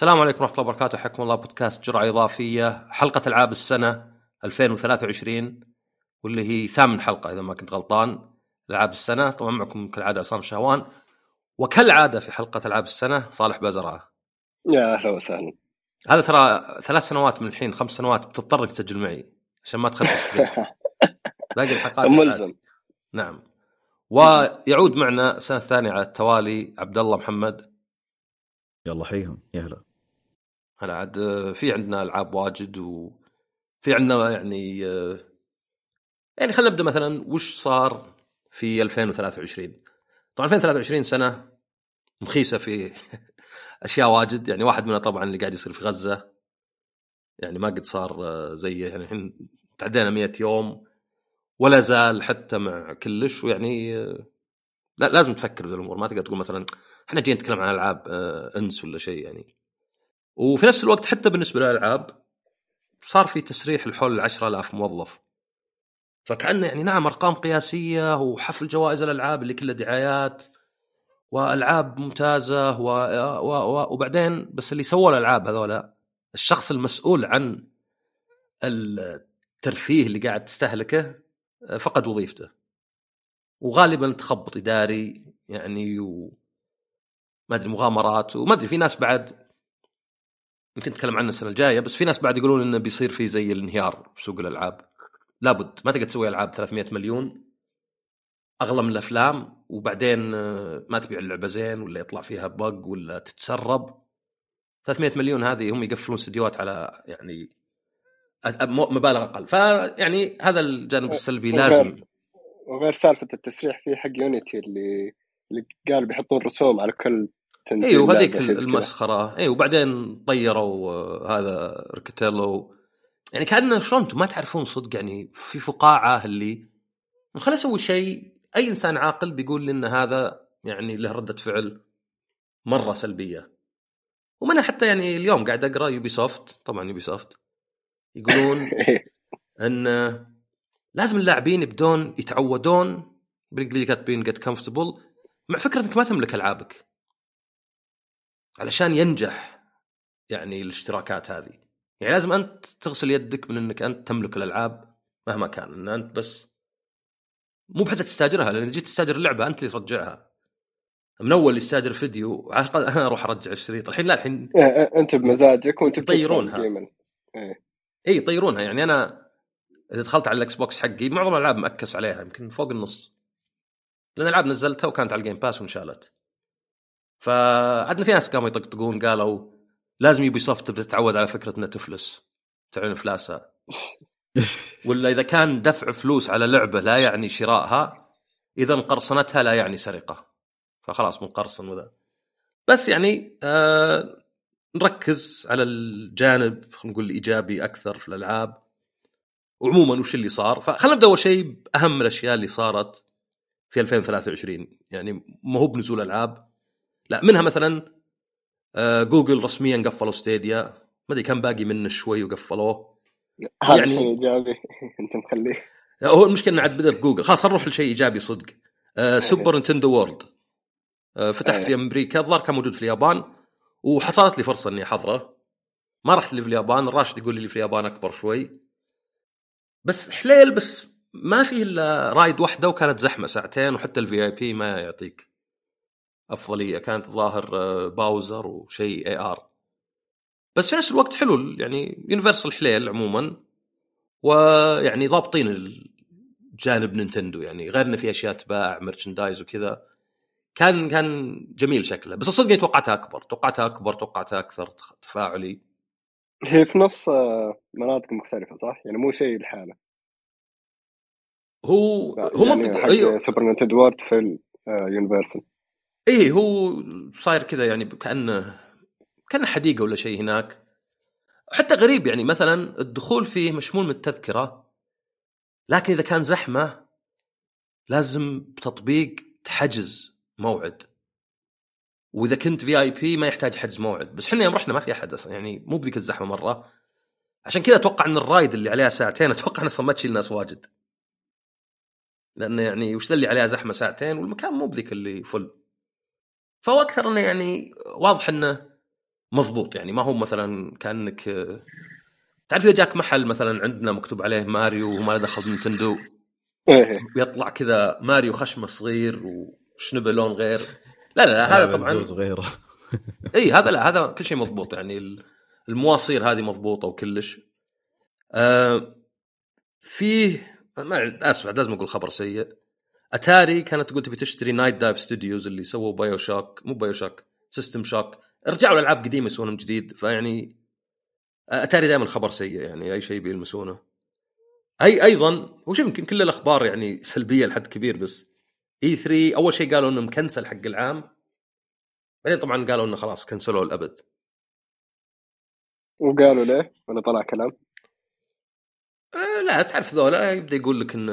السلام عليكم ورحمة الله وبركاته. حياكم الله بودكاست جرعة إضافية حلقة ألعاب السنة 2023 واللي هي ثامن حلقة إذا ما كنت غلطان. ألعاب السنة طبعا معكم كالعادة عصام شهوان. وكالعادة في حلقة ألعاب السنة صالح بازرعة يا أهلا وسهلا. هذا ترى ثلاث سنوات من الحين خمس سنوات بتضطر إنك تسجل معي عشان ما تخلص ستريك باقي الحلقات ملزم. نعم. ويعود معنا السنة الثانية على التوالي عبد الله محمد. يلا حيهم يا هلا. هلا عاد آه، في عندنا ألعاب واجد وفي عندنا يعني آه، يعني خلينا نبدأ مثلا وش صار في 2023 طبعا 2023 سنة مخيسة في أشياء واجد يعني واحد منها طبعا اللي قاعد يصير في غزة. يعني ما قد صار آه، زيه يعني الحين تعدينا 100 يوم ولا زال حتى مع كلش ويعني لا لازم تفكر بالأمور ما تقدر تقول مثلا إحنا جايين نتكلم عن ألعاب أنس ولا شيء يعني. وفي نفس الوقت حتى بالنسبة للألعاب صار في تسريح الحول ال 10000 موظف. فكأنه يعني نعم أرقام قياسية وحفل جوائز الألعاب اللي كلها دعايات وألعاب ممتازة و... و... و... وبعدين بس اللي سووا الألعاب هذولا الشخص المسؤول عن الترفيه اللي قاعد تستهلكه فقد وظيفته. وغالبا تخبط إداري يعني و ما أدري مغامرات وما أدري في ناس بعد يمكن نتكلم عنه السنة الجاية بس في ناس بعد يقولون إنه بيصير في زي الانهيار في سوق الألعاب. لابد ما تقدر تسوي ألعاب 300 مليون أغلى من الأفلام وبعدين آه، ما تبيع اللعبة زين ولا يطلع فيها بق ولا تتسرب. 300 مليون هذه هم يقفلون استديوهات على يعني مبالغ أقل. فيعني هذا الجانب السلبي لازم. وغير سالفة التسريح في حق Unity اللي اللي قال بيحطون رسوم على كل أيوه كذا. المسخرة اي وبعدين طيروا آه، هذا Riccitiello يعني كانه شلون ما تعرفون صدق يعني في فقاعة اللي خليني أسوي شيء أي إنسان عاقل بيقول لي إن هذا يعني له ردة فعل مرة سلبية ومنها حتى يعني اليوم قاعد أقرأ Ubisoft طبعا Ubisoft يقولون. إن لازم اللاعبين يبدون يتعودون بالإنجليزي كاتبين get comfortable مع فكرة إنك ما تملك ألعابك علشان ينجح يعني الاشتراكات هذه. يعني لازم أنت تغسل يدك من إنك أنت تملك الألعاب مهما كان إن أنت بس مو بحتى تستاجرها لأن إذا جيت تستاجر اللعبه أنت اللي ترجعها. من أول يستاجر فيديو على الأقل أنا أروح أرجع الشريط. الحين لا الحين إيه، أنت بمزاجك وأنت يطيرونها. القيمة. اي يطيرونها. يعني أنا إذا دخلت على ال Xbox حقي معظم الألعاب مأكس عليها يمكن فوق النص. لأن الألعاب نزلتها وكانت على ال Game Pass وانشالت. فعندنا في ناس قاموا يطقطقون قالوا لازم Ubisoft تبدا تتعود على فكرة انها تفلس. تعلن افلاسها ولا إذا كان دفع فلوس على لعبة لا يعني شرائها إذا قرصنتها لا يعني سرقة. فخلاص منقرصن وذا. بس يعني آه نركز على الجانب خلينا نقول الإيجابي أكثر في الألعاب. وعموما وش اللي صار؟ فخلينا نبدأ أول شيء بأهم الأشياء اللي صارت في 2023 يعني ما هو بنزول ألعاب. لا منها مثلا آه، جوجل رسميا قفلوا ستيديا. ما أدري كان باقي منه شوي وقفلوه. يعني-. إيجابي. أنت مخليه. هو المشكلة إنه عاد بدا بجوجل خلاص خلينا نروح لشيء إيجابي صدق. آه Super Nintendo World آه فتح أيه. في أمريكا. الظاهر كان موجود في اليابان. وحصلت لي فرصة إني أحضره. ما رحت لي في اليابان. الراشد يقول لي في اليابان أكبر شوي. بس حليل بس ما فيه إلا ride واحدة وكانت زحمة ساعتين وحتى ال VIP ما يعطيك. أفضلية كانت ظاهر آه، Bowser وشيء AR بس في نفس الوقت حلو يعني Universal حليل عموما ويعني ضابطين جانب Nintendo يعني غير انه في أشياء تباع merchandise وكذا. كان كان جميل شكله. بس صدق توقعتها أكبر. توقعتها أكبر توقعتها أكثر تفاعلي. هي في نص آه، مناطق مختلفة صح؟ يعني مو شيء لحاله. هو هو يعني منطق أيوه. Super Nintendo World في ال Universal إيه هو صاير كذا يعني كانه كأنه حديقة ولا شيء هناك. حتى غريب يعني مثلا الدخول فيه مشمول من التذكرة لكن إذا كان زحمة لازم بتطبيق تحجز موعد. وإذا كنت في اي بي ما يحتاج حجز موعد بس إحنا يوم رحنا ما في أحد أصلا يعني مو بذيك الزحمة مرة. عشان كذا أتوقع إن الرايد اللي عليها ساعتين أتوقع أصلا ما تشيل ناس واجد. لأنه يعني وش اللي عليها زحمة ساعتين؟ والمكان مو بذيك اللي فل فهو أكثر إنه يعني واضح إنه مضبوط يعني. ما هو مثلا كأنك تعرف إذا جاك محل مثلا عندنا مكتوب عليه ماريو وما له دخل بنتندو؟ إيه. ويطلع كذا ماريو خشمة صغير وشنبه لون غير. لا لا, لا هذا طبعا زوز غيره. اي هذا لا هذا كل شيء مضبوط يعني. ال- المواصير هذه مضبوطة وكلش. آه فيه ما أسف لازم أقول خبر سيء. اتاري كانت تقول تبي تشتري Nightdive Studios اللي سووا BioShock مو BioShock System Shock رجعوا الألعاب قديمة يسوونها من جديد فيعني اتاري دائما خبر سيء يعني أي شيء بيلمسونه أي أيضا وشوف يمكن كل الأخبار يعني سلبية لحد كبير بس E3 أول شيء قالوا انه مكنسل حق العام. بعدين طبعا قالوا إنه خلاص كنسلوه الأبد. وقالوا ليه؟ ولا طلع كلام؟ لا تعرف ذولا يبدأ يقول لك إن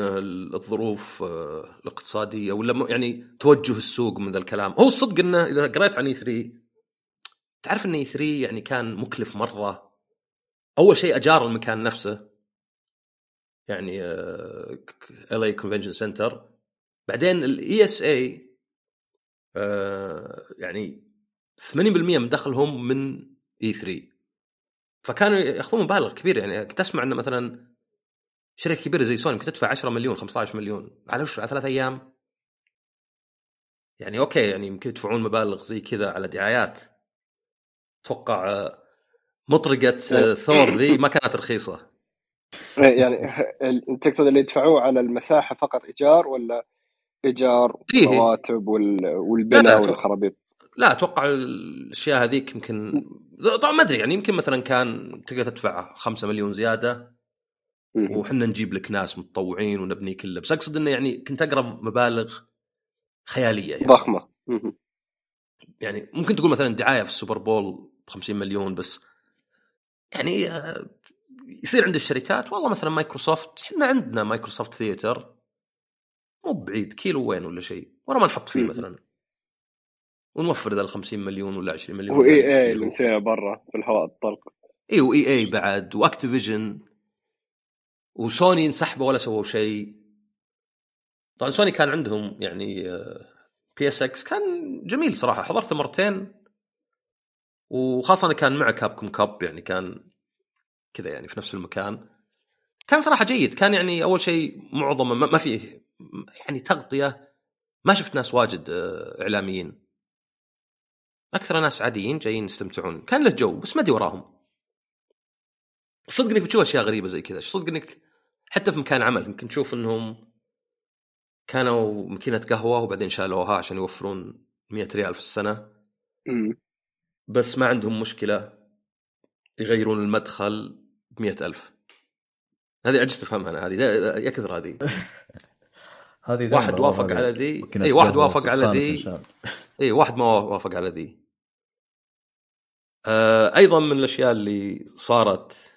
الظروف آه، الاقتصادية ولا يعني توجه السوق من ذا الكلام. هو الصدق إنه إذا قريت عن E3 تعرف إن E3 يعني كان مكلف مرة؟ أول شيء أجار المكان نفسه. يعني LA Convention Center بعدين E ال ESA يعني 80% من دخلهم من E3 فكانوا ياخذون مبالغ كبيرة. يعني كنت أسمع انه مثلا شركة كبيرة زي سوني ممكن تدفع 10 مليون 15 مليون. على وش على ثلاث أيام. يعني أوكي يعني يمكن يدفعون مبالغ زي كذا على دعايات. أتوقع آه، مطرقة آه، ثور ذي ما كانت رخيصة. إيه يعني تقصد اللي يدفعوه على المساحة فقط إيجار ولا إيجار إيه. رواتب لا، لا، والبناء والخرابيط؟ لا أتوقع الأشياء هذيك يمكن طبعا ما أدري يعني يمكن مثلا كان تقدر تدفع 5 مليون زيادة. وحنا نجيب لك ناس متطوعين ونبني كله. بس أقصد إنه يعني كنت أقرب مبالغ خيالية يعني. ضخمة. يعني ممكن تقول مثلا دعاية في ال Super Bowl ب 50 مليون بس. يعني آه، يصير عند الشركات والله مثلا مايكروسوفت إحنا عندنا Microsoft Theater. مو بعيد كيلو وين ولا شيء؟ ورا ما نحط فيه. مثلا. ونوفر ذا ال 50 مليون ولا 20 مليون. و EA اللي مسويها برا في الهواء الطلق. إي و EA بعد و Activision. وسوني انسحبوا ولا سووا شيء. طبعا سوني كان عندهم يعني PSX كان جميل صراحة حضرته مرتين. وخاصة أنا كان مع Capcom Cup يعني كان كذا يعني في نفس المكان. كان صراحة جيد كان يعني أول شيء معظم ما ما فيه يعني تغطية. ما شفت ناس واجد آه، إعلاميين. أكثر ناس عاديين جايين يستمتعون. كان له جو بس ما أدري وراهم. صدق إنك بتشوف أشياء غريبة زي كذا. صدق إنك حتى في مكان عمل يمكن تشوف إنهم كانوا ماكينه قهوه وبعدين شالوها عشان يوفرون 100 ريال في السنة مم. بس ما عندهم مشكلة يغيرون المدخل ب ألف هذه عجزت أفهمها أنا هذه يا كثر هذه هذه واحد والله وافق. على ذي اي واحد وافق على ذي. اي واحد ما وافق على ذي آه أيضا من الأشياء اللي صارت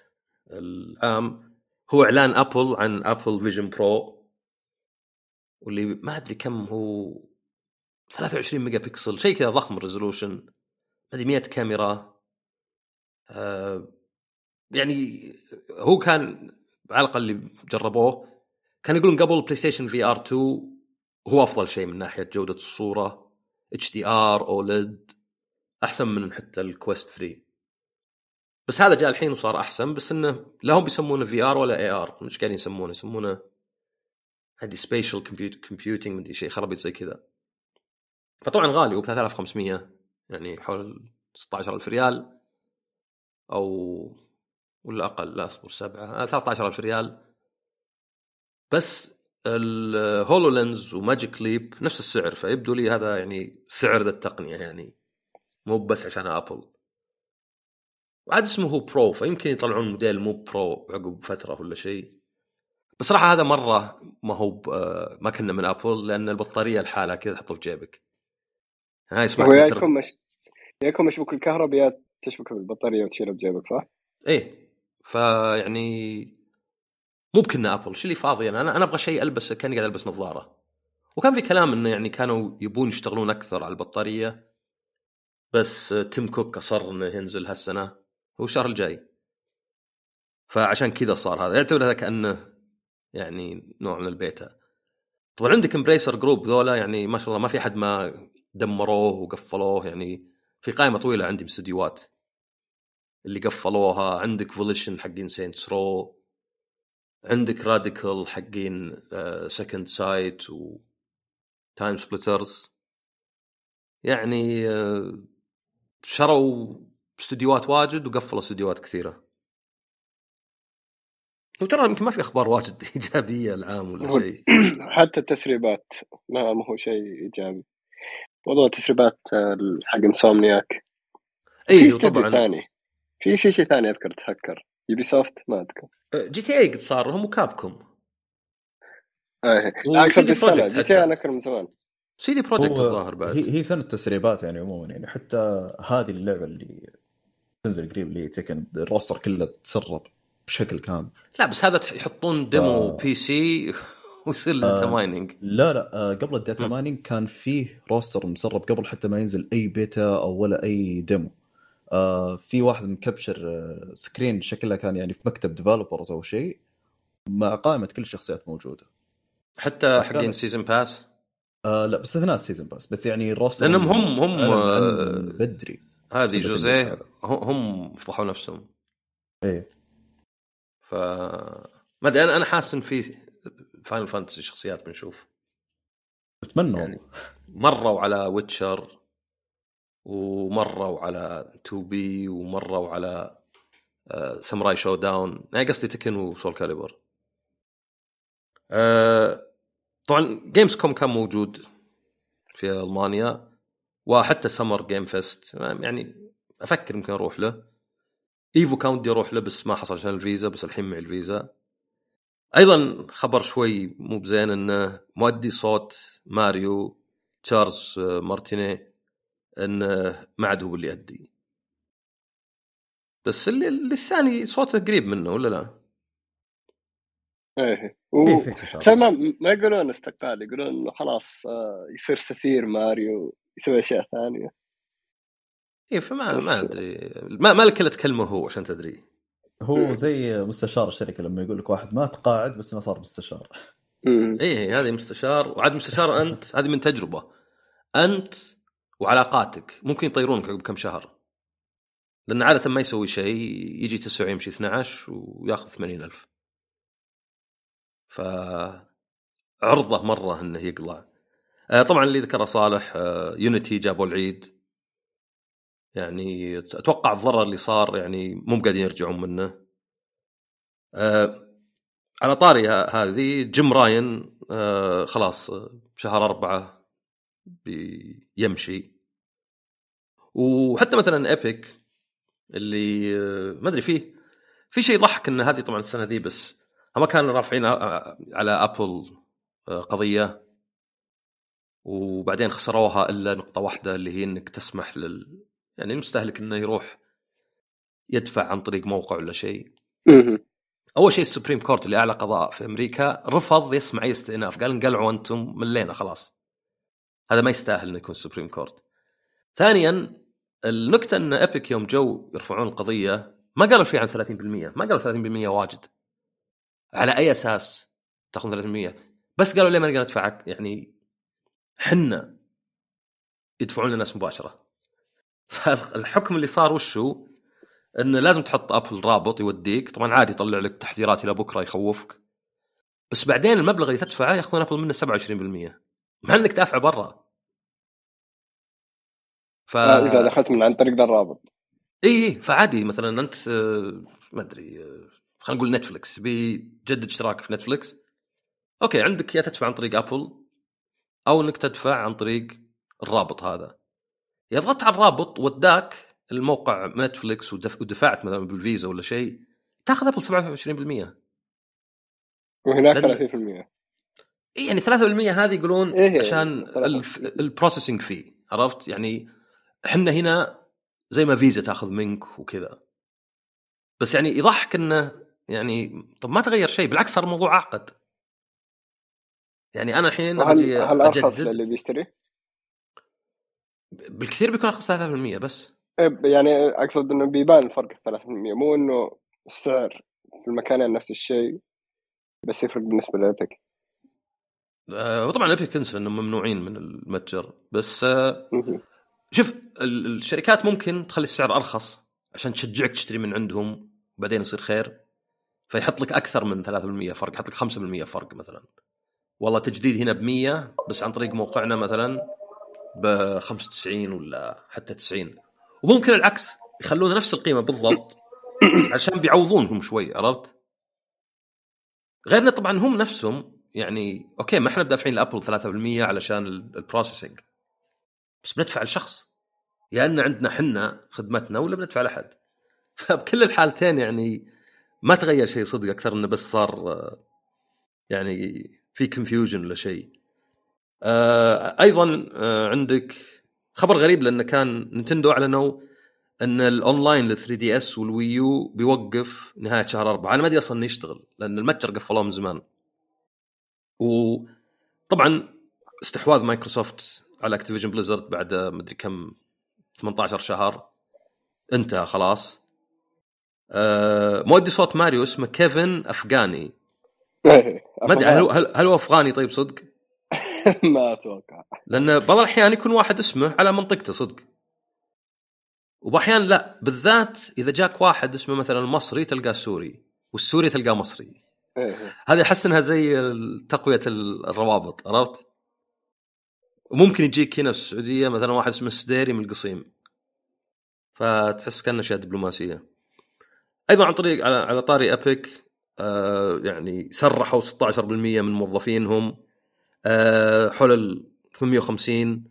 العام هو إعلان ابل عن ابل فيجن برو واللي ما أدري كم هو 23 ميجا بكسل شيء كذا ضخم الريزولوشن ما أدري 100 كاميرا. آه يعني هو كان على الأقل اللي جربوه كان يقولون قبل PlayStation VR 2 هو أفضل شيء من ناحية جودة الصورة HDR OLED أحسن من حتى ال Quest 3 بس هذا جاء الحين وصار أحسن بس إنه لا هم بيسمونه VR ولا AR مش قاعدين يسمونه يسمونه هذه spatial computing مدري شيء خرابيط زي كذا. فطبعا غالي ب 3500 يعني حول 16000 ريال أو ولا أقل لا أصبر سبعة آه، 13000 ريال. بس ال HoloLens و Magic Leap نفس السعر فيبدو لي هذا يعني سعر ذا التقنية يعني مو بس عشان Apple وعاد اسمه هو Pro فيمكن يطلعون موديل مو Pro عقب فترة ولا شيء. بس صراحة هذا مرة ما هو ما كنا من Apple لأن البطارية لحالها كذا تحطه في جيبك. هاي اسمها هو يا كتر- يكون مش يا يكون مشبوك الكهرباء يا تشبكه بالبطارية وتشيله بجيبك صح؟ إيه. فيعني مو بكنا Apple شو اللي فاضي؟ أنا أنا أبغى شيء البسه كأني قاعد ألبس نظارة. وكان في كلام إنه يعني كانوا يبون يشتغلون أكثر على البطارية. بس Tim Cook أصر إنه ينزل هالسنة. هو الشهر الجاي. فعشان كذا صار هذا. يعتبر هذا كأنه يعني نوع من البيتا. طبعا عندك Embracer Group ذولا يعني ما شاء الله ما في أحد ما دمروه وقفلوه. يعني في قائمة طويلة عندي باستديوهات اللي قفلوها. عندك Volition حقين Saints Row عندك Radical حقين Second Sight و TimeSplitters يعني آه، شروا استديوهات واجد وقفلوا استديوهات كثيرة. وترى يمكن ما في أخبار واجد إيجابية العام ولا شيء. حتى التسريبات ما ما هو شيء إيجابي. موضوع التسريبات حق Insomniac. في اي استوديو طبعا ثاني. في شيء شيء ثاني أذكر تهكر Ubisoft ما أذكر. GTA قد صار هم و Capcom آه. و اقصد السنة GTA حتى. أنا أذكر من زمان. CD Projekt الظاهر بعد. هي, هي سنة تسريبات يعني عموما يعني حتى هذه اللعبة اللي تنزل قريب اللي Tekken ال roster كله تسرب بشكل كامل لا بس هذا يحطون demo آه. PC ويصير له آه. مايننج لا لا آه، قبل ال data. mining كان فيه roster مسرب قبل حتى ما ينزل أي بيتا أو ولا أي demo آه في واحد مكبتشر آه screen شكلها كان يعني في مكتب developers أو شيء مع قائمة كل الشخصيات موجودة حتى حقين. season pass آه لا باستثناء ال season pass بس يعني ال roster لأنهم هم- هم، أعلن آه، بدري هذه جوزيه. هم- هم فضحوا نفسهم. إيه. ف ما أدري أنا أنا حاسس إن في Final Fantasy شخصيات بنشوف. أتمنى يعني. مروا على Witcher ومروا على 2B ومروا على Samurai Shodown يعني قصدي Tekken و Soulcalibur طبعا Gamescom كان موجود في ألمانيا. وحتى Summer Game Fest يعني أفكر يمكن أروح له. Evo كان ودي أروح له بس ما حصل عشان الفيزا بس الحين معي الفيزا. أيضا خبر شوي مو بزين إنه مؤدي صوت ماريو تشارلز مارتينيه إنه ما عاد هو اللي يؤدي. بس اللي, اللي الثاني صوته قريب منه ولا لا؟ إيه. و... ما ما يقولون استقال يقولون انه خلاص آه، يصير سفير ماريو. يسوي أشياء ثانية. اي فما ما أدري. ما ما لك إلا تكلمه هو عشان تدري. هو زي مستشار الشركة لما يقول لك واحد ما تقاعد بس إنه صار مستشار. اي هذه مستشار. وعاد مستشار أنت. هذه من تجربة. أنت وعلاقاتك ممكن يطيرونك عقب كم شهر. لأن عادة ما يسوي شيء يجي 9 يمشي 12 وياخذ 80 ألف. ف عرضه مرة إنه يقلع. طبعا اللي ذكره صالح آه، يونيتي جابوا العيد. يعني أتوقع الضرر اللي صار يعني مو قاعدين يرجعون منه. آه، على طاري هذه جيم راين آه، خلاص آه، شهر أربعة بيمشي. وحتى مثلا Epic اللي آه، ما أدري فيه في شيء يضحك إن هذه طبعا السنة ذي بس هم كانوا رافعين آه، على Apple آه، قضية. وبعدين خسروها إلا نقطة واحدة اللي هي إنك تسمح لل يعني المستهلك إنه يروح يدفع عن طريق موقع ولا شيء. أول شيء ال Supreme Court اللي أعلى قضاء في أمريكا رفض يسمع اي استئناف قال انقلعوا أنتم ملينا خلاص. هذا ما يستاهل إنه يكون Supreme Court. ثانيا النكتة إن Epic يوم جو يرفعون القضية ما قالوا شيء عن 30% ما قالوا 30% واجد. على أي أساس تأخذ 30% بس قالوا ليه ما نقدر ندفعك؟ يعني حنا يدفعون للناس مباشرة. فالحكم اللي صار وشو؟ انه لازم تحط Apple رابط يوديك. طبعا عادي يطلع لك تحذيرات إلى بكرة يخوفك. بس بعدين المبلغ اللي تدفعه ياخذون Apple منه 27% مع انك دافع برا. ف إذا دخلت من عن طريق ذا الرابط إي إي، فعادي. مثلا أنت آه، ما أدري آه، خلينا نقول Netflix بيجدد اشتراك في Netflix okay عندك يا تدفع عن طريق Apple. أو إنك تدفع عن طريق الرابط هذا. ضغطت على الرابط وداك الموقع Netflix ودف- ودفعت مثلا بالفيزا ولا شيء تاخذ Apple 27% وهناك لأن- 30% إيه يعني 3% هذه يقولون إيه، عشان ثلاثة. الف- ال processing فيه عرفت؟ يعني إحنا هنا زي ما فيزا تاخذ منك وكذا. بس يعني يضحك إنه يعني طب ما تغير شيء بالعكس صار الموضوع اعقد يعني أنا الحين أجي هل أرخص أجدد للي بيشتري؟ بالكثير بيكون أرخص 3% بس إيه، يعني أقصد إنه بيبان الفرق ال 3% مو إنه السعر في المكانين نفس الشيء بس يفرق بالنسبة لابيك آه، وطبعا إيبك انسى إنهم ممنوعين من المتجر بس آه،. شوف ال- الشركات ممكن تخلي السعر أرخص عشان تشجعك تشتري من عندهم وبعدين يصير خير فيحط لك أكثر من 3% فرق يحط لك 5% فرق مثلا والله تجديد هنا ب 100 بس عن طريق موقعنا مثلا ب 95 ولا حتى 90 وممكن العكس يخلون نفس القيمة بالضبط عشان بيعوضونهم شوي عرفت؟ غيرنا طبعا هم نفسهم يعني okay ما إحنا بدافعين ل Apple 3% علشان ال processing بس بندفع لشخص يا إن عندنا حنا خدمتنا ولا بندفع لأحد. فبكل الحالتين يعني ما تغير شيء صدق أكثر إنه بس صار آه، يعني في confusion ولا شيء. آه، أيضا آه، عندك خبر غريب لأنه كان Nintendo أعلنوا أن الأونلاين لل 3DS وال Wii U بيوقف نهاية شهر أربعة. أنا ما أدري أصلا يشتغل لأن المتجر قفلوه من زمان. وطبعا استحواذ مايكروسوفت على Activision Blizzard بعد مدري كم 18 شهر انتهى خلاص. أه مؤدي صوت ماريو اسمه كيفن أفغاني. ما أدري هل, هل, هل هو أفغاني طيب صدق؟ ما أتوقع لأن بعض الأحيان يكون واحد اسمه على منطقته صدق وبأحيان لا بالذات إذا جاك واحد اسمه مثلا مصري تلقاه سوري والسوري تلقاه مصري إيه. هذه أحس إنها زي تقوية الروابط عرفت؟ وممكن يجيك هنا في السعودية مثلا واحد اسمه السديري من القصيم فتحس كأنه اشياء دبلوماسية أيضا عن طريق على, على طاري Epic آه يعني سرحوا 16% من موظفينهم. آه حول ال 850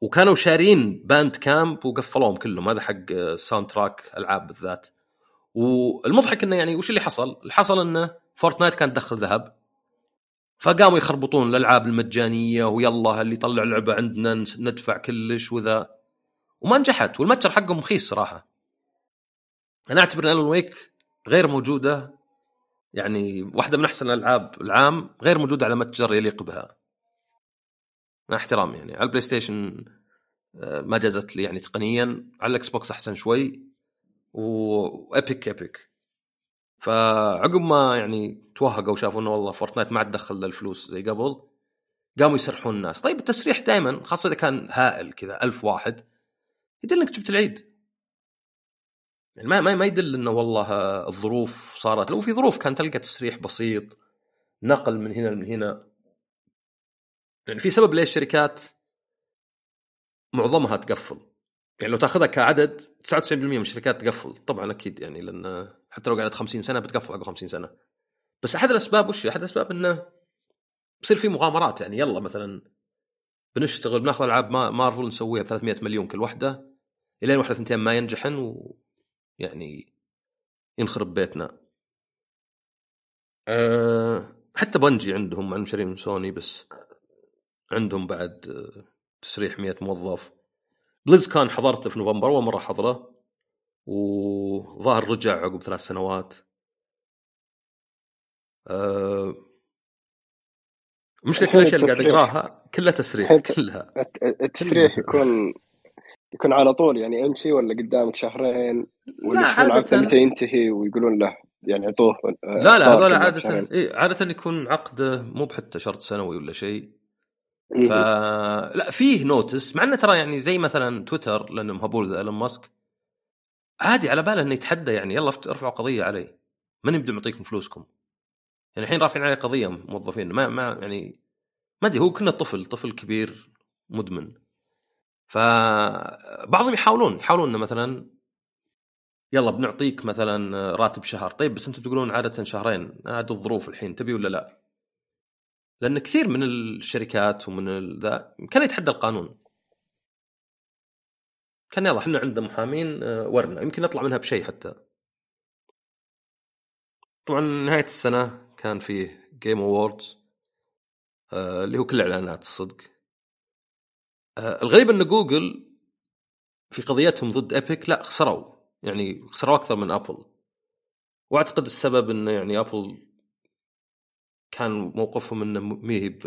وكانوا شارين Bandcamp وقفلوهم كلهم. هذا حق soundtrack ألعاب بالذات. والمضحك إنه يعني وش اللي حصل؟ اللي حصل إنه Fortnite كانت تدخل ذهب. فقاموا يخربطون الألعاب المجانية ويلا اللي يطلع لعبة عندنا ندفع كلش وذا. وما نجحت. والمتجر حقهم رخيص صراحة. أنا أعتبر إن Alan Wake غير موجودة. يعني واحدة من أحسن الألعاب العام غير موجودة على متجر يليق بها. مع احترامي يعني. على ال PlayStation آه، ما جازت لي يعني تقنيا. على ال Xbox أحسن شوي. و Epic Epic فعقب ما يعني توهقوا وشافوا إنه والله Fortnite ما عاد دخل الفلوس زي قبل قاموا يسرحون الناس. طيب التسريح دائما خاصة إذا كان هائل كذا ألف واحد يدل إنك جبت العيد. يعني ما ما يدل إنه والله الظروف صارت. لو في ظروف كان تلقى تسريح بسيط نقل من هنا من هنا. يعني في سبب ليش الشركات معظمها تقفل. يعني لو تأخذها كعدد 99% من الشركات تقفل. طبعا أكيد يعني لأن حتى لو قعدت 50 سنة بتقفل عقب 50 سنة. بس أحد الأسباب وش أحد الأسباب إنه بصير في مغامرات. يعني يلا مثلا بنشتغل بنأخذ ألعاب مارفل نسويها ب 300 مليون كل واحدة. إلين واحدة ثنتين ما ينجحن ويعني ينخرب بيتنا. أه حتى بنجي عندهم مع المشاريع من سوني بس عندهم بعد تسريح 100 موظف. BlizzCon حضرته في نوفمبر أول مرة حضره وظاهر رجع عقب ثلاث سنوات. أه مشكلة كل الأشياء اللي قاعد أقراها كلها تسريح كلها. التسريح يكون يكون على طول يعني امشي ولا قدامك شهرين ولا شو العقد متى ينتهي ويقولون له يعني عطوه لا لا هذول عادة إيه عادة يكون عقد مو بحتى شرط سنوي ولا شيء. ف لا فيه notice مع إنه ترى يعني زي مثلا تويتر لأنهم هبول ذا ايلون ماسك. عادي على باله إنه يتحدى يعني يلا ارفعوا قضية علي. من يبدأ معطيكم فلوسكم؟ يعني الحين رافعين عليه قضية موظفين ما ما يعني ما أدري هو كنا طفل طفل كبير مدمن. فبعضهم يحاولون يحاولون إنه مثلا يلا بنعطيك مثلا راتب شهر. طيب بس أنتم تقولون عادة شهرين عاد الظروف الحين تبي ولا لا؟ لأن كثير من الشركات ومن ذا كان يتحدى القانون. كان يلا إحنا عندنا محامين آه، ورنا يمكن نطلع منها بشيء حتى. طبعا نهاية السنة كان فيه Game Awards آه اللي هو كل الاعلانات الصدق. الغريب إن جوجل في قضيتهم ضد Epic لا خسروا. يعني خسروا أكثر من أبل. وأعتقد السبب انه يعني أبل كان موقفهم إنه ما هي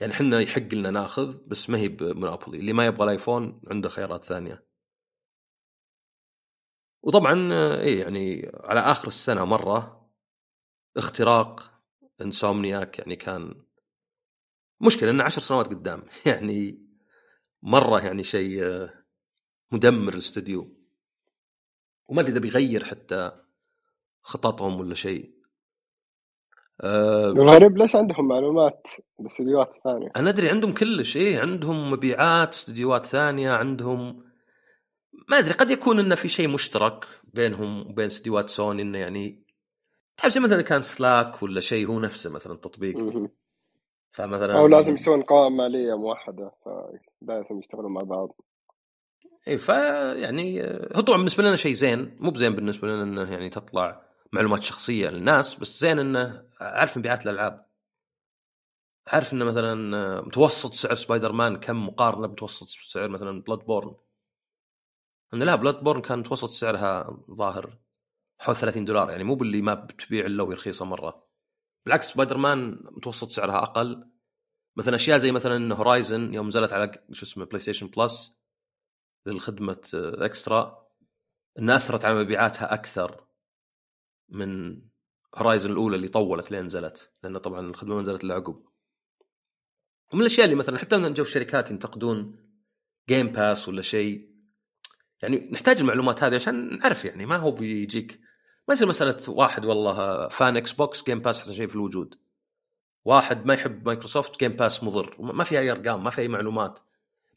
يعني إحنا يحق لنا ناخذ بس ما هي بمونوبولي اللي ما يبغى الآيفون عنده خيارات ثانية. وطبعا إيه يعني على آخر السنة مرة اختراق إنسومنياك يعني كان مشكلة إنه عشر سنوات قدام. يعني مرة يعني شيء مدمر الاستوديو وما أدري إذا بيغير حتى خططهم ولا شيء أه الغريب ليش عندهم معلومات باستديوهات ثانية؟ أنا أدري عندهم كلش إيه عندهم مبيعات استديوهات ثانية عندهم ما أدري قد يكون انه في شيء مشترك بينهم وبين استديوهات سوني إنه يعني تعرف زي مثلا كان سلاك ولا شيء هو نفسه مثلا تطبيق. فمثلا أو لازم يسوون قوائم ماليه موحدة فلازم يشتغلون مع بعض. اي ف يعني هو طبعا بالنسبة لنا شيء زين مو بزين بالنسبة لنا إنه يعني تطلع معلومات شخصية للناس بس زين إنه عارف مبيعات الألعاب. عارف إنه مثلا متوسط سعر سبايدر مان كم مقارنة بمتوسط سعر مثلا Bloodborne انه لا Bloodborne كان متوسط سعرها ظاهر حول 30 دولار يعني مو باللي ما بتبيع إلا وهي رخيصة مرة. بالعكس سبايدر مان متوسط سعرها أقل. مثلا أشياء زي مثلا Horizon يوم نزلت على شو اسمه PlayStation Plus الخدمة Extra إنها أثرت على مبيعاتها أكثر من Horizon الأولى اللي طولت لين نزلت لأن طبعا الخدمة ما نزلت إلا عقب. ومن الأشياء اللي مثلا حتى لما جو الشركات ينتقدون Game Pass ولا شيء يعني نحتاج المعلومات هذه عشان نعرف يعني ما هو بيجيك ما يصير مسألة واحد والله fan Xbox Game Pass احسن شيء في الوجود. واحد ما يحب مايكروسوفت Game Pass مضر. ما في أي أرقام ما في أي معلومات.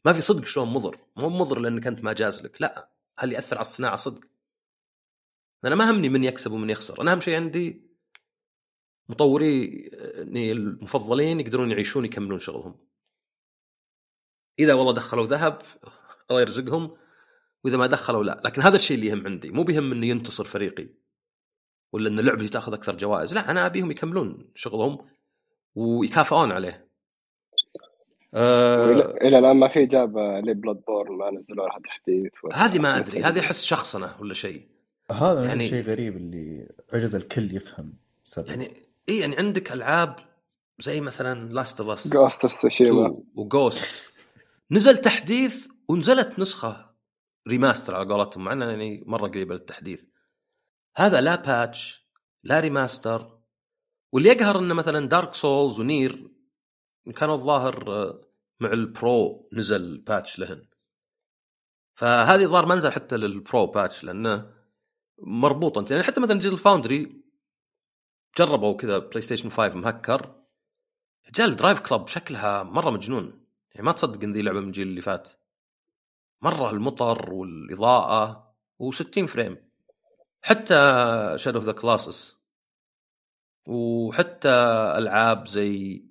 ما في صدق شلون مضر. مو مضر لأنك أنت ما جاز لك لا. هل يأثر على الصناعة؟ صدق. أنا ما همني من يكسب ومن يخسر. أنا أهم شيء عندي مطوري المفضلين يقدرون يعيشون يكملون شغلهم. إذا والله دخلوا ذهب الله يرزقهم. وإذا ما دخلوا لا. لكن هذا الشيء اللي يهم عندي. مو بيهم إنه ينتصر فريقي. ولا إن لعبتي تأخذ أكثر جوائز؟ لا أنا أبيهم يكملون شغلهم ويكافئون عليه. أه إلى الآن ما في إجابة ل Bloodborne ما نزلوا لها تحديث هذه ما أدري هذه أحس شخصنه ولا شيء. هذا يعني الشيء غريب اللي عجز الكل يفهم سبب. يعني اي يعني عندك ألعاب زي مثلا Last of Us Ghost of Tsushima و Ghost نزل تحديث ونزلت نسخة remaster على قولتهم مع يعني مرة قريبة للتحديث. هذا لا patch لا remaster واللي يقهر إنه مثلا Dark Souls و Nier كان الظاهر مع ال Pro نزل patch لهن. فهذه الظاهر ما نزل حتى لل Pro patch لأنه مربوطه يعني حتى مثلا Digital Foundry جربوا كذا PlayStation 5 مهكر رجال Driveclub شكلها مرة مجنون. يعني ما تصدق إن ذي لعبة من الجيل اللي فات. مرة المطر والإضاءة و60 frame حتى Shadow of the Colossus وحتى ألعاب زي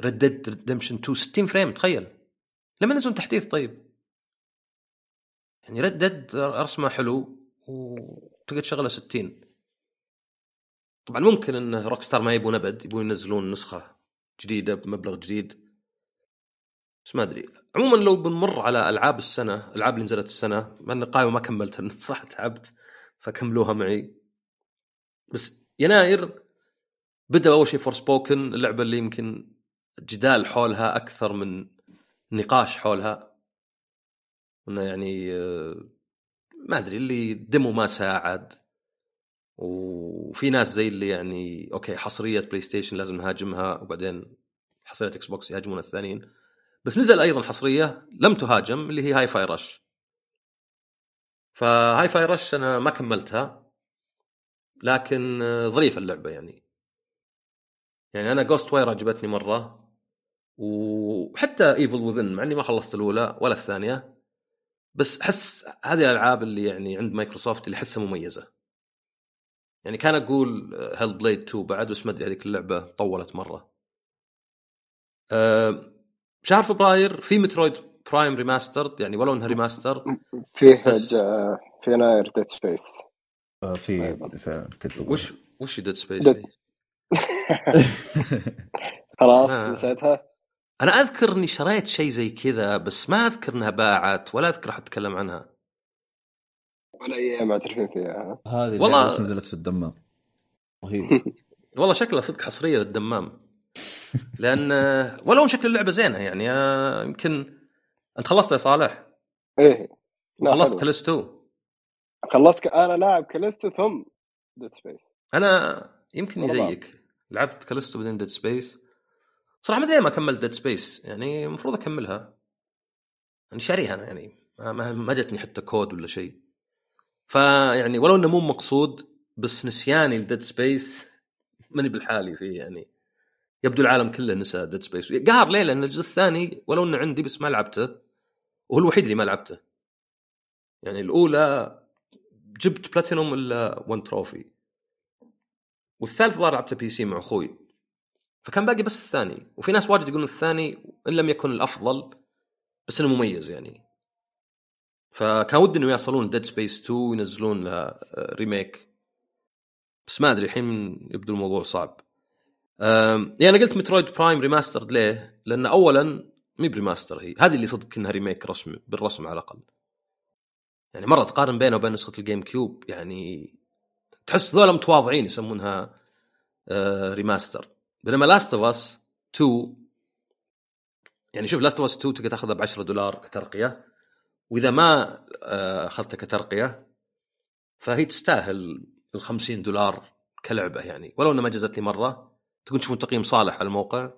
Red Dead Redemption 2 60 frame تخيل. لما نزلوا تحديث طيب. يعني Red Dead رسمه حلو وتقدر تشغله 60 طبعا ممكن إن Rockstar ما يبون أبد يبون ينزلون نسخة جديدة بمبلغ جديد. بس ما أدري. عموما لو بنمر على ألعاب السنة الالعاب اللي نزلت السنة مع إن القائمه ما كملتها صح تعبت فكملوها معي. بس يناير بدا أول شيء فور سبوكن اللعبة اللي يمكن جدال حولها أكثر من نقاش حولها. إنه يعني ما أدري اللي ديمو ما ساعد. وفي ناس زي اللي يعني okay حصرية PlayStation لازم نهاجمها وبعدين حصرية Xbox يهاجمون الثانيين. بس نزل أيضا حصرية لم تهاجم اللي هي Hi-Fi Rush. ف Hi-Fi Rush أنا ما كملتها لكن ظريفه اللعبة يعني. يعني أنا Ghostwire عجبتني مرة وحتى Evil Within مع إني ما خلصت الأولى ولا الثانية بس أحس هذه الألعاب اللي يعني عند مايكروسوفت اللي أحسها مميزة. يعني كان أقول Hellblade 2 بعد بس ما أدري هذيك اللعبة طولت مرة. أه شهر فبراير في Metroid Prime Remaster يعني ولو انها remaster. فيه بس في يناير Dead Space في فعلا كنت وش وش Dead Space خلاص نسيتها. أنا أذكر إني شريت شيء زي كذا بس ما أذكر إنها باعت ولا أذكر أحد تكلم عنها. ولا أيام معترفين فيها. هذه والله نزلت في الدمام. رهيب والله شكلها صدق حصرية للدمام. لأن ولو شكل اللعبة زينة يعني يمكن أنت خلصت يا صالح؟ إيه. خلصت كاليستو خلصت ك... أنا لاعب كاليستو ثم Dead Space أنا يمكن زيك لعبت كاليستو بعدين Dead Space صراحة ما أدري ما كملت Dead Space يعني المفروض أكملها. يعني شاريها أنا يعني. ما, ما جتني حتى كود ولا شيء. فيعني ولو إنه مو مقصود بس نسياني ل Dead Space ماني بالحالي فيه يعني. يبدو العالم كله نسى Dead Space قهر ليه؟ لأن الجزء الثاني ولو إنه عندي بس ما لعبته وهو الوحيد اللي ما لعبته. يعني الأولى جبت بلاتينوم إلا 1 trophy والثالث ظهر لعبته PC مع أخوي. فكان باقي بس الثاني. وفي ناس واجد يقولون الثاني إن لم يكن الأفضل بس إنه مميز يعني. فكان ودي إنه يوصلون Dead Space 2 وينزلون لها remake بس ما أدري الحين يبدو الموضوع صعب. يعني أنا قلت Metroid Prime Remastered ليه؟ لأن اولا مي ب remaster هي. هذه اللي صدق إنها remake رسم بالرسم على الأقل. يعني مرة تقارن بينه وبين نسخة ال GameCube يعني تحس ذولا متواضعين يسمونها remaster. بينما Last of Us 2 يعني شوف Last of Us 2 تقدر تأخذها ب 10 دولار كترقية وإذا ما أخذتها كترقية فهي تستاهل ال 50 دولار كلعبة يعني. ولو إنها ما جازت لي مرة تقول تشوفون تقييم صالح على الموقع؟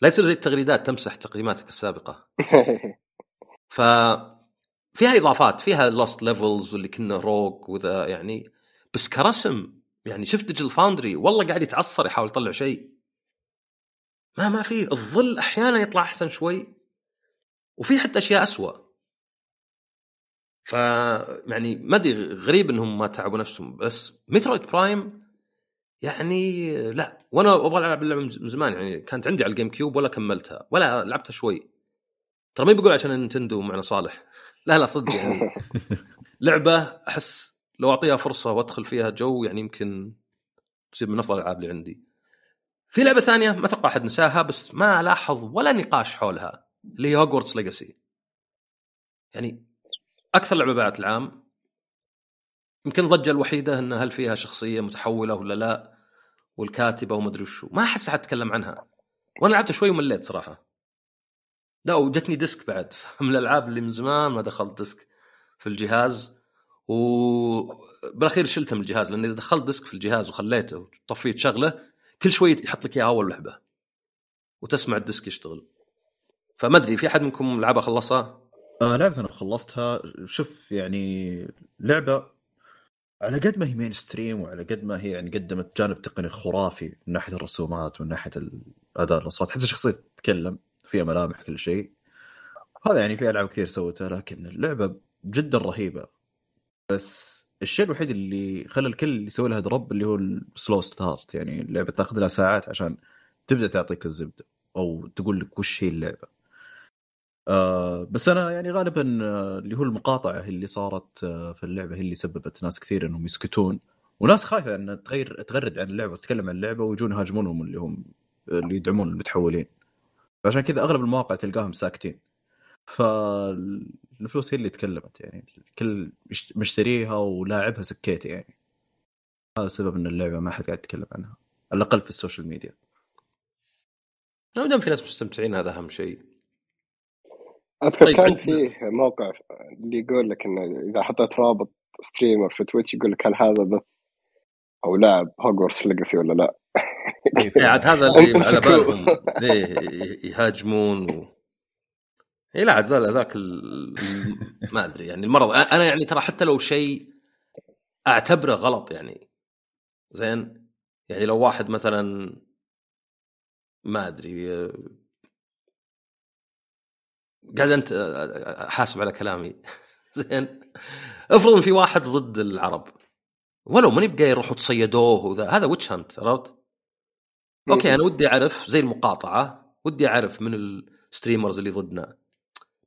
لا يصير زي التغريدات تمسح تقييماتك السابقة. ف فيها إضافات فيها lost levels واللي كنا روك وذا يعني بس كرسم يعني شفت Digital Foundry والله قاعد يتعصر يحاول يطلع شيء. ما ما في الظل أحيانا يطلع أحسن شوي. وفي حتى أشياء اسوء ف يعني ما أدري غريب إنهم ما تعبوا نفسهم بس Metroid Prime يعني لا. وأنا أبغى العب اللعبه من زمان يعني كانت عندي على ال GameCube ولا كملتها ولا لعبتها شوي. ترى ما بقول عشان Nintendo معنا صالح. لا لا صدق يعني. لعبة أحس لو أعطيها فرصة وأدخل فيها جو يعني يمكن تصير من أفضل الألعاب اللي عندي. في لعبة ثانية ما أتوقع أحد نساها بس ما لاحظ ولا نقاش حولها اللي هي Hogwarts Legacy. يعني أكثر لعبة باعت العام. يمكن الضجه الوحيدة ان هل فيها شخصية متحولة ولا لا والكاتبة ومدري وشو ما أحس احد تكلم عنها. وأنا لعبت شوي ومليت صراحة. لا وجتني disc بعد. من الألعاب اللي من زمان ما دخلت disc في الجهاز. وبالاخير شلته من الجهاز لأن إذا دخلت disc في الجهاز وخليته وطفيت شغلة كل شوي يحط لك إياها أول لعبة. وتسمع ال disc يشتغل. فما أدري في أحد منكم لعبة خلصها؟ آه لعبة أنا خلصتها. شوف يعني لعبة على قد ما هي mainstream وعلى قد ما هي يعني قدمت جانب تقني خرافي من ناحية الرسومات ومن ناحية اداء الأصوات حتى الشخصيه تتكلم فيها ملامح كل شيء. هذا يعني في ألعاب كثير سوتها لكن اللعبة جدا رهيبة. بس الشيء الوحيد اللي خلى الكل يسوي لها drop اللي هو ال slow start يعني اللعبة تاخذ لها ساعات عشان تبدأ تعطيك الزبدة أو تقول لك وش هي اللعبة. آه بس أنا يعني غالبا آه اللي هو المقاطعة اللي صارت آه في اللعبة هي اللي سببت ناس كثير إنهم يسكتون. وناس خايفة إن تغير تغرد عن اللعبة وتتكلم عن اللعبة ويجون يهاجمونهم اللي هم اللي يدعمون المتحولين. عشان كذا أغلب المواقع تلقاهم ساكتين. فالفلوس هي اللي تكلمت يعني كل مشتريها ولاعبها سكيت يعني. هذا سبب إن اللعبة ما حد قاعد يتكلم عنها على الأقل في ال social media. ما دام في ناس مستمتعين هذا أهم شيء. أذكر طيب كان فيه موقع اللي يقول لك إنه إذا حطيت رابط streamer في Twitch يقول لك هل هذا بث أو لاعب Hogwarts Legacy ولا لا؟ إيه، عاد هذا اللي على بالهم. ليه؟ يهاجمون و... اي لا عاد ذاك ال... ما أدري يعني المرض أنا يعني ترى حتى لو شيء أعتبره غلط يعني زين؟ يعني لو واحد مثلا ما أدري قاعد أنت حاسب على كلامي. زين. افرض إن في واحد ضد العرب. ولو ماني بقى يروحوا تصيدوه وذا هذا witch hunt عرفت؟ okay أنا ودي أعرف زي المقاطعة ودي أعرف من ال streamers اللي ضدنا.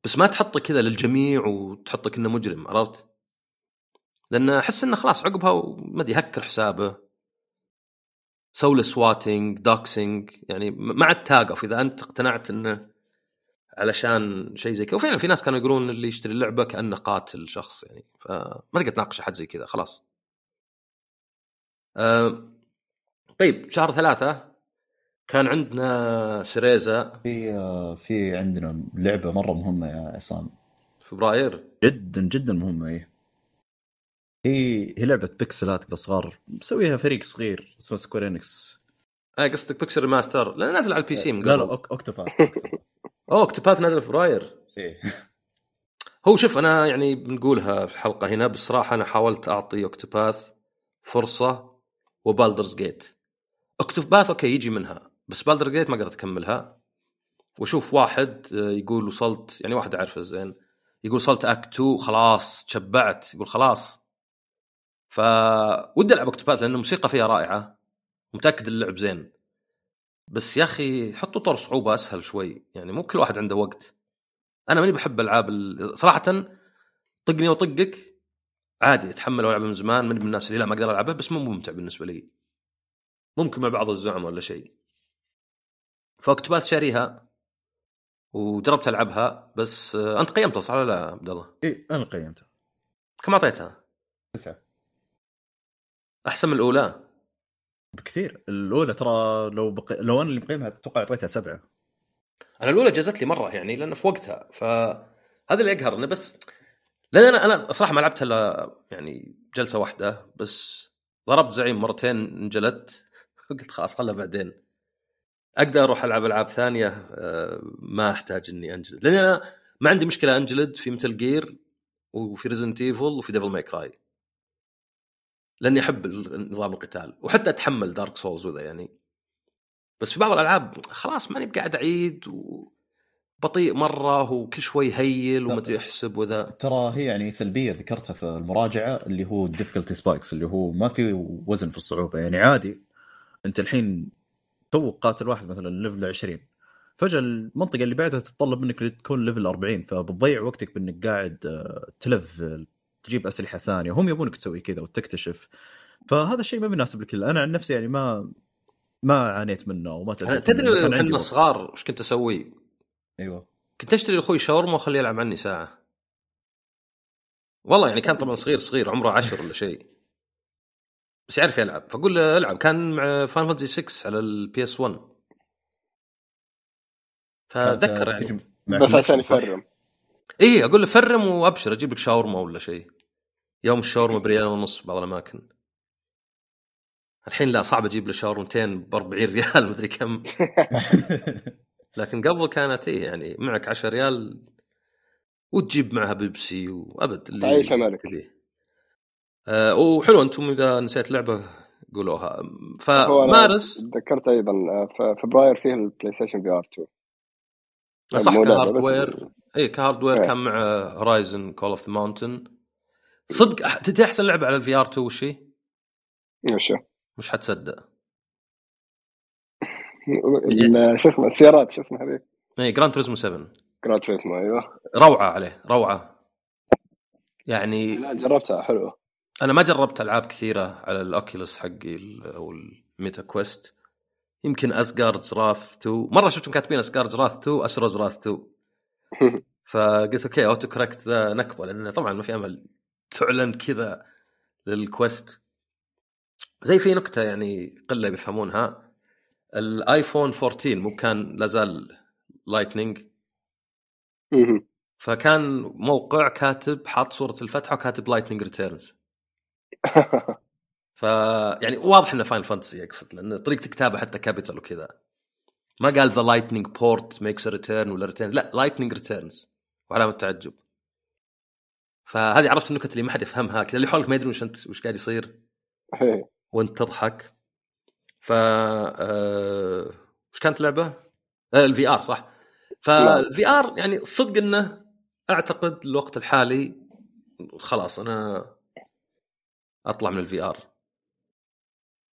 بس ما تحطه كذا للجميع وتحطه كأنه مجرم عرفت؟ لأن أحس إنه خلاص عقبها ما أدري هكر حسابه. سوي له swatting doxxing يعني مع التاقف إذا أنت اقتنعت إنه علشان شيء زي كذا. وفعلا في ناس كانوا يقولون اللي يشتري اللعبة كأنه قاتل شخص يعني. فما تقدر تناقش أحد زي كذا خلاص. أه طيب شهر ثلاثة كان عندنا سريزا في في عندنا لعبة مرة مهمة يا عصام فبراير؟ جدا جدا مهمة اي هي هي لعبة بيكسلات كذا صغار. مسويها فريق صغير اسمه Square Enix آه قصدك Pixel Remaster لأنه نازل على ال PC من لا لا Octopath. أوه Octopath نازل فبراير إيه. هو شوف أنا يعني بنقولها في الحلقة هنا بصراحة أنا حاولت أعطي Octopath فرصة و Baldur's Gate. Octopath okay يجي منها بس Baldur's Gate ما قدرت أكملها. وشوف واحد آه، يقول وصلت يعني واحد أعرفه زين يقول وصلت act 2 خلاص تشبعت يقول خلاص. ف ودي ألعب اوكتوباث لأن الموسيقى فيها رائعة متأكد اللعب زين. بس يا أخي حطوا طور صعوبة أسهل شوي يعني مو كل واحد عنده وقت. أنا ماني بحب ألعاب ال- صراحة طقني وطقك عادي أتحمل والعبها من زمان من الناس اللي لا ما أقدر ألعبها بس مو ممتع بالنسبة لي. ممكن مع بعض الزعم ولا شيء. فاكتوباث شاريها وجربت ألعبها بس أنت قيمتها صح ولا لا عبد الله؟ اي أنا قيمته كم أعطيتها؟ تسعة. أحسن من الأولى؟ بكثير. الأولى ترى لو بق... لو أنا اللي مقيمها أتوقع أعطيتها سبعة. أنا الأولى جازت لي مرة يعني لأنه في وقتها. فهذا اللي يقهر إنه بس لأن أنا أنا صراحة ما لعبت إلا يعني جلسة واحدة بس ضربت زعيم مرتين انجلت قلت خلاص خلها بعدين. أقدر أروح ألعب ألعاب ثانية آه، ما أحتاج إني أنجلد. لأن أنا ما عندي مشكلة أنجلد في Metal Gear وفي Resident Evil وفي Devil May Cry لأني أحب نظام القتال وحتى أتحمل Dark Souls وذا يعني. بس في بعض الألعاب خلاص ماني بقاعد أعيد وبطيء مرة وكل شوي heal وما أدري أحسب وذا. ترى هي يعني سلبية ذكرتها في المراجعة اللي هو ال difficulty spikes اللي هو ما في وزن في الصعوبة. يعني عادي أنت الحين تو قاتل واحد مثلا level 20 فجأة المنطقة اللي بعدها تتطلب منك تكون level 40 فبتضيع وقتك بإنك قاعد آه، تلفل. تجيب أسلحة ثانية هم يبونك تسوي كذا وتكتشف. فهذا الشيء ما بيناسب الكل. أنا عن نفسي يعني ما ما عانيت منه وما تدري إحنا وقت. صغار وش كنت أسوي؟ أيوه. كنت أشتري لأخوي شاورما وأخليه يلعب عني ساعة. والله يعني كان طبعا صغير صغير عمره عشر ولا شيء. بس يعرف يلعب. فأقول له ألعب. كان مع فاين فانتسي 6 على ال PS1 فذكر يعني. بس عشان؟ يفرم. إيه أقول له فرم وأبشر أجيب لك شاورما ولا شيء. يوم الشاورما بريال ونص في بعض الأماكن. الحين لا صعب أجيب له شاورمتين ب 40 ريال مدري كم. لكن قبل كانت إيه يعني معك 10 ريال وتجيب معها بيبسي وأبد اللي تعيش. تبيه. آه وحلو أنتم إذا نسيت لعبة قولوها. فمارس تذكرت أيضا آه، فبراير فيه البلاي ستيشن VR2 صح ك hardware اي ك hardware إيه. كان مع Horizon Call of the Mountain صدق تدري أحسن لعبة على ال VR2 وش هي؟ وشو مش حتصدق. شو اسمه السيارات شو اسمها هذه؟ اي Gran Turismo 7 Gran Turismo أيوه. روعة عليه روعة. يعني لا جربتها حلوة. أنا ما جربت ألعاب كثيرة على ال Oculus حقي أو ال Meta Quest. يمكن Asgard's Wrath 2 مرة شفتهم كاتبين Asgard's Wrath 2 Asura's Wrath 2 فقلت okay auto correct ذا نكبة لأنه طبعا ما في أمل تعلن كذا لل Quest. زي في نكتة يعني قلة بيفهمونها. ال iPhone 14 مو كان لازال Lightning. فكان موقع كاتب حاط صورة الفتحة وكاتب Lightning Returns. ف يعني واضح إنه فاين فانتسي يقصد لأن طريقة كتابة حتى capital وكذا. ما قال the lightning port makes return ولا return لا Lightning Returns وعلامة تعجب. فهذه عرفت النكت اللي ما حد يفهمها. كذا اللي حولك ما يدرون وش انت وش قاعد يصير. إيه. وأنت تضحك. ف آه... وش كانت اللعبة؟ آه ال VR صح. فال VR يعني صدق إنه أعتقد الوقت الحالي خلاص أنا أطلع من ال VR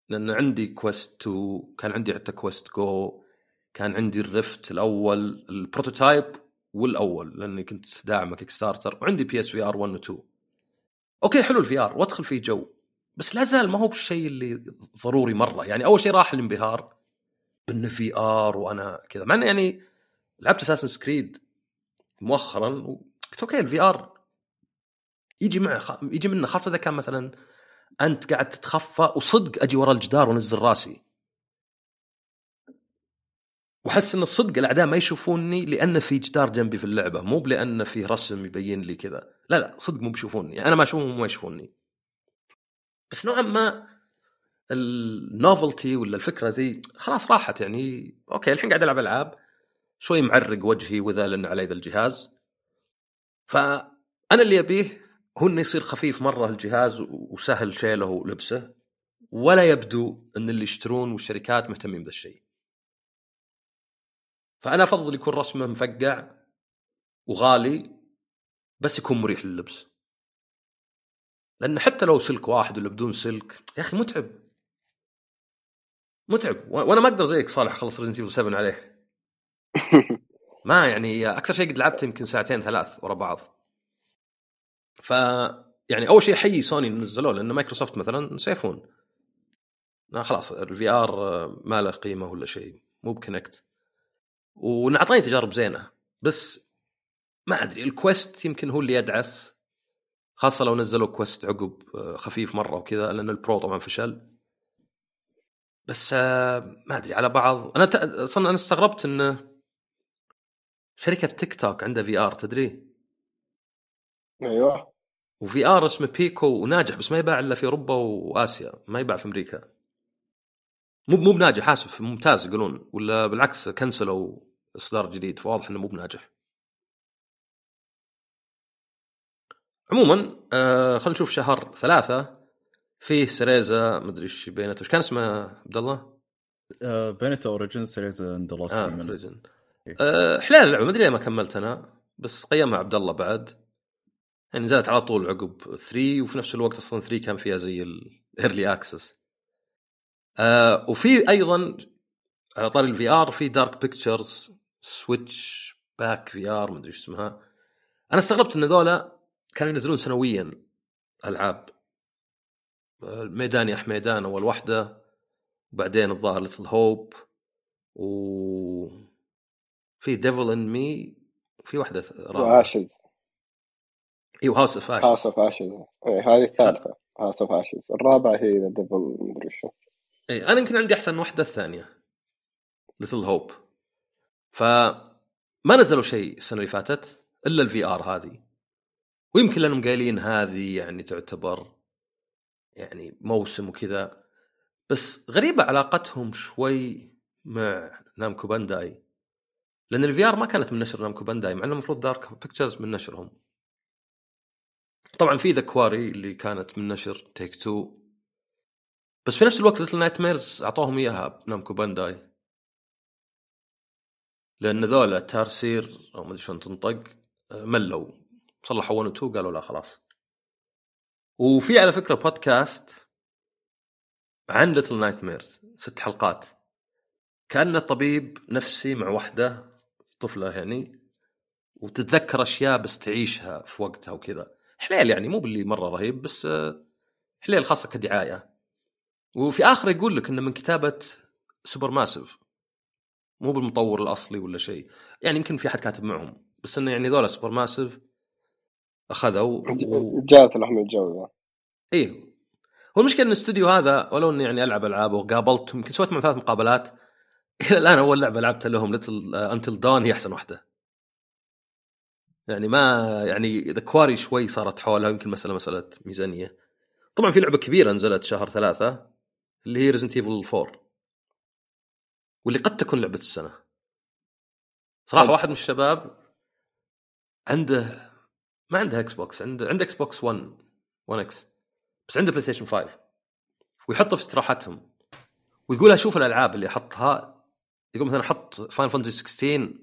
لأن عندي Quest 2 كان عندي حتى Quest جو كان عندي ال Rift الأول ال prototype والأول لأني كنت داعمه Kickstarter وعندي PS VR 1 و 2 okay حلو ال VR وأدخل فيه جو. بس لا زال ما هو بالشيء اللي ضروري مرة. يعني أول شيء راح الانبهار بأنه VR وأنا كذا. مع انه يعني لعبت Assassin's Creed مؤخرا وقلت okay ال VR يجي معه خ... يجي منه خاصة إذا كان مثلا أنت قاعد تتخفى وصدق أجي ورا الجدار وأنزل راسي. واحس إن الصدق الأعداء ما يشوفوني لأن في جدار جنبي في اللعبة مو لأن في رسم يبين لي كذا. لا لا صدق مو بيشوفوني أنا ما أشوفهم وما يشوفوني. بس نوعا ما ال novelty ولا الفكرة ذي خلاص راحت يعني. okay الحين قاعد ألعب ألعاب شوي معرق وجهي وذا لأن علي ذا الجهاز. ف أنا اللي أبيه هو إنه يصير خفيف مرة الجهاز وسهل شيله ولبسه ولا يبدو إن اللي يشترون والشركات مهتمين بالشيء فأنا أفضل يكون رسمه مفقع وغالي بس يكون مريح لللبس. لأن حتى لو سلك واحد ولا بدون سلك يا أخي متعب. متعب. وأنا ما أقدر زيك صالح أخلص Resident Evil 7 عليه. ما يعني أكثر شيء قد لعبته يمكن ساعتين ثلاث ورا بعض. ف يعني أول شيء حي سوني نزلوه لأن مايكروسوفت مثلا سيفون. لا خلاص ال VR ما له قيمة ولا شيء. مو بكونكت ونعطيني تجارب زينة بس ما أدري ال Quest يمكن هو اللي يدعس خاصة لو نزلوا Quest عقب آه، خفيف مرة وكذا لأن ال Pro طبعا فشل. بس آه، ما أدري على بعض أنا أصلا أنا استغربت انه شركة تيك توك عندها VR تدري؟ أيوه. و VR اسمه Pico وناجح بس ما يباع إلا في أوروبا وآسيا ما يباع في أمريكا. مو مو بناجح آسف ممتاز يقولون ولا بالعكس كنسلوا إصدار جديد فواضح إنه مو بناجح. عموما آه خلينا نشوف شهر ثلاثة فيه سريزا مدري إيش بينته إيش كان اسمه عبد الله؟ بينتا اوريجن سيريز اند لاست آه ديمون ريجن آه حلال اللعبة ما أدري ليه ما كملت أنا بس قيمها عبد الله بعد. يعني نزلت على طول عقب 3 وفي نفس الوقت أصلا 3 كان فيها زي الايرلي اكسس آه وفي أيضا على طاري ال VR في Dark Pictures Switchback VR ما أدري إيش اسمها. أنا استغربت إن ذولا كانوا ينزلون سنويا ألعاب. Man of Medan يا حميدان أول واحدة وبعدين الظاهر Little Hope و في Devil in Me وفي واحدة رابعة. و Ashes إيوه House of House Ashes of Ashes هذه الثالثة. House of Ashes الرابعة هي The Devil مدري شو اي أنا يمكن عندي أحسن واحدة الثانية. Little Hope فما نزلوا شيء السنة اللي فاتت إلا ال VR هذه. ويمكن لأنهم قايلين هذه يعني تعتبر يعني موسم وكذا بس غريبة علاقتهم شوي مع Namco Bandai. لأن ال VR ما كانت من نشر Namco Bandai مع إنه المفروض Dark Pictures من نشرهم. طبعا في The Quarry اللي كانت من نشر Take-Two بس في نفس الوقت Little Nightmares أعطوهم إياها ب Namco Bandai. لأن ذولا Tarsier أو ما أدري شلون تنطق آه، ملوا. صلحوا 1 و 2 قالوا لا خلاص. وفي على فكرة بودكاست عن Little Nightmares ست حلقات. كانه طبيب نفسي مع واحدة طفلة يعني وتتذكر أشياء بس تعيشها في وقتها وكذا. حليل يعني مو باللي مرة رهيب بس آه، حليل خاصة كدعاية. وفي آخر يقول لك إنه من كتابة Supermassive مو بالمطور الأصلي ولا شيء. يعني يمكن في أحد كاتب معهم بس إنه يعني ذولا Supermassive أخذوا و... جات لهم الجو ذا إيه. هو المشكلة إن الاستوديو هذا ولو إني يعني ألعب ألعاب وقابلتهم يمكن سويت معهم ثلاث مقابلات إلى الآن أول لعبة لعبتها لهم اللي Until Dawn هي أحسن واحدة. يعني ما يعني The Quarry شوي صارت حولها يمكن مسألة مسألة ميزانية. طبعا في لعبة كبيرة نزلت شهر ثلاثة اللي هي Resident Evil 4 واللي قد تكون لعبة السنة. صراحة طب. واحد من الشباب عنده ما عنده Xbox عنده عنده Xbox 1 1 X بس عنده PlayStation 5 ويحطه في استراحتهم. ويقول أشوف الألعاب اللي احطها يقول مثلا أحط Final Fantasy 16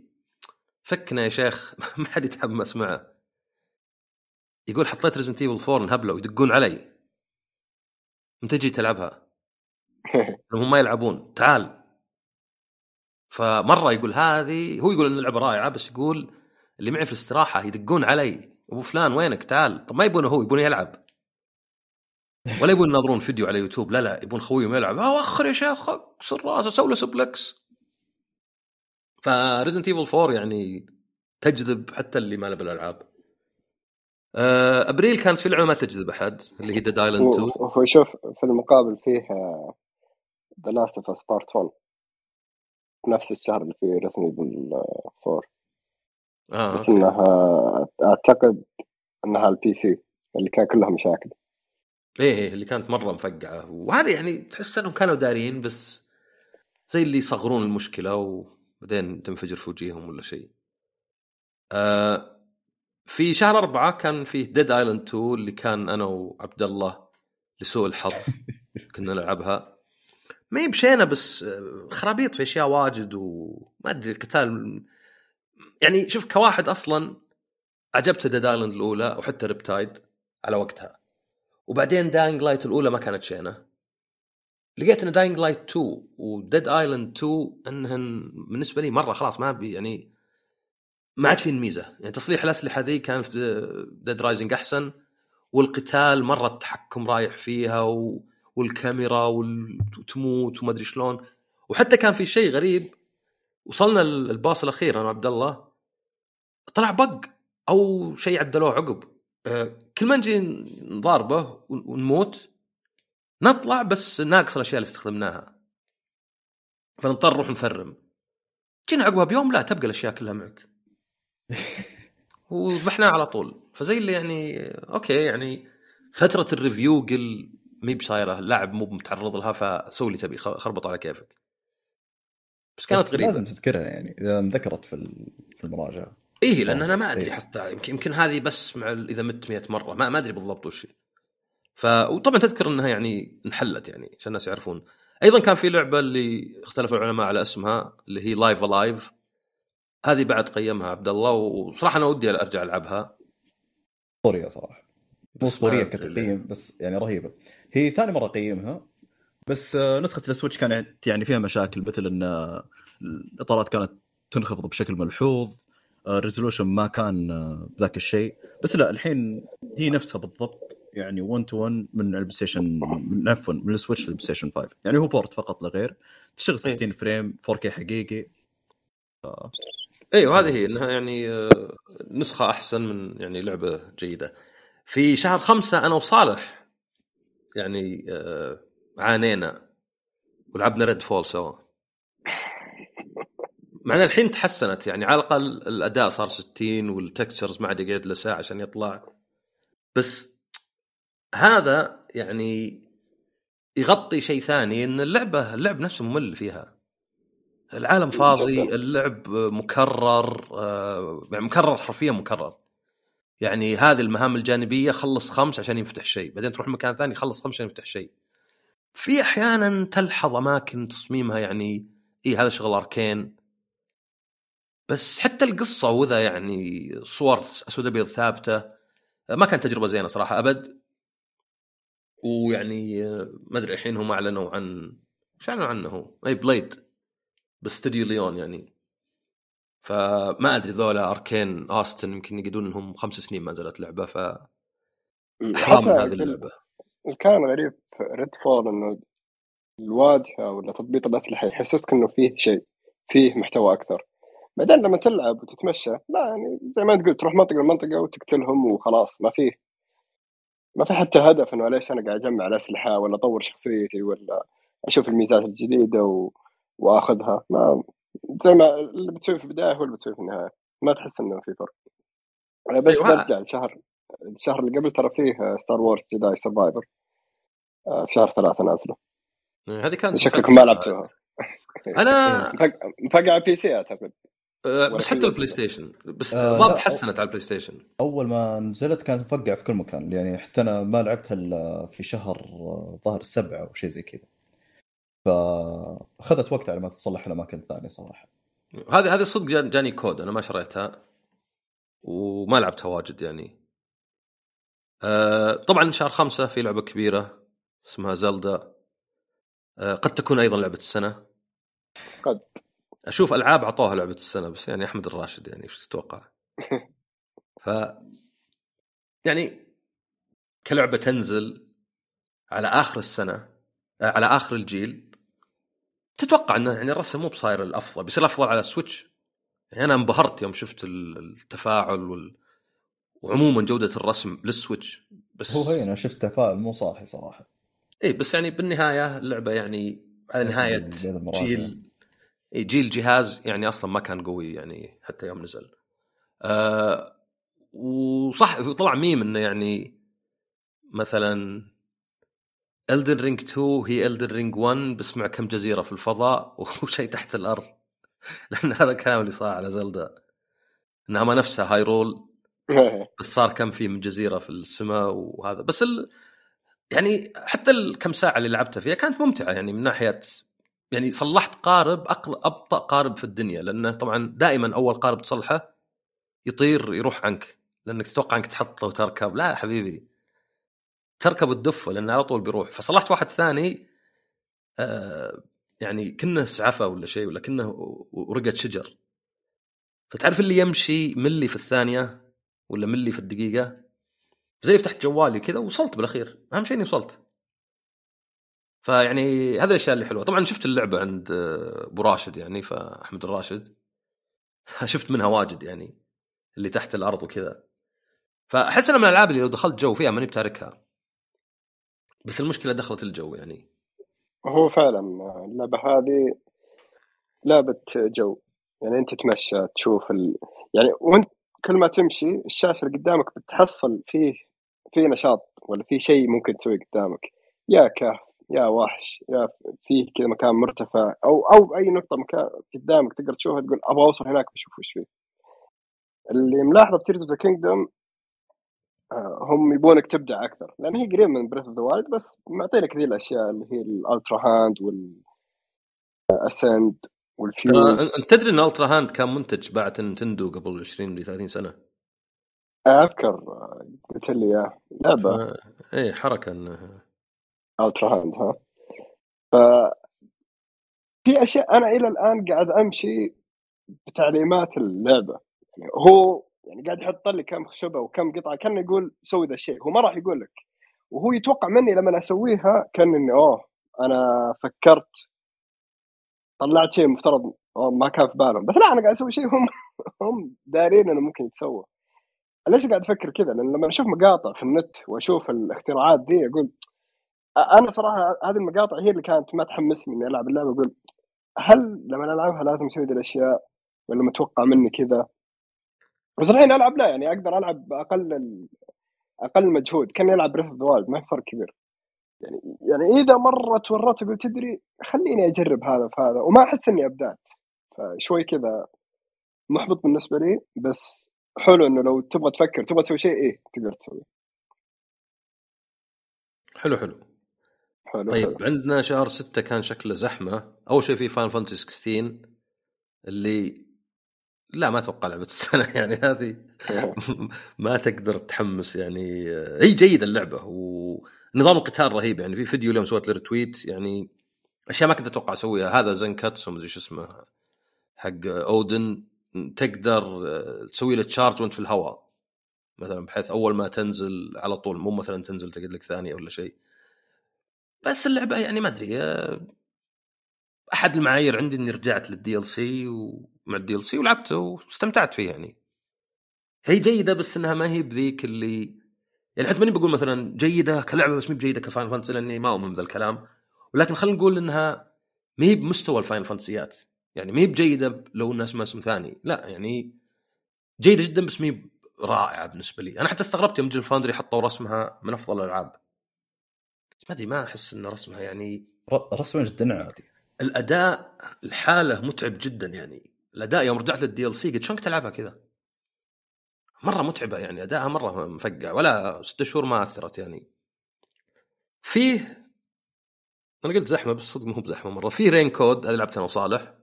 فكنا يا شيخ ما حد يتحمس معه. يقول حطيت Resident Evil 4 انهبلوا يدقون علي. متى تجي تلعبها؟ هم ما يلعبون. تعال. فمرة يقول هذه هو يقول إن اللعبة رائعة بس يقول اللي معي في الاستراحة يدقون علي. أبو فلان وينك؟ تعال. طب ما يبونه هو يبونه يلعب. ولا يبون يناظرون فيديو على يوتيوب. لا لا يبون خويهم يلعب. آه وخر يا شيخ اكسر راسه سوي له suplex. ف Resident Evil 4 يعني تجذب حتى اللي ما له بالألعاب. آه، أبريل كانت في لعبة ما تجذب أحد اللي هي Dead Island 2 هو شوف في المقابل فيه The Last of Us Part 1 في نفس الشهر اللي فيه Resident Evil 4 آه بس okay. انها أعتقد إنها ال PC اللي كان كلها مشاكل إيه إيه، اللي كانت مرة مفقعة وهذه يعني تحس إنهم كانوا دارين بس زي اللي يصغرون المشكلة وبعدين تنفجر في وجيههم ولا شيء. آه في شهر أربعة كان فيه Dead Island 2 اللي كان أنا وعبد الله لسوء الحظ كنا نلعبها ما هي بشينة بس خرابيط في أشياء واجد وما أدري القتال يعني شوف كواحد أصلا عجبته Dead Island الأولى وحتى Riptide على وقتها. وبعدين Dying Light الأولى ما كانت شينة. لقيت إن Dying Light 2 و Dead Island 2 إنهن بالنسبة لي مرة خلاص ما بي يعني ما عاد في ميزه يعني تصليح الأسلحة ذي كان في Dead Rising أحسن والقتال مرة التحكم رايح فيها و... والكاميرا وتموت وما أدري شلون. وحتى كان في شيء غريب وصلنا ال boss الأخير أنا وعبد الله طلع bug أو شيء عدلوه عقب. آه، كل ما نجي نضاربه ونموت نطلع بس ناقص الأشياء اللي استخدمناها. فنضطر نروح ن farm. جينا عقبها بيوم لا تبقى الأشياء كلها معك. وذبحناه على طول. فزي اللي يعني okay يعني فترة ال review قل مي بصايره اللاعب مو متعرض لها فسوي اللي تبي خربط على كيفك. بس كانت بس غريبة. لازم تذكرها يعني إذا انذكرت في في المراجعة. إيه لأن أنا ما أدري إيه. حتى يمكن يمكن هذه بس مع إذا مت 100 مرة ما, ما أدري بالضبط وش ف وطبعا تذكر إنها يعني انحلت يعني عشان الناس يعرفون. أيضا كان في لعبة اللي اختلف العلماء على اسمها اللي هي Live A Live هذه بعد قيمها عبد الله وصراحة أنا ودي أرجع ألعبها. أسطورية صراحة. مو أسطورية كتقييم بس يعني رهيبة. هي ثاني مرة أقيمها. بس آه، نسخة ال Switch كانت يعني فيها مشاكل مثل إن الإطارات كانت تنخفض بشكل ملحوظ ال resolution ما كان آه، ذاك الشيء. بس لا الحين هي نفسها بالضبط يعني 1 to 1 من ال PlayStation من عفوا من ال Switch لل PlayStation 5 يعني هو port فقط لا غير. تشتغل 60 إيه. frame 4K حقيقي. ف... أيوه هذه هي إنها يعني آه، نسخة أحسن من يعني لعبة جيدة. في شهر خمسة أنا وصالح يعني آه، عانينا ولعبنا ريد فول سوا. مع الحين تحسنت يعني على الأقل الأداء صار 60 والتكتشرز ما عاد يقعد له ساعة عشان يطلع. بس هذا يعني يغطي شيء ثاني إن اللعبة اللعب نفسه ممل فيها. العالم فاضي اللعب مكرر آه، يعني مكرر حرفيا مكرر. يعني هذه المهام الجانبية خلص خمس عشان ينفتح شيء بعدين تروح مكان ثاني خلص خمس عشان يفتح شيء. في أحيانا تلحظ أماكن تصميمها يعني اي هذا شغل أركين. بس حتى القصة وذا يعني صور أسود أبيض ثابتة ما كانت تجربة زينة صراحة أبد. ويعني ما أدري الحين هم أعلنوا عن إيش أعلنوا عنه؟ أي Blade باستوديو ليون يعني. فما أدري ذولا Arkane Austin يمكن يقعدون إنهم خمس سنين ما نزلت لعبة ف حرام من هذه اللعبة. كان غريب في Redfall إنه الواجهه ولا تطبيق الأسلحة يحسسك إنه فيه شيء فيه محتوى أكثر. بعدين لما تلعب وتتمشى لا يعني زي ما تقول تروح منطقة لمنطقة وتقتلهم وخلاص ما فيه ما في حتى هدف إنه ليش أنا قاعد أجمع الأسلحة ولا أطور شخصيتي ولا أشوف الميزات الجديدة و... وأخذها. ما زي ما اللي بتسوي في البداية هو اللي بتسوي في النهاية. ما تحس إنه في فرق. بس أيوة. برجع الشهر الشهر اللي قبل ترى فيه Star Wars Jedi Survivor في شهر ثلاثة نازلة. هذه كانت شكلكم ما لعبتوها. أنا مفقع على PC أعتقد. أه بس حتى ال PlayStation بس الظاهر آه تحسنت على ال PlayStation أول ما نزلت كانت مفقعه في كل مكان. يعني حتى أنا ما لعبتها إلا في شهر ظهر السبعة أو شيء زي كذا. فأخذت وقت على ما تصلح الاماكن الثانية صراحة. هذه هذه صدق جاني كود أنا ما شريتها وما لعبتها واجد يعني. آه طبعا شهر خمسة في لعبة كبيرة اسمها زلدا. آه قد تكون أيضا لعبة السنة. قد. أشوف ألعاب أعطوها لعبة السنة بس يعني أحمد الراشد يعني إيش تتوقع؟ ف يعني كلعبة تنزل على آخر السنة آه، على آخر الجيل. تتوقع إنه يعني الرسم مو بصاير الأفضل بيصير الأفضل على السويتش. يعني أنا انبهرت يوم شفت التفاعل وال... وعموما جودة الرسم للسويتش بس هو هي أنا شفت تفاعل مو صاحي صراحة. اي بس يعني بالنهاية اللعبة يعني على نهاية جيل جيل جهاز يعني أصلا ما كان قوي يعني حتى يوم نزل. أه وصح طلع ميم إنه يعني مثلا Elden Ring 2 هي Elden Ring 1 بس مع كم جزيرة في الفضاء وشيء تحت الأرض. لأن هذا الكلام اللي صار على Zelda إنها ما نفسها Hyrule إيه. بس صار كم فيه من جزيرة في السماء وهذا. بس ال... يعني حتى الكم ساعة اللي لعبتها فيها كانت ممتعة يعني من ناحية يعني صلحت قارب أقل... أبطأ قارب في الدنيا. لأنه طبعا دائما أول قارب تصلحه يطير يروح عنك. لأنك تتوقع أنك تحطه وتركب. لا يا حبيبي. تركب الدفه لأنه على طول بيروح. فصلحت واحد ثاني آه يعني كنه سعفة ولا شيء ولا كنه ورقة شجر. فتعرف اللي يمشي ملي في الثانية ولا ملي في الدقيقة؟ زي فتحت جوالي كذا وصلت بالأخير. أهم شيء إني وصلت. فيعني هذه الأشياء اللي حلوة. طبعا شفت اللعبة عند آه، أبو راشد يعني فأحمد الراشد. شفت منها واجد يعني اللي تحت الأرض وكذا. فأحس إنها من الألعاب اللي لو دخلت جو فيها ماني بتاركها. بس المشكلة دخلت الجو يعني. هو فعلا اللعبة هذه لعبة جو. يعني أنت تتمشى تشوف ال... يعني وأنت كل ما تمشي الشاشة اللي قدامك بتحصل فيه في نشاط ولا في شيء ممكن تسويه قدامك. يا كهف يا وحش يا فيه كذا مكان مرتفع أو أو أي نقطة مكان قدامك تقدر تشوفها تقول أبغى أوصل هناك بشوف وش فيه. اللي ملاحظة في Tears of the Kingdom هم يبونك تبدع أكثر. لأن هي قريب من Breath of the Wild بس معطينا كثير الأشياء اللي هي ال Ultrahand وال Ascend ترى والفيوز انت تدري إن Ultra Hand كان منتج باعت نينتندو قبل 20 ل 30 سنة؟ أذكر آه، قلت لي إياه. لعبة. ف... إيه حركة إنه. Ultra Hand ها. ف في أشياء أنا إلى الآن قاعد أمشي بتعليمات اللعبة. يعني هو يعني قاعد يحط لي كم خشبة وكم قطعة كان يقول سوي ذا الشيء. هو ما راح يقول لك. وهو يتوقع مني لما أسويها كان إني أوه أنا فكرت طلعت شيء مفترض ما كان في بالهم. بس لا أنا قاعد أسوي شيء هم هم دارين إنه ممكن يتسوى. ليش قاعد أفكر كذا؟ لأن لما أشوف مقاطع في النت وأشوف الاختراعات دي أقول أنا صراحة هذه المقاطع هي اللي كانت ما تحمسني إني ألعب اللعبة. أقول هل لما ألعبها لازم أسوي ذي الأشياء؟ ولا متوقع مني كذا؟ بس الحين ألعب لا يعني أقدر ألعب باقل ال- أقل مجهود. كان يلعب Breath of ما في فرق كبير. يعني يعني إذا مره تورطت أقول تدري خليني أجرب هذا في هذا وما أحس إني أبدعت. فشوي كذا محبط بالنسبة لي بس حلو إنه لو تبغى تفكر تبغى تسوي شيء إيه تقدر تسويه حلو حلو. حلو طيب حلو. عندنا شهر ستة كان شكله زحمة. أول شيء في Final Fantasy 16 اللي لا ما أتوقع لعبة السنة. يعني هذه ما تقدر تحمس يعني. هي جيدة اللعبة ونظام القتال رهيب. يعني في فيديو اليوم سويت retweet يعني أشياء ما كنت أتوقع أسويها. هذا Zantetsu مدري شو اسمه حق Odin. تقدر آه، تسوي له charge وأنت في الهواء. مثلا بحيث أول ما تنزل على طول مو مثلا تنزل تقعد لك ثانية ولا شيء. بس اللعبة يعني ما أدري آه، أحد المعايير عندي إني رجعت لل DLC ومع ال DLC ولعبته واستمتعت فيه يعني. هي جيدة بس إنها ما هي بذيك اللي يعني حتى ماني بقول مثلا جيدة كلعبة بس مي بجيدة ك Final Fantasy لأني ما أؤمن بذا الكلام ولكن خلينا نقول إنها ما هي بمستوى ال Final Fantasyات. يعني ما هي بجيدة لو انها اسمها اسم ثاني. لا يعني جيدة جدا بس ما هي رائعة بالنسبة لي. أنا حتى استغربت يوم Digital Foundry حطوا رسمها من أفضل الألعاب. ما أدري ما أحس إن رسمها يعني ر- رسمه جدا عادي. الأداء الحالة متعب جدا يعني. الأداء يوم رجعت لل DLC قلت شلونك تلعبها كذا؟ مرة متعبة يعني ادائها مرة مفقع ولا ست شهور ما أثرت يعني. فيه أنا قلت زحمة بس صدق مو بزحمة مرة. في Rain Code هذه لعبتها أنا وصالح.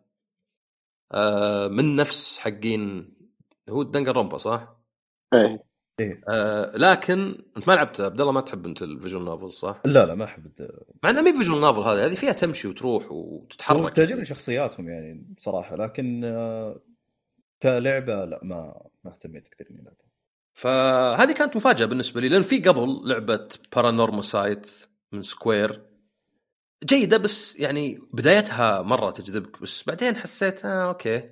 آه من نفس حقين هو Danganronpa صح؟ إيه. آه لكن أنت ما لعبت عبد الله ما تحب أنت ال visual novel صح؟ لا لا ما أحب مع انها مي visual novel هذه هذه فيها تمشي وتروح وتتحرك. تعجبني شخصياتهم يعني بصراحة لكن آه، كلعبة لا ما ما اهتميت كثير إني ألعبها. فهذه كانت مفاجأة بالنسبة لي لأن في قبل لعبة Paranormasight من Square جيدة بس يعني بدايتها مرة تجذبك بس بعدين حسيت آه أوكي.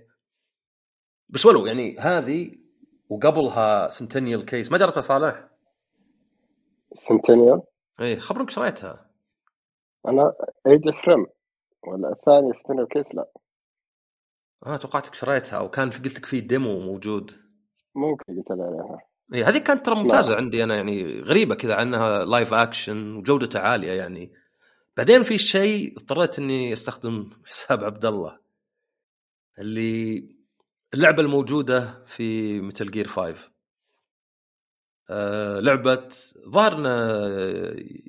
بس ولو يعني هذه وقبلها Centennial Case ما جربتها صالح؟ Centennial إيه خبرك شريتها أنا Aegis Rim ولا الثاني Centennial Case لا. آه توقعتك شريتها أو كان في قلت لك في demo موجود. ممكن قلت لي عليها. إي هذه كانت ترى ممتازة عندي أنا يعني غريبة كذا عنها live action وجودتها عالية يعني. بعدين في شيء اضطريت إني أستخدم حساب عبد الله اللي اللعبة الموجودة في Metal Gear 5 آه لعبة ظهرنا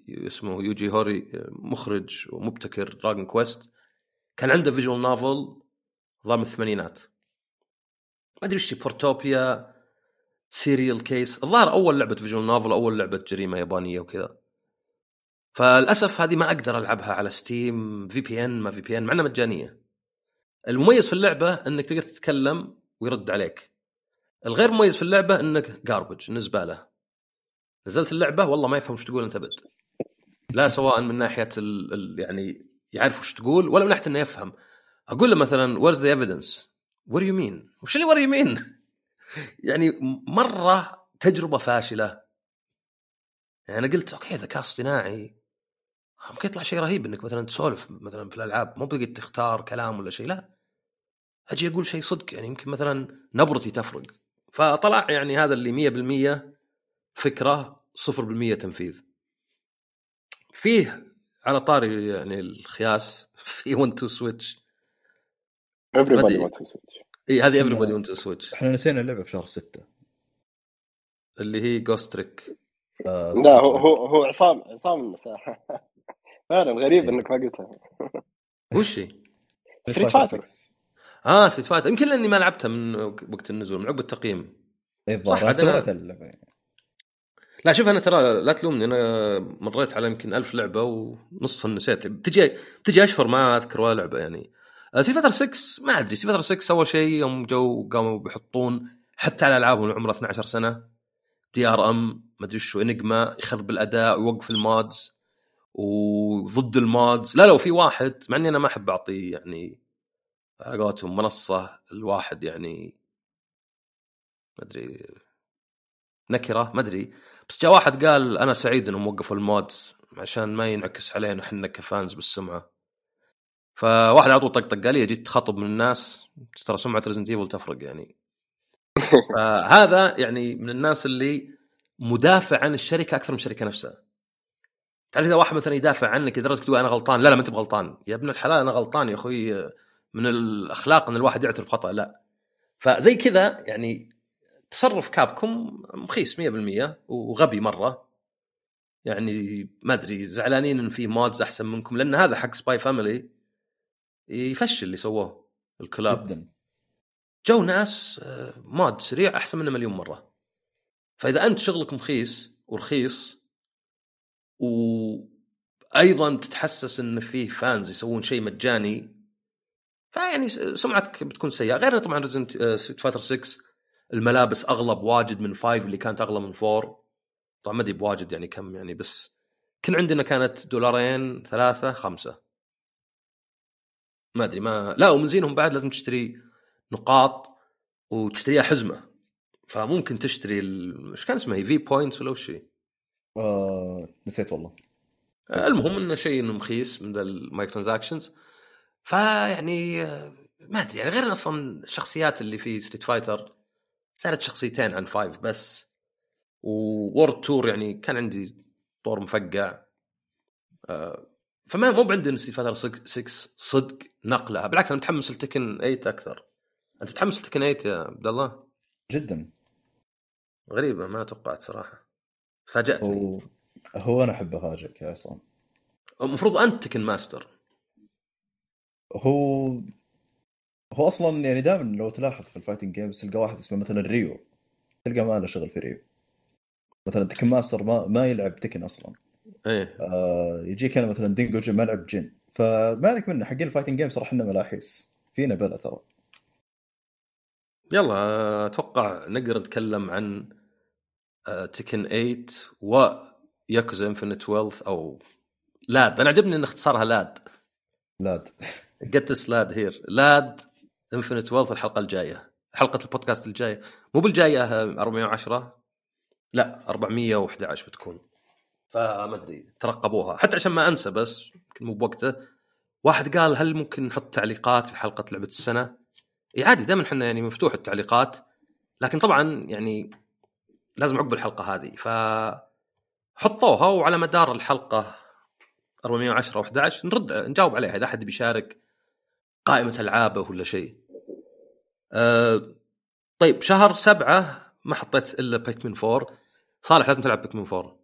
اسمه يوجي هوري مخرج ومبتكر Dragon Quest كان عنده visual novel من الثمانينات. ما أدري وش Portopia Serial Case الظاهر أول لعبة visual novel أول لعبة جريمة يابانية وكذا. فللأسف هذه ما أقدر ألعبها على Steam في بي ان ما في بي ان مع إنها مجانية. المميز في اللعبة إنك تقدر تتكلم ويرد عليك. الغير مميز في اللعبة إنك garbage زبالة نزلت اللعبة والله ما يفهم وش تقول أنت بد لا سواء من ناحية ال ال يعني يعرف وش تقول ولا من ناحية إنه يفهم. أقول له مثلا where's the evidence what you mean وش اللي what you mean يعني مرة تجربة فاشلة. يعني أنا قلت أوكي ذكاء اصطناعي. ممكن يطلع شيء رهيب إنك مثلا تسولف مثلا في الألعاب مو بقيت تختار كلام ولا شيء لا. أجي أقول شيء صدق يعني يمكن مثلا نبرتي تفرق. فطلع يعني هذا اللي 100% فكرة 0% تنفيذ. فيه على طاري يعني الخياس في 1 2 Switch Everybody 1 2 Switch. اي هذه Everybody 1 2 Switch إحنا نسينا اللعبة في شهر 6 اللي هي Ghost Trick آه لا هو هو هو عصام عصام المساحة. فعلا غريب إنك ما قلتها. وش هي؟ Street Fighter آه Street Fighter يمكن لأني ما لعبتها من وقت النزول من عقب التقييم. اي صح، أنا- لا شوف أنا ترى لا تلومني أنا مريت على يمكن ألف لعبة ونصها نسيت. بتجي بتجي أشهر ما أذكر ولا لعبة يعني. Street Fighter 6 ما أدري. Street Fighter 6 أول شيء يوم جو قاموا بيحطون حتى على ألعابهم اللي عمرها 12 سنة. DRM ما أدري شو Enigma يخرب الاداء ويوقف ال mods وضد ال mods لا لو في واحد مع إني أنا ما أحب اعطي يعني على قولتهم منصة الواحد يعني ما أدري نكرة ما أدري. بس جاء واحد قال أنا سعيد إنهم وقفوا ال mods عشان ما ينعكس علينا إحنا ك fans بالسمعة. فواحد على طول طقطق قال لي جيت تخاطب من الناس. ترى سمعة Resident Evil تفرق يعني. فهذا يعني من الناس اللي مدافع عن الشركة أكثر من الشركة نفسها. تعرف إذا واحد مثلا يدافع عنك لدرجة تقول أنا غلطان؟ لا لا ما أنت بغلطان. يا ابن الحلال أنا غلطان يا أخوي. من الأخلاق إن الواحد يعترف خطأ لا. فزي كذا يعني تصرف Capcom مخيس 100% وغبي مرة. يعني ما أدري زعلانين إن في mods أحسن منكم لأن هذا حق Spy Family يفشل اللي سووه الكلاب. جدا. جو ناس آه، mod سريع أحسن منه مليون مرة. فإذا أنت شغلك مخيس ورخيص وأيضا تتحسس إن فيه fans يسوون شيء مجاني فيعني سمعتك بتكون سيئة. غير طبعا Street Fighter 6 الملابس اغلى بواجد من 5 اللي كانت أغلى من 4 طبعا ما أدري بواجد يعني كم يعني بس كان عندنا كانت دولارين ثلاثة خمسة. ما أدري ما لا ومن زينهم بعد لازم تشتري نقاط وتشتريها حزمة. فممكن تشتري ال... إيش كان اسمها؟ في points ولا وش؟ آه نسيت والله. المهم إنه شيء إنه مخيس من ذا ال microtransactions فيعني آه، ما أدري يعني غير أصلا الشخصيات اللي في Street Fighter صارت شخصيتين عن five بس World Tour يعني كان عندي طور مفقع آه، فما مو بعندي Street Fighter 6 صدق نقلها بالعكس أنا متحمس ل Tekken 8 أكثر. أنت متحمس ل Tekken 8 يا عبد الله؟ جدا. غريبة ما توقعت صراحة. فاجأتني. هو هو أنا احب افاجئك يا عصام. المفروض أنت Tekken master هو هو أصلا يعني دائما لو تلاحظ في ال fighting games تلقى واحد اسمه مثلا Ryu. تلقى ما له شغل في Ryu. مثلا Tekken master ما ما يلعب Tekken أصلا. إيه. آه يجيك أنا مثلا دينجو ما لعب Jin. فما عليك منه حقين ال fighting games صراحة إحنا ملاحيس. فينا بلا ترى. يلا أتوقع نقدر نتكلم عن آه، Tekken 8 و Yakuza Infinite Wealth أو LAD. أنا عجبني إن اختصارها LAD. LAD. Get this lad here lad Infinite Wealth الحلقة الجاية. حلقة البودكاست الجاية. مو بالجاية آه، 410 لا 411 بتكون. فما أدري ترقبوها. حتى عشان ما أنسى بس يمكن مو بوقته. واحد قال هل ممكن نحط تعليقات في حلقة لعبة السنة؟ إي عادي دائما إحنا يعني مفتوح التعليقات. لكن طبعا يعني لازم عقب الحلقة هذه. ف حطوها وعلى مدار الحلقة 410 و 11 نرد نجاوب عليها. إذا أحد بيشارك قائمة ألعابه ولا شيء. أه طيب شهر سبعة ما حطيت إلا Pikmin 4 صالح لازم تلعب Pikmin 4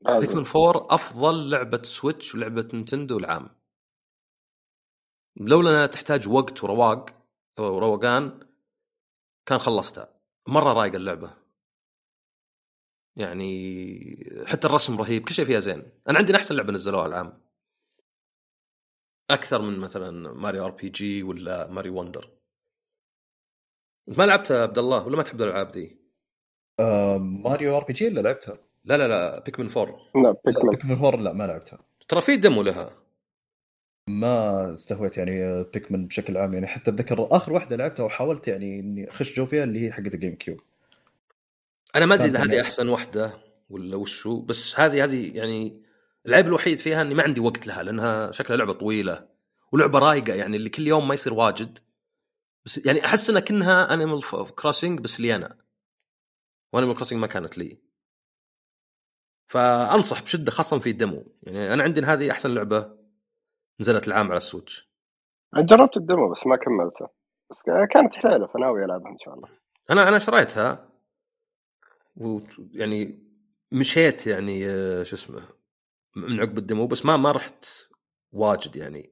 لازم. Pikmin 4 أفضل لعبة Switch ولعبة Nintendo العام. لولا انها تحتاج وقت ورواق وروقان كان خلصتها. مرة رايقة اللعبة. يعني حتى الرسم رهيب كل شيء فيها زين. أنا عندي أحسن لعبة نزلوها العام. أكثر من مثلا Mario RPG ولا Mario Wonder. انت ما لعبتها عبد الله؟ ولا ما تحب الألعاب ذي؟ آه Mario RPG اللي لعبتها؟ لا لا لا Pikmin 4 لا لا Pikmin Pikmin four لا ما لعبتها. ترى في demo لها. ما استهويت يعني Pikmin بشكل عام. يعني حتى أتذكر آخر واحدة لعبتها وحاولت يعني إني أخش جو فيها اللي هي حقت ال GameCube أنا ما أدري إذا هذه من- أحسن واحدة ولا وشو بس هذه هذه يعني العيب الوحيد فيها إني ما عندي وقت لها لأنها شكلها لعبة طويلة ولعبة رايقة يعني اللي كل يوم ما يصير واجد. بس يعني أحس انها كأنها Animal Crossing بس لي أنا و Animal Crossing ما كانت لي. فأنصح بشدة خاصة في ال demo. يعني أنا عندي هذه أحسن لعبة نزلت العام على ال Switch. جربت ال demo بس ما كملته. بس كانت حليلة فناوي ألعبها إن شاء الله. أنا أنا شريتها. ويعني مشيت يعني آه، شو اسمه من عقب الدمو بس ما ما رحت واجد يعني.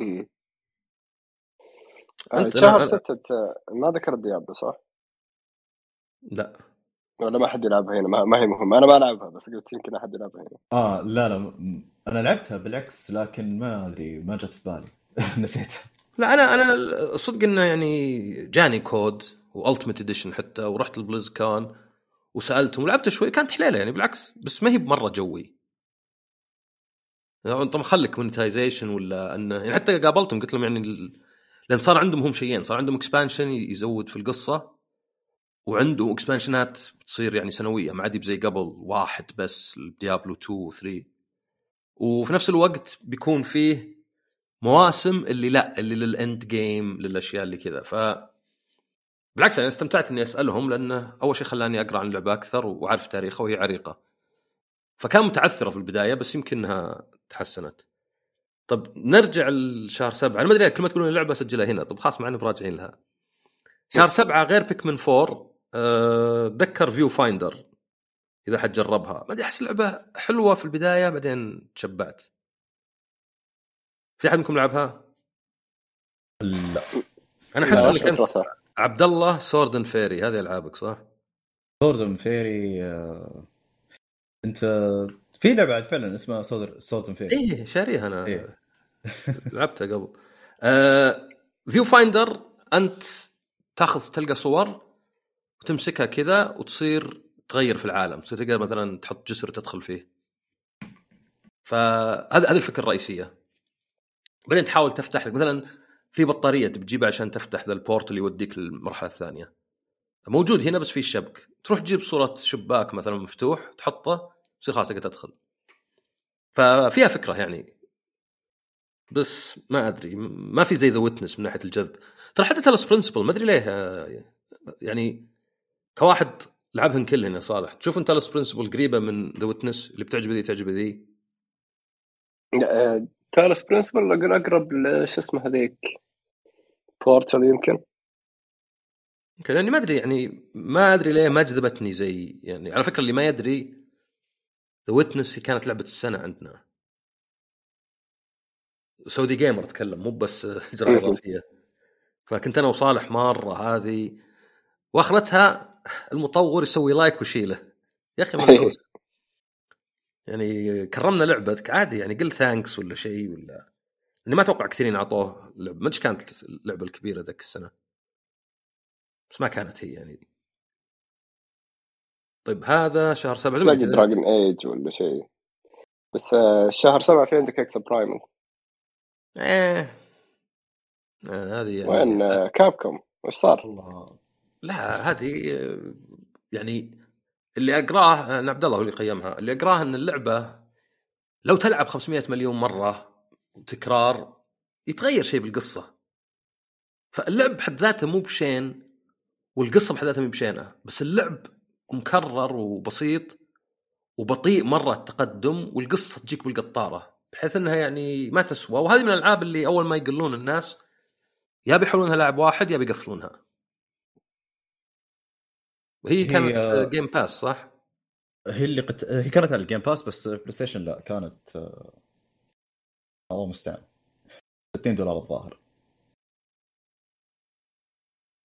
أمم. أنت- شهر أنا- أنا- ستة ما ذكرت ديابلو صح؟ لا. ولا ما حد يلعبها هنا ما, ما هي مهمة. أنا ما ألعبها بس قلت يمكن أحد يلعبها هنا. آه لا لا أنا لعبتها بالعكس لكن ما أدري ما جت في بالي. نسيتها لا أنا أنا الصدق إنه يعني جاني كود Ultimate Edition حتى ورحت ال BlizzCon وسألتهم ولعبت شوي كانت حليلة يعني بالعكس بس ما هي بمرة جوي. طبعا خليك monetization ولا انه يعني حتى قابلتهم قلت لهم يعني لأن صار عندهم هم شيئين. صار عندهم expansion يزود في القصة وعندهم expansion ات تصير يعني سنوية. ما عاد زي قبل واحد بس Diablo 2 و 3 وفي نفس الوقت بيكون فيه مواسم اللي لا اللي لل end game للأشياء اللي كذا. ف بالعكس أنا استمتعت إني أسألهم لأنه أول شيء خلاني أقرأ عن اللعبة أكثر وأعرف تاريخها وهي عريقة. فكان متعثرة في البداية بس يمكن انها تحسنت. طب نرجع لشهر سبعة. أنا ما أدري كل ما تقولون اللعبة أسجلها هنا. طب خلاص معنا براجعين لها. شهر سبعة غير Pikmin 4 أه، اتذكر Viewfinder إذا حد جربها. ما أدري أحس اللعبة حلوة في البداية بعدين تشبعت. في أحد منكم لعبها؟ لا. أنا أحس إنك أنت. عبد الله Sword and Fairy هذه ألعابك صح؟ Sword and Fairy آه، أنت في لعبة بعد فعلا اسمها Sword and Fairy إيه شاريها أنا. إيه. لعبتها قبل. آه Viewfinder أنت تاخذ تلقى صور وتمسكها كذا وتصير تغير في العالم. تصير تقدر مثلا تحط جسر تدخل فيه. فهذه هذه الفكرة الرئيسية. بعدين تحاول تفتح لك. مثلا في بطارية تبي تجيبها عشان تفتح ذا ال portal اللي يوديك للمرحلة الثانية. موجود هنا بس في الشبك تروح تجيب صورة شباك مثلا مفتوح تحطه تصير خلاص تقدر تدخل ففيها فكرة يعني. بس ما أدري ما في زي The Witness من ناحية الجذب. ترى حتى Talos Principle ما أدري ليه يعني كواحد لعبهن كلهن يا صالح. تشوف انت Talos Principle قريبة من The Witness اللي بتعجب ذي تعجب ذي؟ Talos Principle اقرب لشو اسمه هذيك؟ Portal يمكن. يمكن لأني ما أدري يعني ما أدري ليه ما جذبتني زي يعني. على فكرة اللي ما يدري The Witness كانت لعبة السنة عندنا. Saudi Gamer اتكلم مو بس جرعه اضافيه فكنت أنا وصالح مرة هذه واخرتها المطور يسوي like ويشيله يا أخي ملعوس يعني كرمنا لعبتك عادي يعني قل thanks ولا شيء ولا. اني ما أتوقع كثيرين أعطوه لعبة. ما كانت اللعبه الكبيرة ذاك السنة. بس ما كانت هي يعني. طيب هذا شهر سبعة تلاقي Dragon ايج ولا شيء. بس آه، شهر سبعة في عندك Exoprimal إيه. آه هذه يعني وين آه، كابكوم وش صار؟ والله لا هذه آه، يعني اللي أقراه أنا عبد الله هو اللي قيمها. اللي أقراه إن اللعبة لو تلعب 500 مليون مرة وتكرار يتغير شيء بالقصة. فاللعب بحد ذاته مو بشين والقصة بحد ذاتها مو بشينة بس اللعب مكرر وبسيط وبطيء مرة التقدم والقصة تجيك بالقطارة بحيث إنها يعني ما تسوى. وهذه من الألعاب اللي أول ما يقلون الناس يا بيحولونها لاعب واحد يا بيقفلونها. وهي هي- كانت Game Pass صح؟ هي اللي قت... هي كانت على ال Game Pass بس PlayStation لا كانت آه، الله المستعان 60 دولار الظاهر.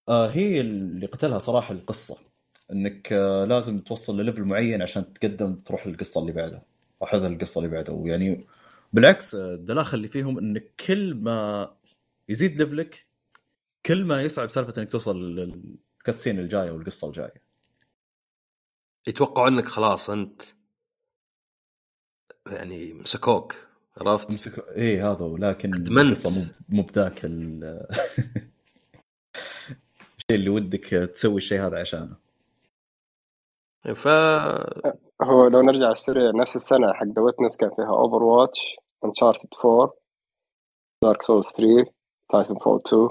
آه هي اللي قتلها صراحة القصة. انك آه لازم توصل لل level معين عشان تقدم تروح للقصة اللي بعدها أو هذا القصة اللي بعدها ويعني بالعكس آه، الدلاخه اللي فيهم انك كل ما يزيد ليفلك كل ما يصعب سالفة إنك توصل للكاتسين الجاية والقصة الجاية يتوقعوا إنك خلاص أنت يعني مسكوك عرفت؟ مسك اي هذا ولكن. القصة مو مو بذاك ال- الشيء اللي ودك تسوي الشيء هذا عشانه ف هو لو نرجع السريع نفس السنة حق The Witness كان فيها Overwatch Uncharted 4 Dark Souls 3 Titanfall 2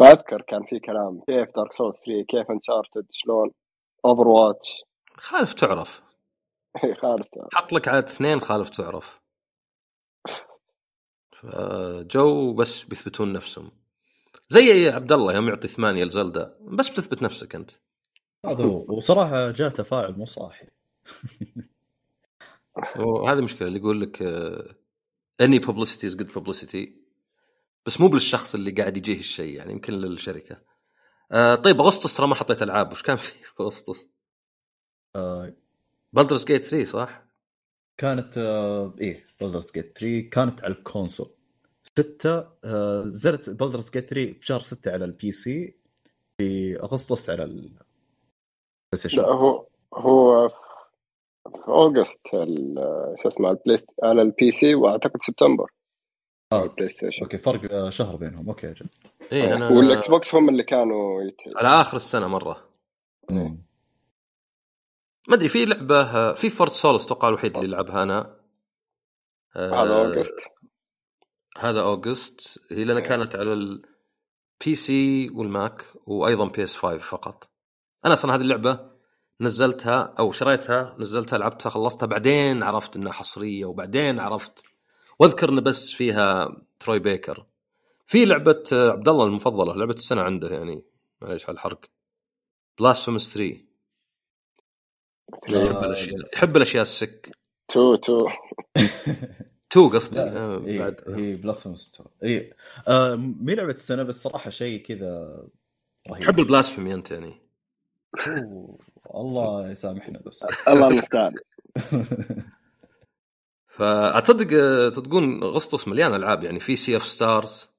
بذكر كان في كلام كيف Dark Souls 3 كيف Uncharted شلون Overwatch خالف تعرف. خالف حط لك على اثنين خالف تعرف. فجو بس بيثبتون نفسهم. زي عبد الله يوم يعطي ثمانية ل Zelda بس بتثبت نفسك أنت. هذا هو. وصراحة جاء تفاعل مو صاحي. وهذه مشكلة اللي يقول لك آه، any publicity is good publicity. بس مو بالشخص اللي قاعد يجيه الشيء يعني يمكن للشركة. آه، طيب أغسطس ترى ما حطيت ألعاب. وش كان في في أغسطس؟ آه، Baldur's Gate 3 صح؟ كانت آه، إيه Baldur's Gate 3 كانت على ال console. 6 نزلت Baldur's Gate 3 في شهر 6 على ال PC في أغسطس على البلاي لا هو هو في في August شو اسمه ال Play على ال PC وأعتقد سبتمبر. آه ال PlayStation okay فرق آه، شهر بينهم. okay أجل اي أنا وال X box هم اللي كانوا يت... على آخر السنة مرة. مم. ما أدري في لعبة في Fort Solis أتوقع الوحيد اللي لعبها أنا. آه، هذا August. هذا August. هي لأن كانت على ال PC وال Mac وأيضا PS 5 فقط. أنا أصلا هذه اللعبة نزلتها أو شريتها نزلتها لعبتها خلصتها بعدين عرفت إنها حصرية وبعدين عرفت. واذكر ان بس فيها Troy Baker. في لعبة عبد الله المفضلة لعبة السنة عنده يعني. معليش على الحرق. Blasphemous 3 يحب آه. الأشياء يحب الأشياء ال sick. two two. two قصدي؟ آه، إيه بعد. هي Blasphemous اي آه مي لعبة السنة بس صراحة شيء كذا رهيب. تحب ال blasphemy أنت يعني؟ الله يسامحنا بس. الله المستعان. فأتصدق آه، تصدقون أغسطس مليان ألعاب يعني في Sea of Stars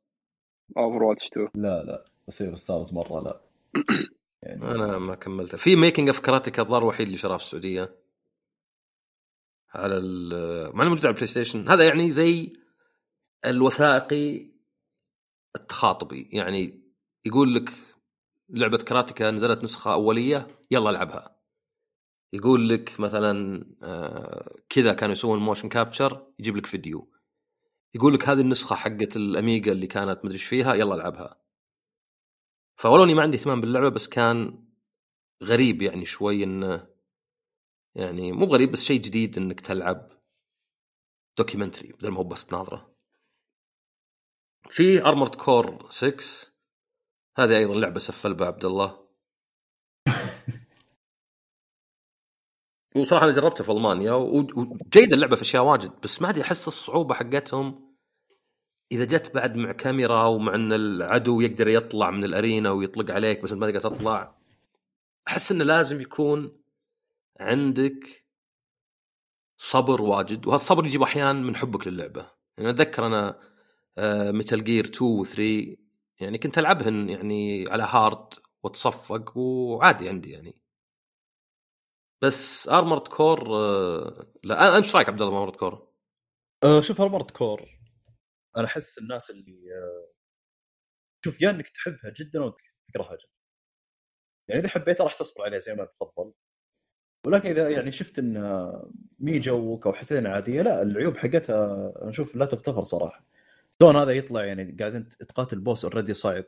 Overwatch 2 لا لا بصير Stars مرة لا. يعني أنا ما كملتها في Making of Karateka الظاهر الوحيد اللي شراه في السعودية. على ال- مع إنه موجود على ال PlayStation هذا يعني زي الوثائقي التخاطبي. يعني يقول لك لعبة Karateka نزلت نسخة أولية يلا ألعبها. يقول لك مثلا آه، كذا كانوا يسوون motion capture يجيب لك فيديو. يقول لك هذه النسخة حقت ال Amiga اللي كانت مدري إيش فيها يلا ألعبها. فولو اني ما عندي اهتمام باللعبة بس كان غريب يعني شوي انه يعني مو غريب بس شيء جديد إنك تلعب documentary بدل ما هو بس تناظره في Armored Core 6 هذه أيضا لعبة سفل عبد الله. وصراحة أنا جربتها في ألمانيا وجيدة اللعبة في أشياء واجد بس ما أدري أحس الصعوبة حقتهم إذا جت بعد مع كاميرا ومع إن العدو يقدر يطلع من ال arena ويطلق عليك بس أنت ما تقدر تطلع. أحس إنه لازم يكون عندك صبر واجد وهالصبر يجيب أحيانا من حبك للعبة. يعني أتذكر أنا Metal Gear 2 و 3 يعني كنت ألعبهن يعني على hard وأتصفق وعادي عندي يعني. بس Armored Core لا إيش رأيك عبد الله Armored Core؟ آه شوف Armored Core أنا أحس الناس اللي آه، شوف يا إنك تحبها جدا أو تكرهها جدا. يعني إذا حبيتها راح تصبر عليها زي ما تفضل. ولكن إذا يعني شفت انها مي جوك أو حسيت انها عادية لا العيوب حقتها أنا أشوف لا تغتفر صراحة. سواء هذا يطلع يعني قاعد انت تقاتل boss already صعب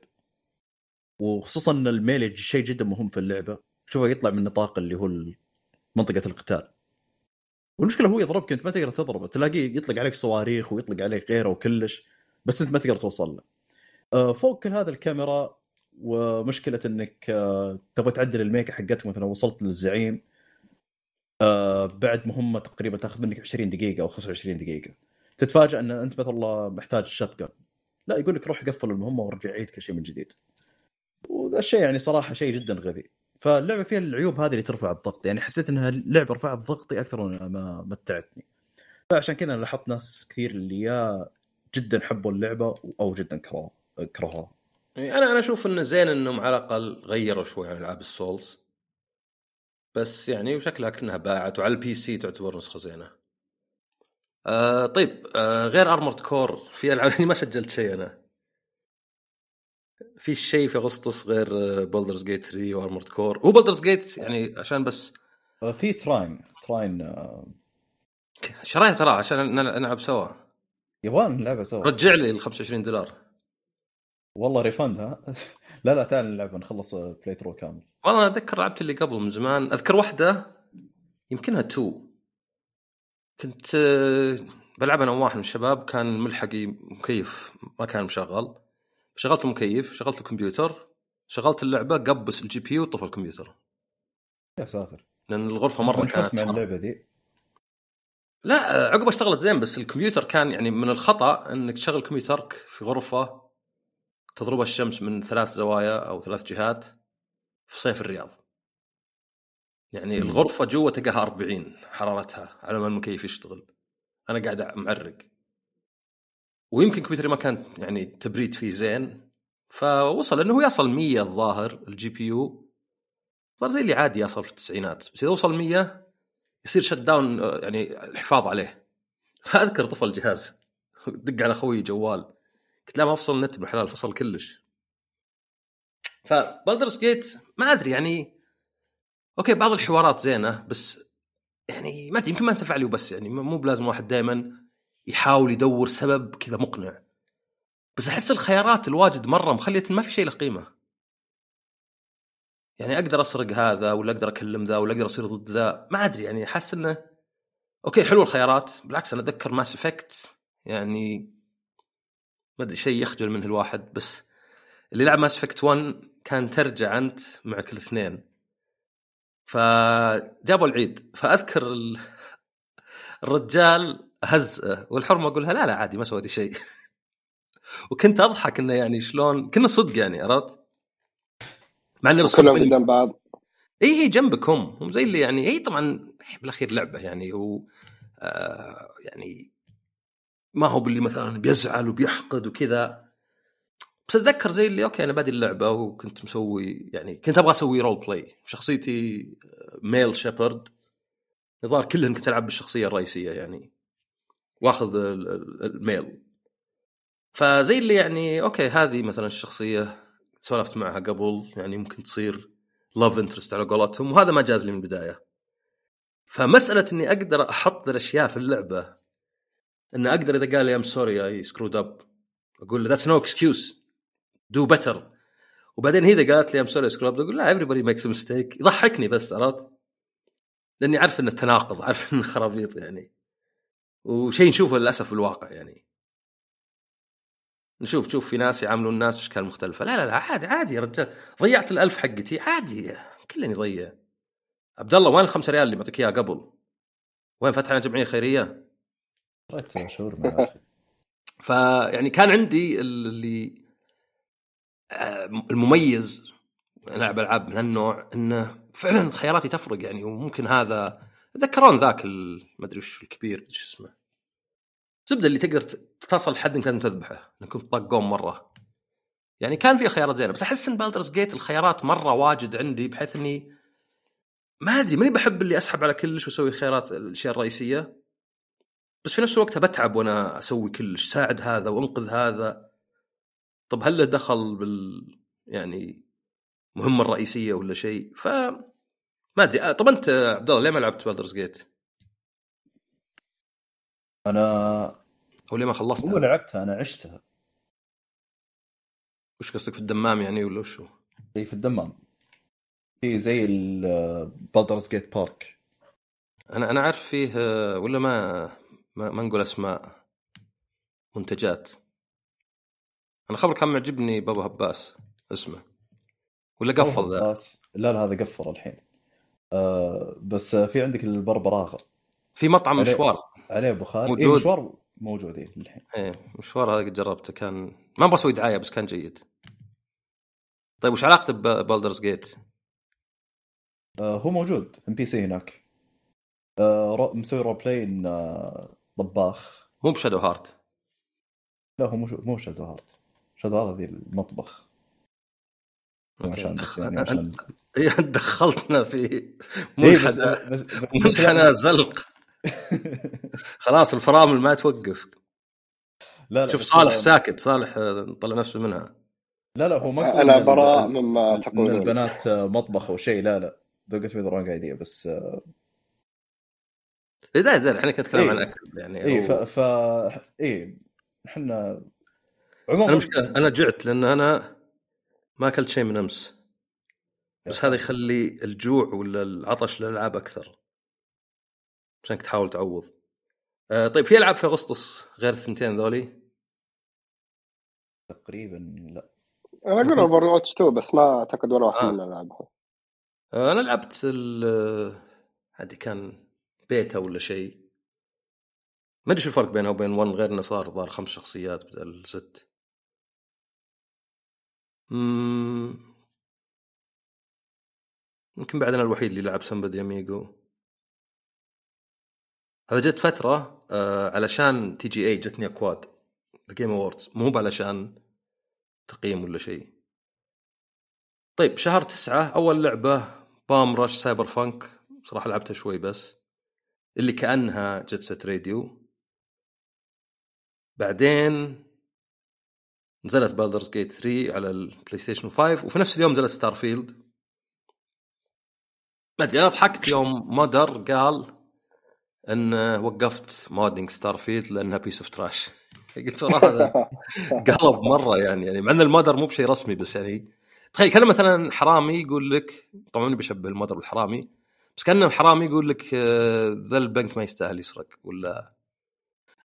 وخصوصا إن ال melee شيء جدا مهم في اللعبة. شوفه يطلع من نطاق اللي هو منطقة القتال. والمشكلة هو يضربك أنت ما تقدر تضربه. تلاقيه يطلق عليك صواريخ ويطلق عليك غيره وكلش بس أنت ما تقدر توصل له. آه، فوق كل هذا الكاميرا ومشكلة إنك آه، تبغى تعدل الميكا حقتك مثلا وصلت للزعيم. آه بعد مهمة تقريبا تاخذ منك 20 دقيقة أو 25 دقيقة. تتفاجئ إن أنت مثلا محتاج شتقن لا يقول لك روح قفل المهمة ورجع عيد كل شيء من جديد. وذا الشيء يعني صراحة شيء جدا غبي. فاللعبة فيها العيوب هذه اللي ترفع الضغط. يعني حسيت إنها لعبة رفعت ضغطي أكثر من ما متعتني. فعشان كذا أنا لاحظت ناس كثير اللي يا جدا حبوا اللعبة أو جدا كرهوها. كرهوها. يعني أنا أنا أشوف إنه زين إنهم على الأقل غيروا شوي عن ألعاب ال Souls. بس يعني وشكلها كأنها باعت وعلى ال PC تعتبر نسخة زينة. آه طيب آه غير Armored Core في العاب ما سجلت شيء أنا. في شيء في أغسطس غير Baldur's Gate 3 و Armored Core هو Baldur's Gate يعني عشان بس آه، في Trine Trine شاريها ترى عشان نلعب سوا. يبغى نلعبها سوا. رجع لي ال 25 دولار. والله refund ها؟ لا لا تعال نلعب نخلص playthrough كامل. والله أنا أتذكر لعبت اللي قبل من زمان. أذكر واحدة يمكنها تو كنت بلعب أنا وواحد من الشباب كان ملحقي مكيف ما كان مشغل. شغلت المكيف شغلت الكمبيوتر شغلت اللعبة قبس ال GPU وطفى الكمبيوتر. يا ساتر. لأن الغرفة مرة كانت مع اللعبة ذي؟ لا عقب اشتغلت زين بس الكمبيوتر كان يعني من الخطأ إنك تشغل كمبيوترك في غرفة تضربها الشمس من ثلاث زوايا أو ثلاث جهات في صيف الرياض. يعني الغرفة جوا تلقاها 40 حرارتها على ما المكيف يشتغل. أنا قاعد معرق. ويمكن كمبيوتري ما كان يعني تبريد فيه زين فوصل إنه يصل 100 الظاهر ال GPU. صار زي اللي عادي يصل في التسعينات. بس إذا وصل 100 يصير shutdown يعني الحفاظ عليه. فاذكر طفى الجهاز دق على أخوي جوال. قلت لا ما افصل النت بالحلال فصل كلش. ف Baldur's Gate ما أدري يعني أوكي بعض الحوارات زينة بس يعني ما أدري يمكن ما انتفع لي وبس يعني مو بلازم واحد دائما يحاول يدور سبب كذا مقنع. بس أحس الخيارات الواجد مرة مخليه ما في شيء له قيمة. يعني أقدر أسرق هذا ولا أقدر أكلم ذا ولا أقدر أصير ضد ذا ما أدري يعني أحس إنه أوكي حلو الخيارات بالعكس أنا أتذكر Mass Effect يعني ما أدري شيء يخجل منه الواحد بس اللي لعب Mass Effect 1 كان ترجع أنت مع كل اثنين. فجابوا العيد. فأذكر الرجال هزه والحرمه أقول لها لا لا عادي ما سويتي شيء. وكنت أضحك إنه يعني شلون كنا صدق يعني عرفت؟ مع إنه كلهم قدام بعض. إي إي جنبكم. هم زي اللي يعني إي طبعا بالأخير لعبة يعني هو آه يعني ما هو باللي مثلا بيزعل وبيحقد وكذا. بس أتذكر زي اللي أوكي أنا بادي اللعبة وكنت مسوي يعني كنت أبغى أسوي role play شخصيتي male Shepard الظاهر كلهن كنت ألعب بالشخصية الرئيسية يعني وأخذ ال male فزي اللي يعني أوكي هذه مثلا الشخصية سولفت معها قبل يعني ممكن تصير love interest على قولتهم وهذا ما جاز لي من البداية. فمسألة إني أقدر أحط الأشياء في اللعبة إن أقدر إذا قال لي I'm sorry I screwed up أقول له that's no excuse do better وبعدين هي إذا قالت لي I'm sorry screwed up أقول لا everybody makes mistake يضحكني بس عرفت؟ لأني عارف انه تناقض عارف انه خرابيط يعني. وشيء نشوفه للأسف في الواقع يعني. نشوف تشوف في ناس يعاملون الناس بأشكال مختلفة. لا لا لا عادي عادي يا رجال. ضيعت الألف حقتي عادي. كلنا يضيع عبد الله وين الخمسة ريال اللي معطيك إياها قبل؟ وين فتحنا جمعية خيرية؟ شهور فيعني كان عندي اللي المميز العب العاب من هالنوع إنه فعلا خياراتي تفرق يعني وممكن هذا تذكرون ذاك ما أدري وش الكبير شو اسمه؟ زبدة اللي تقدر تصل لحد إنك لازم تذبحه إنك كنت طقون مرة. يعني كان في خيارات زينة بس أحس إن بالدرز جيت الخيارات مرة واجد عندي بحيث إني ما أدري ماني بحب اللي أسحب على كلش وأسوي خيارات الأشياء الرئيسية. بس في نفس الوقت بتعب وأنا أسوي كلش ساعد هذا وأنقذ هذا. طب هل له دخل بال يعني المهمه الرئيسية ولا شيء ف ما أدري آه، طب أنت عبد الله ليه ما لعبت بالدرز جيت؟ أنا أو ليه ما خلصتها؟ مو لعبتها أنا عشتها وش قصدك في الدمام يعني ولا وشو؟ اي في الدمام في زي البالدرز جيت بارك أنا أنا عارف فيه آه، ولا ما ما, ما نقول أسماء منتجات أنا خبر كان معجبني بابا هباس اسمه. ولا قفل ذا؟ لا لا هذا قفل الحين. آه بس في عندك البربراغه في مطعم عليه- مشوار. عليه بخاري موجود. إيه مشوار موجود إيه للحين إيه مشوار هذا قد جربته كان ما بسوي دعاية بس كان جيد. طيب وش علاقته ببالدرز جيت؟ آه هو موجود ام بي سي هناك. آه رو... مسوي رول بلاي آه طباخ. مو بشادو هارت. لا هو مو مو شادو هارت. هارت هذه المطبخ. عشان بس يعني عشان إيه، دخلتنا في إيه بس منحنى بس, بس, بس منحنى زلق. خلاص الفرامل ما توقف. لا لا شوف صالح آه، ساكت. صالح آه، طلع نفسه منها. لا لا هو ما أقصد أنا براء مما ان تقولون البنات آه، مطبخ أو شيء. لا لا don't get me the wrong idea بس آه، إيه لا لا إحنا كنا نتكلم إيه. عن الاكل يعني اي ف, ف... اي إحنا عموما أنا مشكلة أنا جعت لأن أنا ما أكلت شيء من أمس. بس هذا يخلي الجوع ولا العطش للألعاب أكثر. عشان تحاول تعوض. آه طيب في ألعاب في أغسطس غير الثنتين ذولي؟ تقريبا لا. أنا أقول Overwatch 2 بس ما أعتقد ولا واحد آه. منهم لعبها آه أنا لعبت ال هذه كان بيتا ولا شيء. ما أدري شو الفرق بينها وبين 1 غير إنه صار ظهر خمس شخصيات بدل ست. يمكن بعد أنا الوحيد اللي لعب Samba de Amigo هذا جت فترة آه علشان TGA جتني أكواد The Game Awards مو علشان تقييم ولا شيء. طيب شهر تسعة أول لعبة Bomb Rush Cyberfunk صراحة لعبتها شوي بس. اللي كأنها Jet Set Radio بعدين نزلت Baldur's Gate 3 على البلاي ستيشن 5 وفي نفس اليوم نزلت Starfield ما ادري أنا ضحكت يوم modder قال إن وقفت modding Starfield لأنها piece of trash قلت والله هذا قلب مره يعني يعني مع إن ال modder مو بشيء رسمي بس يعني تخيل كان مثلا حرامي يقول لك طبعا بيشبه ال modder بالحرامي بس كانه حرامي يقول لك آه، ذا البنك ما يستاهل يسرق ولا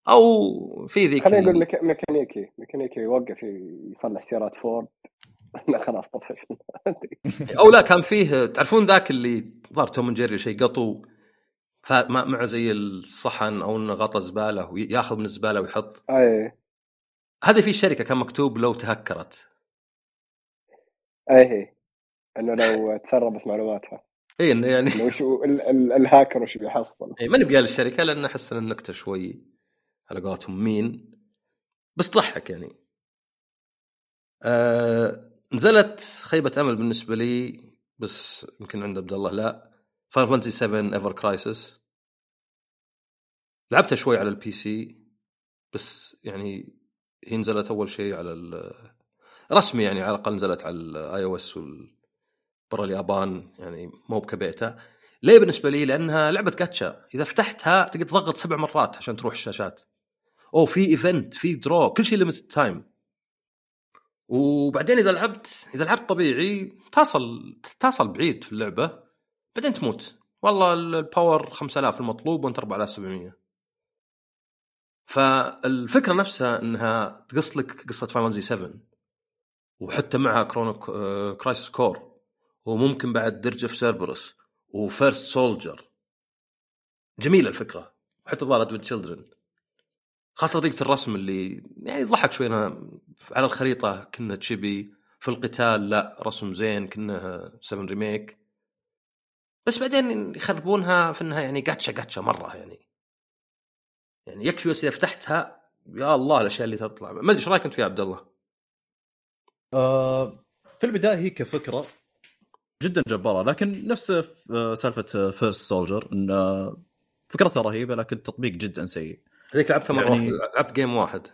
أو في ذيك خليني ال- أقول لك ميكانيكي ميكانيكي يوقف يصلح سيارات فورد. لا خلاص طفش أو لا كان فيه تعرفون ذاك اللي ظهر توم جيري شيء قطو ف- مع مع زي الصحن أو إنه غطى زبالة ويأخذ من الزبالة ويحط. أي. هذه في شركة كان مكتوب لو تهكرت. أي. إنه لو تسربت معلوماتها. اي يعني وش ال- ال- الهاكر وش بيحصل. إيه، ماني بقال الشركة لأن أحس إن النكتة شوي على قولتهم مين بس تضحك يعني. آه نزلت خيبة أمل بالنسبة لي بس يمكن عند عبد الله لا. Final Fantasy 7 Ever Crisis لعبتها شوي على ال PC بس يعني هي نزلت أول شيء على رسمي يعني على الأقل نزلت على ال iOS برا اليابان يعني مو بكبيتا ليه بالنسبة لي؟ لأنها لعبة جاتشا إذا فتحتها تقدر تضغط سبع مرات عشان تروح الشاشات. أو في event في draw كل شيء limited time وبعدين إذا لعبت إذا لعبت طبيعي تصل تصل بعيد في اللعبة بعدين تموت. والله ال power 5000 المطلوب وأنت 4700 فالفكرة نفسها إنها تقص لك قصة Final 7 وحتى معها كرونو Crisis Core وممكن بعد Dirge of Cerberus و First Soldier جميلة الفكرة. وحتى ظهر Advent Children خاصة طريقه الرسم اللي يعني ضحك شوي. أنا على الخريطة كنا chibi في القتال لا رسم زين كنا 7 Remake بس بعدين يخربونها في انها يعني gacha gacha مرة يعني. يعني يكفي بس إذا فتحتها يا الله الأشياء اللي تطلع. ما أدري إيش رأيك أنت فيها عبد الله؟ آه في البداية هي كفكرة جدا جبارة لكن نفس آه، سالفة First Soldier إن آه، فكرتها رهيبة لكن التطبيق جدا سيء. هذيك لعبتها مرة يعني- لعبت game واحد.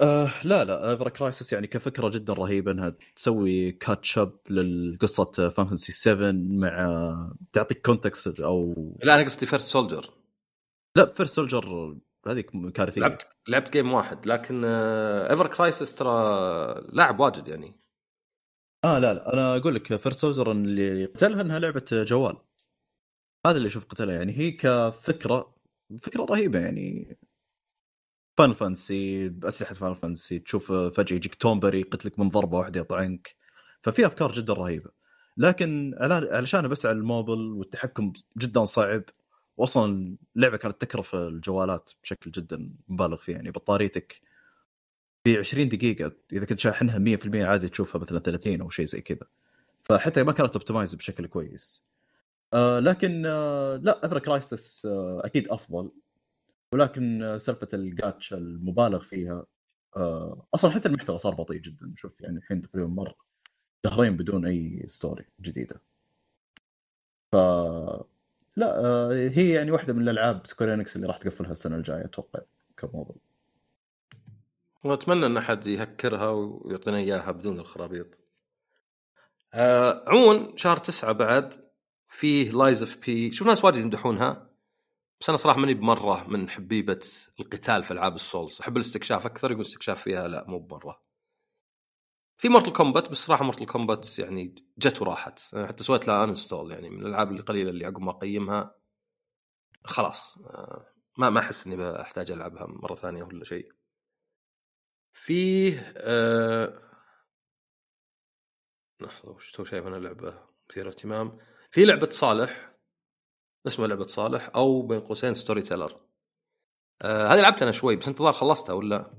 آه لا لا Ever Crisis يعني كفكرة جدا رهيبة إنها تسوي catch up لقصه Fantasy 7 مع تعطيك context أو لا أنا قصدي First Soldier لا First Soldier هذيك كارثية. لعبت لعبت game واحد لكن Ever Crisis ترى لاعب واجد يعني. آه لا لا أنا أقول لك First Soldier اللي قتلها إنها لعبة جوال. هذا اللي أشوف قتلها يعني هي كفكرة فكرة رهيبة يعني. Final Fantasy باسلحه Final Fantasy تشوف فجأة يجيك Tonberry يقتلك من ضربة واحدة يطعنك. ففي أفكار جدا رهيبة. لكن علشان بس على الموبل والتحكم جدا صعب واصلا اللعبة كانت تكرف الجوالات بشكل جدا مبالغ فيه. يعني بطاريتك في 20 دقيقة إذا كنت شاحنها 100% عادي تشوفها مثلا 30 أو شيء زي كذا. فحتى ما كانت optimized بشكل كويس. آه لكن آه لا Ever Crisis آه أكيد أفضل. ولكن سالفة الجاتش المبالغ فيها آه أصلا حتى المحتوى صار بطيء جدا شوف يعني الحين تقريبا مر شهرين بدون أي story جديدة. ف لا آه هي يعني واحدة من الألعاب Square Enix اللي راح تقفلها السنة الجاية أتوقع كموضوع. وأتمنى إن أحد يهكرها ويعطينا إياها بدون الخرابيط. آه عموما شهر تسعة بعد فيه Lies of P شوف ناس واجد يمدحونها. بس أنا صراحة ماني بمرة من حبيبة القتال في ألعاب ال Souls. أحب الاستكشاف أكثر يقول استكشاف فيها لا مو بمرة. في Mortal Kombat بس صراحة Mortal Kombat يعني جت وراحت. حتى سويت لها uninstall يعني من الألعاب القليلة اللي عقب ما أقيمها خلاص. آه، ما ما أحس إني بحتاج ألعبها مرة ثانية ولا شيء. فيه آه... لحظة وش تو شايف أنا لعبه مثيرة اهتمام. في لعبة صالح. اسمها لعبة صالح أو بين قوسين Storyteller آه هذه لعبتها أنا شوي بس انت ظهر خلصتها ولا؟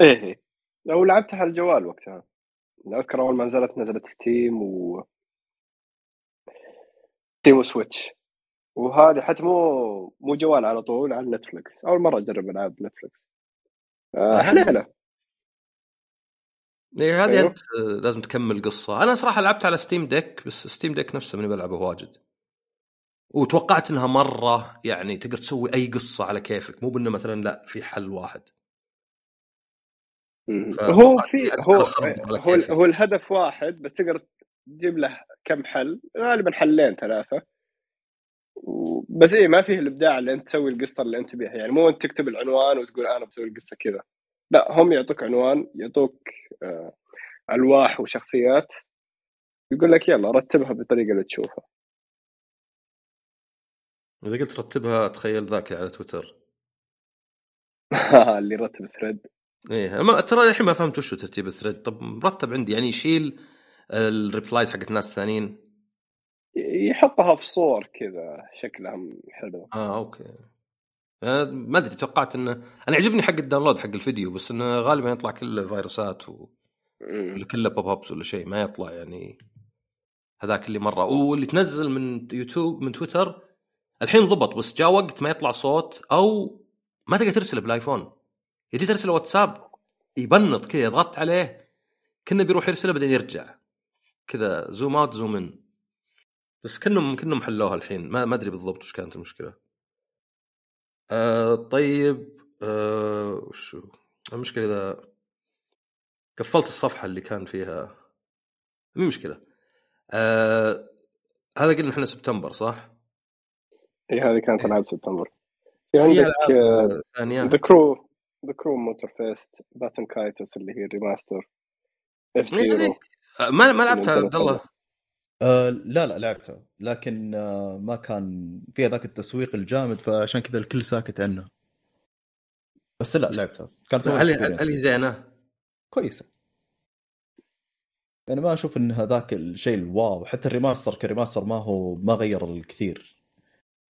إيه إيه. لو لعبتها على الجوال وقتها. أذكر أول ما نزلت نزلت Steam و Steam و Switch وهذه حتى مو مو جوال على طول على Netflix أول مرة أجرب ألعاب Netflix آه حليلة. إيه هذه أيوه. أنت آه، لازم تكمل قصة. أنا صراحة لعبت على Steam Deck بس Steam Deck نفسه ماني بلعبه واجد. وتوقعت إنها مرة يعني تقدر تسوي أي قصة على كيفك مو بأنه مثلا لا في حل واحد. هو في أقدر هو هو. هو الهدف واحد بس تقدر تجيب له كم حل غالبا حلين ثلاثة. بس إيه ما فيه الإبداع اللي أنت تسوي القصة اللي أنت تبيها يعني مو أنت تكتب العنوان وتقول أنا بسوي القصة كذا. لا هم يعطوك عنوان يعطوك آه، ألواح وشخصيات يقول لك يلا رتبها بالطريقة اللي تشوفها. إذا قلت رتبها تخيل ذاك على تويتر. اللي رتب thread إيه ما ترى الحين ما فهمت وش ترتيب ال thread طب مرتب عندي يعني يشيل ال replies حقت الناس الثانيين يحطها في صور كذا شكلها حلو. آه أوكي. آه، ما أدري توقعت إنه أنا يعجبني حق ال download حق الفيديو بس إنه غالبا يطلع كله فيروسات و... كله pop-ups ولا شيء ما يطلع يعني هذاك اللي مرة. واللي تنزل من يوتيوب من تويتر الحين ضبط بس جاء وقت ما يطلع صوت أو ما تقدر ترسله بالآيفون. يجي ترسله واتساب يبنط كذا ضغطت عليه. كنا بيروح يرسله بعدين يرجع. كذا zoom out zoom in بس كنهم كنهم حلوها الحين. ما ما أدري بالضبط وش كانت المشكلة. آه طيب آه وشو؟ المشكلة إذا قفلت الصفحة اللي كان فيها. مي مشكلة. آه هذا قلنا إحنا سبتمبر صح؟ هي إيه، هذه كانت. ألعاب سبتمبر. في في عندك ثانية. The Crew The Crew Motorfest Baten Kaitos اللي هي ال remaster F-Zero. آه، ما ما لعبتها عبد الله؟ آه لا لا لعبتها. لكن آه ما كان فيها ذاك التسويق الجامد فعشان كذا الكل ساكت عنه بس لا لعبتها. كانت هل هل هي زينة؟ كويسة. يعني ما أشوف إن هذاك الشيء ال wow حتى ال remaster ك remaster ما هو ما غير الكثير.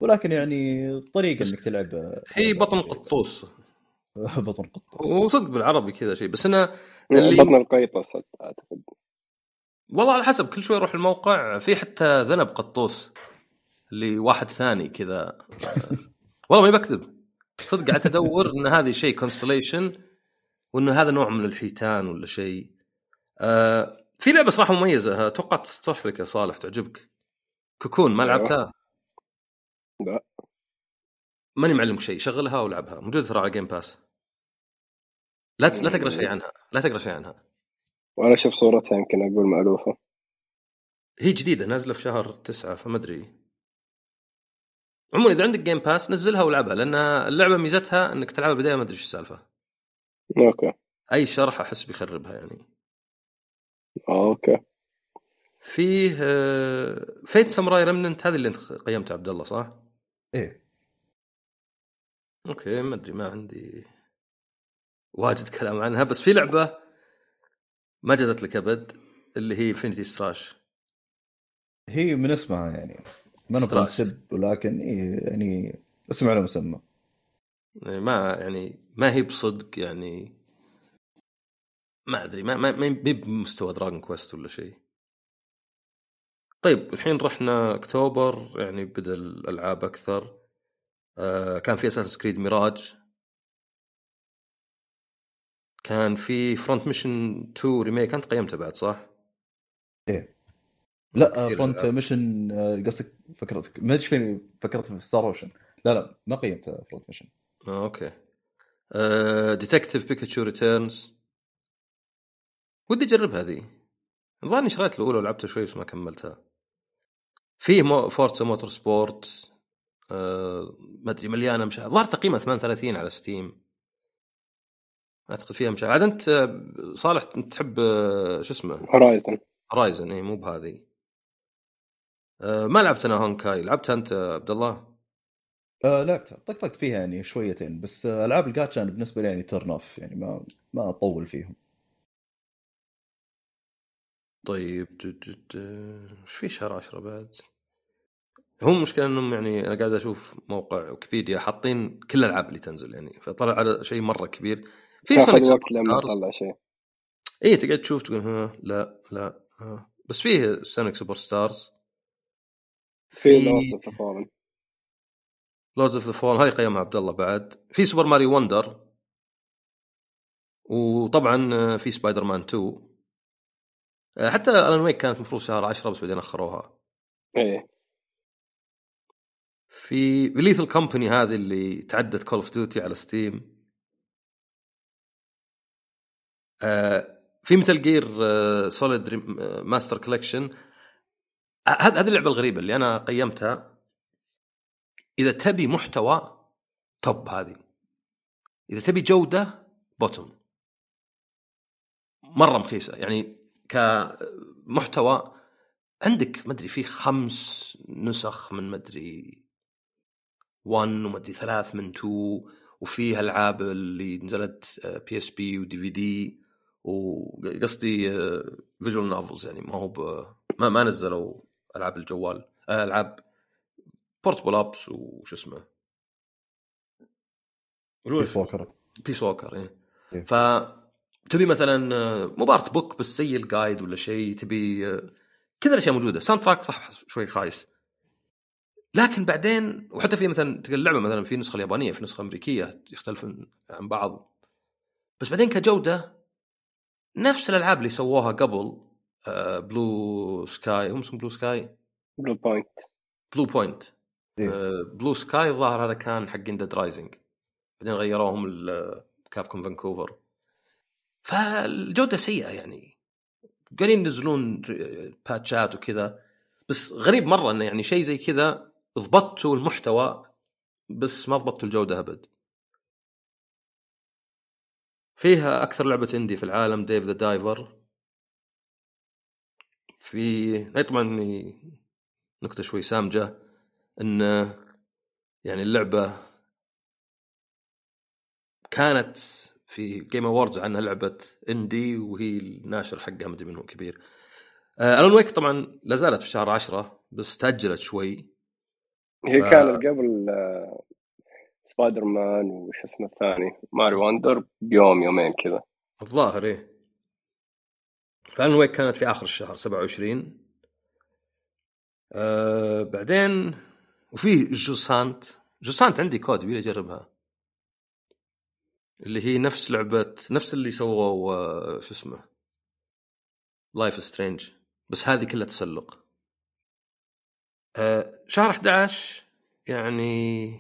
ولكن يعني طريقة إنك تلعب آه، هي بطن قطوس. بطن قطوس. وصدق بالعربي كذا شيء بس أنا اللي... بطن القيطس أعتقد. والله على حسب كل شوي أروح الموقع في حتى ذنب قطوس اللي واحد ثاني كذا. والله ماني بكذب. صدق قعدت أدور إن هذه شيء constellation وانه هذا نوع من الحيتان ولا شيء. آه في لعبة صراحة مميزة أتوقع تصلح لك يا صالح تعجبك. Cocoon ما أيوة. لعبتها؟ لا. ماني معلمك شيء شغلها والعبها موجودة ترى على Game Pass لا ت- لا تقرأ شيء عنها. لا تقرأ شيء عنها. وأنا أشوف صورتها يمكن أقول مالوفه هي جديدة نازلة في شهر تسعة فما أدري. عموما إذا عندك Game Pass نزلها والعبها لأن اللعبة ميزتها إنك تلعبها بدايه ما أدري إيش السالفة. أوكي. أي شرح أحس بيخربها يعني. أوكي. فيه Fate Samurai Remnant هذه اللي أنت قيمتها عبد الله صح؟ إيه. أوكي ما أدري ما عندي واجد كلام عنها بس في لعبة ما جازت لك أبد اللي هي Infinity Strash هي من اسمها يعني ما نبغى. نسب ولكن إيه يعني اسم على مسمى. يعني ما يعني ما هي بصدق يعني ما أدري ما ما ما بمستوى Dragon Quest ولا شيء. طيب الحين رحنا أكتوبر يعني بدأ الألعاب أكثر. آه كان في Assassin's Creed Mirage كان في Front Mission 2 Remake أنت قيمته بعد صح؟ لا كثير فرونت ألعاب. ميشن آه، قصدك فكرتك. ما أدري فين فكرت في ستار اوشن لا لا ما قيمت فرونت ميشن آه، أوكي. ديتكتيف بيكاتشو ريتيرنز ودي اجرب هذه. ظني شريت الأولى ولعبتها شوي بس ما كملتها. فيه مو فورتسا موتور سبورت آه ما أدري مليانة مشاهد ظهر تقييمها 38 على ستيم. أعتقد فيها مشاهد عاد أنت صالح أنت تحب آه، شو اسمه؟ Horizon Horizon إي مو بهذه. آه ما لعبت أنا Honkai لعبتها أنت عبد الله؟ آه لعبتها. طقطقت فيها يعني شويتين بس ألعاب الجاتشا بالنسبة لي يعني turn off يعني ما ما أطول فيهم. طيب إيش في شهر 10 بعد؟ هم المشكلة إنهم يعني أنا قاعد أشوف موقع ويكيبيديا حاطين كل الألعاب اللي تنزل يعني فطلع على شيء مرة كبير. في Sonic تاخذ وقت لما سوبر تطلع شيء. اي تقعد تشوف تقول ها لا لا ها. بس فيه Sonic Superstars في Lords of Fallen Lords of the Fallen هذه قيمها عبد الله بعد. في Super Mario Wonder وطبعا في سبايدر مان 2 آه، حتى Alan Wake كانت المفروض شهر 10 بس بعدين أخروها. إيه. في Lethal Company هذه اللي تعدت Call of Duty على Steam آه في Metal Gear Solid Master Collection هذه هذه اللعبة الغريبة اللي أنا قيمتها. إذا تبي محتوى top هذه. إذا تبي جودة bottom مرة مخيسة. يعني كمحتوى عندك ما أدري في خمس نسخ من ما أدري 1 وما أدري ثلاث من 2 وفيها ألعاب اللي نزلت PSP و DVD وقصدي visual novels يعني ما هو ب- ما ما نزلوا ألعاب الجوال آه، ألعاب Portable Ops وش اسمه بيس ووكر بيس ووكر. إيه. ف تبي مثلا آه، مو ب art book بس زي ال guide ولا شيء تبي آه، كذا الأشياء موجودة. soundtrack صح شوي خايس. لكن بعدين وحتى في مثلا تلقى اللعبة مثلا في نسخة اليابانية في نسخة أمريكية يختلفون عن بعض. بس بعدين كجودة نفس الألعاب اللي سووها قبل آه، Blue Sky هم اسمه Blue Sky Bluepoint Bluepoint. آه، Blue Sky الظاهر هذا كان حق Dead Rising بعدين غيروهم Capcom Vancouver فالجودة سيئة يعني. قاعدين ينزلون باتشات وكذا بس غريب مرة انه يعني شيء زي كذا ضبطتوا المحتوى بس ما ضبطتوا الجودة أبد. فيها أكثر لعبة indie في العالم Dave the Diver في طبعا نكتة شوي سامجة إن يعني اللعبة كانت في Game Awards عنها لعبة indie وهي الناشر حقها مدري من هو كبير. آه Alan Wake طبعا لا زالت في شهر عشرة بس تأجلت شوي. هي ف- كانت قبل آه، سبايدر مان وش اسمه الثاني Mario Wonder بيوم يومين كذا. الظاهر إيه. ف Alan Wake كانت في آخر الشهر 27 آه بعدين وفي Jusant. Jusant عندي كود ابي أجربها. اللي هي نفس لعبة نفس اللي سووا آه، شو اسمه؟ Life is Strange بس هذه كلها تسلق. آه شهر 11 يعني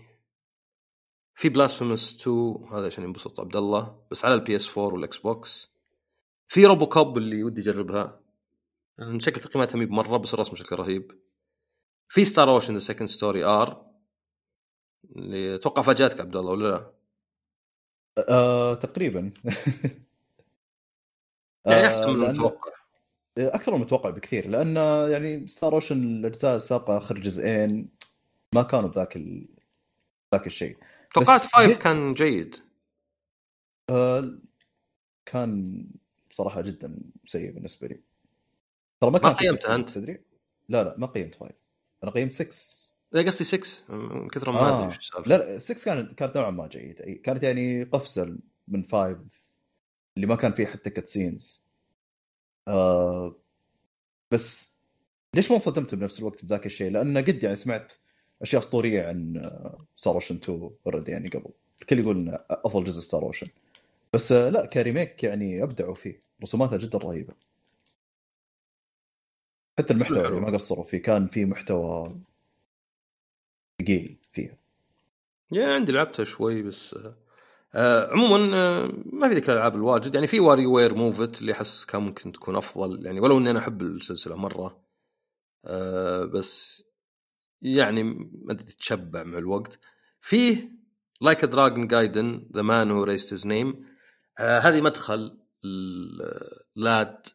في Blasphemous 2 هذا عشان ينبسط عبد الله بس على ال PS 4 وال Xbox في RoboCop اللي ودي أجربها. شكل تقييماتها مهيب مرة بس الرسم شكله رهيب. في Star Ocean The Second Story R اللي أتوقع فاجأتك عبد الله ولا لا؟ آه تقريبا. يعني آه، احسن من لأن- المتوقع. أكثر من المتوقع بكثير لأن يعني Star Ocean الأجزاء السابقة آخر جزئين ما كانوا بذاك ال... ذاك الشيء. توقعت five كان جيد. آه كان بصراحه جدا سيء بالنسبة لي. ترى ما ما كان في قيمته أنت؟ تدري؟ لا لا ما قيمت 5 أنا قيمت 6 لا قصدي 6 من كثر ما آه. أدري وش السالفة. لا لا 6 كانت كانت نوعا ما جيده كانت يعني قفزة من 5 اللي ما كان فيه حتى cutscenes آه بس ليش ما انصدمت بنفس الوقت بذاك الشيء؟ لأن قد يعني سمعت أشياء أسطورية عن Star Ocean 2 already يعني قبل. الكل يقول إنه أفضل جزء Star Ocean بس آه، لا ك remake يعني أبدعوا فيه. رسوماتها جدا رهيبة. حتى المحتوى. يعني ما قصروا فيه كان في محتوى ثقيل فيها. يعني عندي لعبتها شوي بس آه، آه عموما آه ما في ذيك الألعاب الواجد. يعني في WarioWare Move It اللي أحس كان ممكن تكون أفضل. يعني ولو إني أنا أحب السلسلة مرة آه بس يعني ما أدري تتشبع مع الوقت. فيه Like a Dragon Gaiden The Man Who Erased His Name هذه مدخل لاد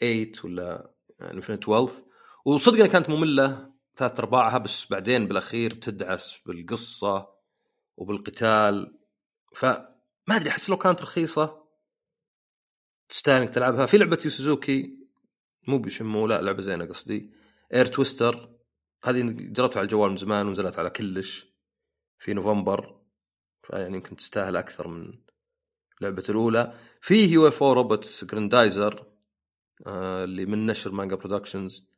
8 ولا Infinite Wealth وصدق كانت مملة ثلاث أرباعها بس بعدين بالأخير تدعس بالقصة وبالقتال. فما أدري أحس لو كانت رخيصة تستاهل إنك تلعبها. في لعبة Yu Suzuki مو ب Shenmue لا لعبة زينة قصدي. Air Twister هذه جربتها على الجوال من زمان ونزلت على كل شي في نوفمبر. فيعني يمكن تستاهل أكثر من لعبة الأولى. في UFO Robot Grendizer اللي من نشر Manga Productions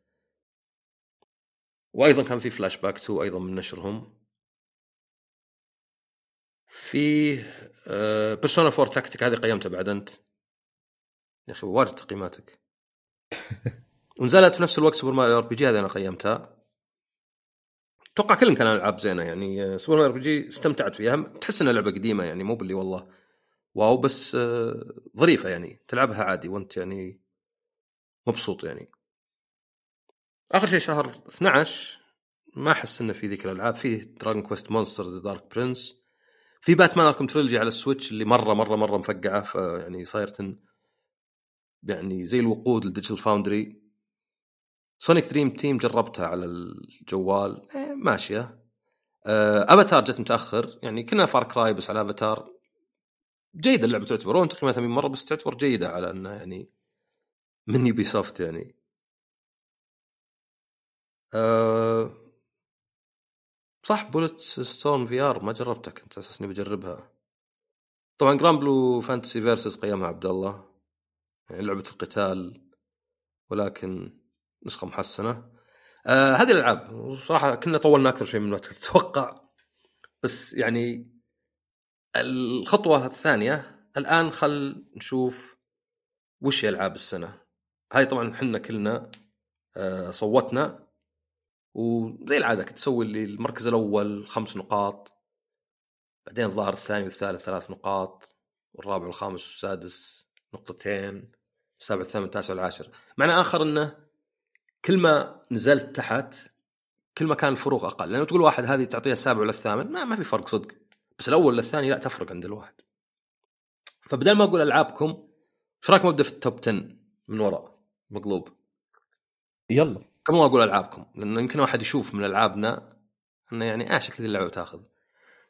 وأيضا كان في فلاش باك 2 أيضا من نشرهم. في Persona 4 Tactica هذه قيمتها بعد أنت. يا أخي واجد تقييماتك. ونزلت في نفس الوقت Super Mario RPG هذه أنا قيمتها. أتوقع كلهم كانوا ألعاب زينة يعني Super Mario RPG استمتعت فيها. تحس إنها لعبة قديمة يعني مو باللي والله wow بس آه، ظريفة يعني. تلعبها عادي وأنت يعني مبسوط يعني. آخر شيء شهر 12 ما أحس إنه في ذيك الألعاب. فيه Dragon Quest Monsters The Dark Prince في Batman Arkham Trilogy على ال Switch اللي مرة مرة مرة مفقعة فيعني صايرت يعني زي الوقود ال Digital Foundry Sonic Dream Team جربتها على الجوال إيه ماشية. آه، افاتار جت متأخر. يعني كنا Far Cry بس على افاتار جيدة اللعبة تعتبر تقييماتها من مرة بس تعتبر جيدة على إنها يعني من Ubisoft يعني. أه صح Bulletstorm VR ما جربتها كنت أساس إني بجربها. طبعا Granblue Fantasy Versus قيمها عبد الله يعني لعبة القتال ولكن نسخة محسنة. آه هذه الألعاب صراحة كنا طولنا أكثر شيء من ما تتوقع. بس يعني الخطوة الثانية الآن خل نشوف وش هي ألعاب السنة. هاي طبعا إحنا كلنا آه صوتنا. وزي العادة كنت تسوي اللي المركز الأول خمس نقاط بعدين الظاهر الثاني والثالث ثلاث نقاط والرابع والخامس والسادس نقطتين السابع الثامن التاسع والعاشر. معنى آخر إنه كل ما نزلت تحت كل ما كان الفروق أقل. لأنه تقول واحد هذه تعطيها السابع ولا الثامن ما, ما في فرق صدق. بس الأول للثاني لا تفرق عند الواحد. فبدل ما أقول ألعابكم إيش رايكم ابدا في التوب 10 من وراء؟ مقلوب. يلا. قبل ما أقول ألعابكم لأنه يمكن واحد يشوف من ألعابنا إنه يعني آه شكل اللعبة تاخذ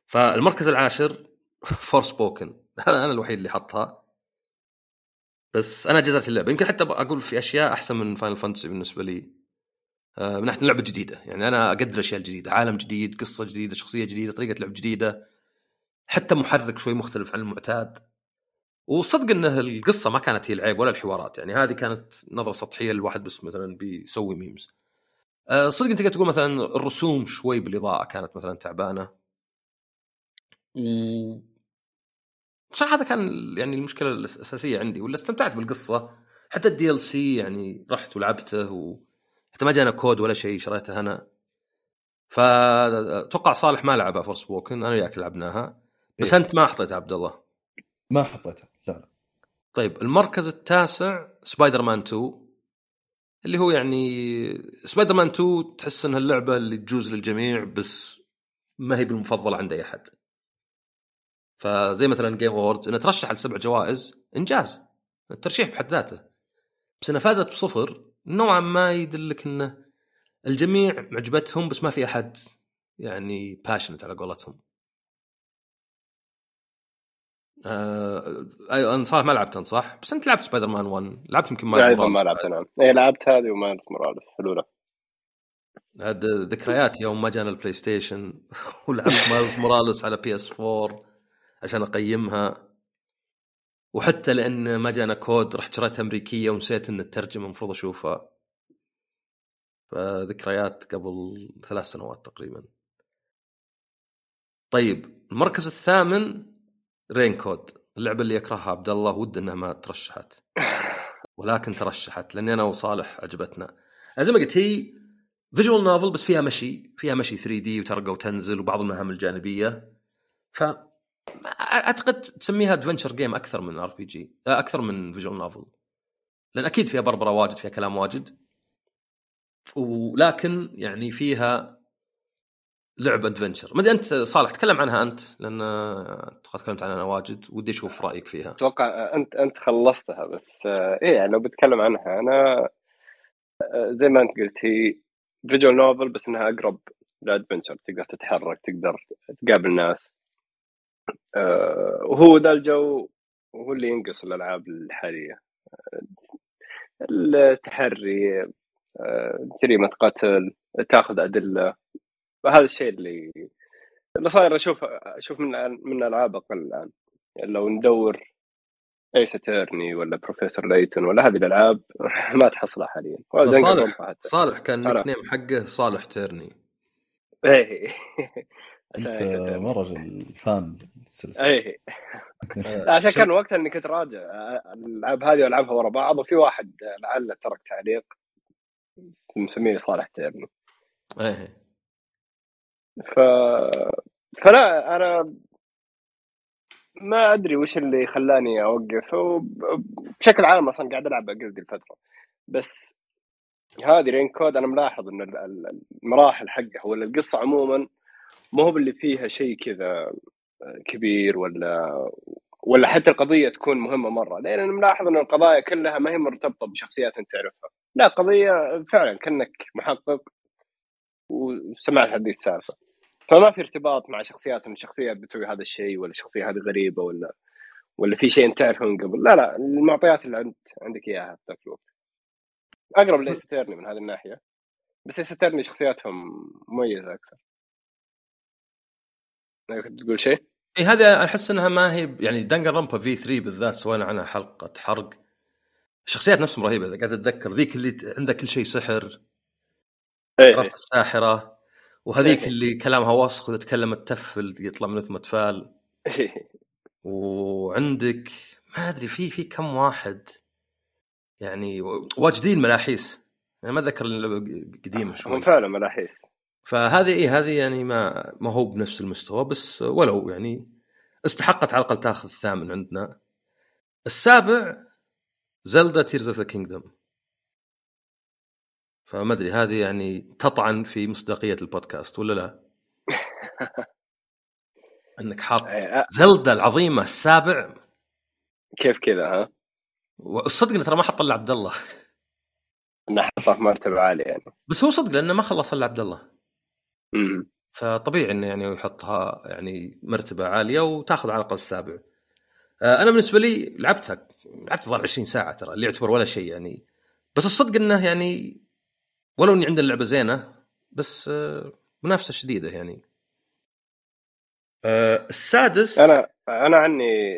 فالمركز العاشر Forspoken هذا أنا الوحيد اللي حطها. بس أنا جازت اللعبة. يمكن حتى أقول في أشياء أحسن من Final Fantasy بالنسبة لي. آه، من ناحية اللعبة جديده يعني أنا أقدر الاشياء الجديده عالم جديد قصة جديدة شخصية جديدة طريقة لعب جديدة. حتى محرك شوي مختلف عن المعتاد. وصدق انه القصة ما كانت هي العيب ولا الحوارات يعني هذه كانت نظرة سطحية للواحد بس مثلا بيسوي memes آه، صدق أنت تقدر تقول مثلا الرسوم شوي بالإضاءة كانت مثلا تعبانة؟ و صح هذا كان يعني المشكلة الأساسية عندي ولا استمتعت بالقصة؟ حتى ال DLC يعني رحت ولعبته و حتى ما جانا كود ولا شيء شريته أنا. فاتوقع صالح ما لعبها Forspoken أنا وياك لعبناها. بس إيه. أنت ما حطيتها عبد الله. ما حطيتها. طيب المركز التاسع سبايدر مان 2 اللي هو يعني سبايدر مان 2 تحس إنها اللعبة اللي تجوز للجميع بس ما هي بالمفضله عند أي احد فزي مثلا Game Awards انها ترشح لسبع جوائز إنجاز الترشيح بحد ذاته. بس انها فازت بصفر نوعا ما يدلك إنه الجميع معجبتهم بس ما في أحد يعني passionate على قولتهم. آه أيوه أنا صراحة ما لعبت انت صح؟ بس أنت لعبت سبايدر مان 1 لعبت يمكن Miles أيضا ما لعبت. نعم اي لعبت هذه و Miles Morales الأولى. عاد ذكريات يوم ما جانا ال PlayStation. ولعبت Miles Morales على PS 4 عشان أقيمها. وحتى لأن ما جانا كود رحت شريتها أمريكية ونسيت إن الترجمة المفروض أشوفها. فذكريات قبل ثلاث سنوات تقريبا. طيب المركز الثامن Rain Code اللعبة اللي يكرهها عبد الله وده إنها ما ترشحت. ولكن ترشحت لأني أنا وصالح عجبتنا زي ما قلت هي visual novel بس فيها مشي فيها مشي 3 D وترقى وتنزل وبعض المهام الجانبية. ف أعتقد تسميها adventure game أكثر من RPG أكثر من visual novel لأن أكيد فيها بربرة واجد فيها كلام واجد. ولكن يعني فيها لعبة adventure ما أدري أنت صالح تكلم عنها أنت؟ لأن تكلمت عنها واجد ودي أشوف رأيك فيها. أتوقع أنت أنت خلصتها بس إيه يعني لو بتكلم عنها أنا زي ما أنت قلت هي فيجوال نوفل بس إنها أقرب لادفنشر تقدر تتحرك تقدر تقابل ناس. وهو ذا الجو وهو اللي ينقص الألعاب الحالية. التحري جريمه قتل تاخذ أدلة. هذا الشيء اللي اللي صاير أشوف أشوف من من ألعاب أقل الآن. يعني لو ندور Ace Attorney ولا Professor Layton ولا هذه الألعاب ما تحصلها حاليا. صالح صالح كان ال nickname حقه صالح Attorney إيه. أنت مره fan السلسله إيه. عشان كان وقتها إني كنت راجع الألعاب هذه والعبها ورا بعض وفي واحد لعله ترك تعليق مسميه صالح تيرني إيه. ف فلا أنا ما أدري وش اللي خلاني أوقف بشكل عام أصلا قاعد ألعب قبل الفترة بس هذه رين كود أنا ملاحظ إن المراحل حقها ولا القصة عموما ما هو اللي فيها شيء كذا كبير ولا ولا حتى القضية تكون مهمة مرة. لأن أنا ملاحظ إن القضايا كلها ما هي مرتبطة بشخصيات أنت تعرفها. لا قضية فعلا كأنك محقق وسمعت هذه السالفة. فما في ارتباط مع شخصيات إن الشخصيه بتسوي هذا الشيء ولا الشخصيه هذه غريبة ولا ولا في شيء أنت تعرفه من قبل. لا لا المعطيات اللي انت عندك إياها في ذاك الوقت. أقرب ل Ace Attorney من هذه الناحية. بس Ace Attorney شخصياتهم مميزة أكثر. كنت تقول شيء؟ إي هذا أحس إنها ما هي يعني Danganronpa V 3 بالذات سوينا عنها حلقة حرق. الشخصيات نفسهم رهيبة إذا قاعد اتذكر ذيك اللي عندها كل شيء سحر. إيه. الساحرة. وهذيك اللي كلامها وسخ واذا تكلمت تفل يطلع من ثم تفال. وعندك ما أدري في في كم واحد يعني واجدين ملاحيس. يعني ما أتذكر قديمة شوي. فعلا ملاحيس. فهذه إيه هذه يعني ما ما هو بنفس المستوى بس ولو يعني استحقت على الأقل تأخذ الثامن عندنا. السابع Zelda Tears of the Kingdom فما أدري هذه يعني تطعن في مصداقية البودكاست ولا لا؟ إنك حاط Zelda العظيمة السابع. كيف كذا ها؟ الصدق ترى ما حط الا عبد الله. انه حطه في مرتبة عالية يعني. بس هو صدق لأنه ما خلص إلا عبد الله. امم فطبيعي إنه يعني يحطها يعني مرتبة عالية وتأخذ على الأقل السابع. أنا بالنسبة لي لعبتها لعبت ظهر 20 ساعة ترى اللي يعتبر ولا شيء يعني. بس الصدق إنه يعني ولو إني عندنا اللعبة زينة بس منافسة شديدة يعني. السادس. أنا أنا عني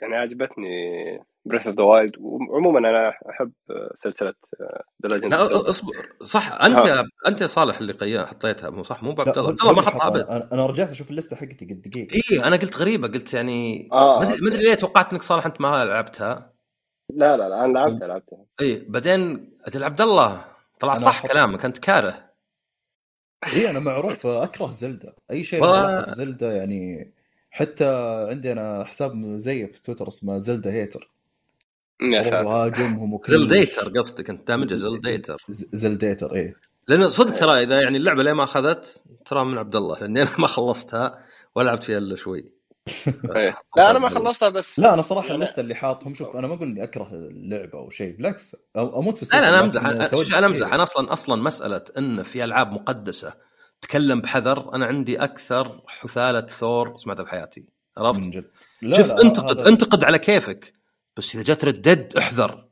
يعني عجبتني Breath of the Wild وعموما أنا أحب سلسلة The Legend لا اصبر. صح أنت يا أنت يا صالح اللي قيا حطيتها مو صح؟ مو عبد الله عبد الله ما حطها ابد أنا رجعت أشوف اللسته حقتي قلت دقيقة. اي أنا قلت غريبة قلت يعني آه ما أدري ليه توقعت إنك صالح أنت ما لعبتها. لا لا لا أنا لعبتها لعبتها. اي بعدين أجل عبد الله. طلع صح حط... كلامك أنت كاره. إي أنا معروف أكره Zelda. أي شيء و... في Zelda يعني حتى عندي أنا حساب زي في تويتر اسمه Zelda Hater. يا ساتر. هاجمهم Zelda Hater قصدك أنت دامجه Zelda Hater زلديتر إيه لأن صدق ترى إذا يعني اللعبة ليه ما أخذت ترى من عبد الله لأني أنا ما خلصتها ولا لعبت فيها إلا شوي. لا أنا ما خلصتها بس لا أنا صراحة يعني اللسته اللي حاطهم شوف أنا ما أقول إني أكره اللعبة أو شيء بالعكس أموت في لا أنا أمزح أنا أمزح. أنا أصلا أصلا مسألة إن في ألعاب مقدسة تكلم بحذر أنا عندي أكثر حثالة ثور سمعتها بحياتي. عرفت؟ من جد. لا شوف لا انتقد هذا... انتقد على كيفك بس إذا جت ردد احذر.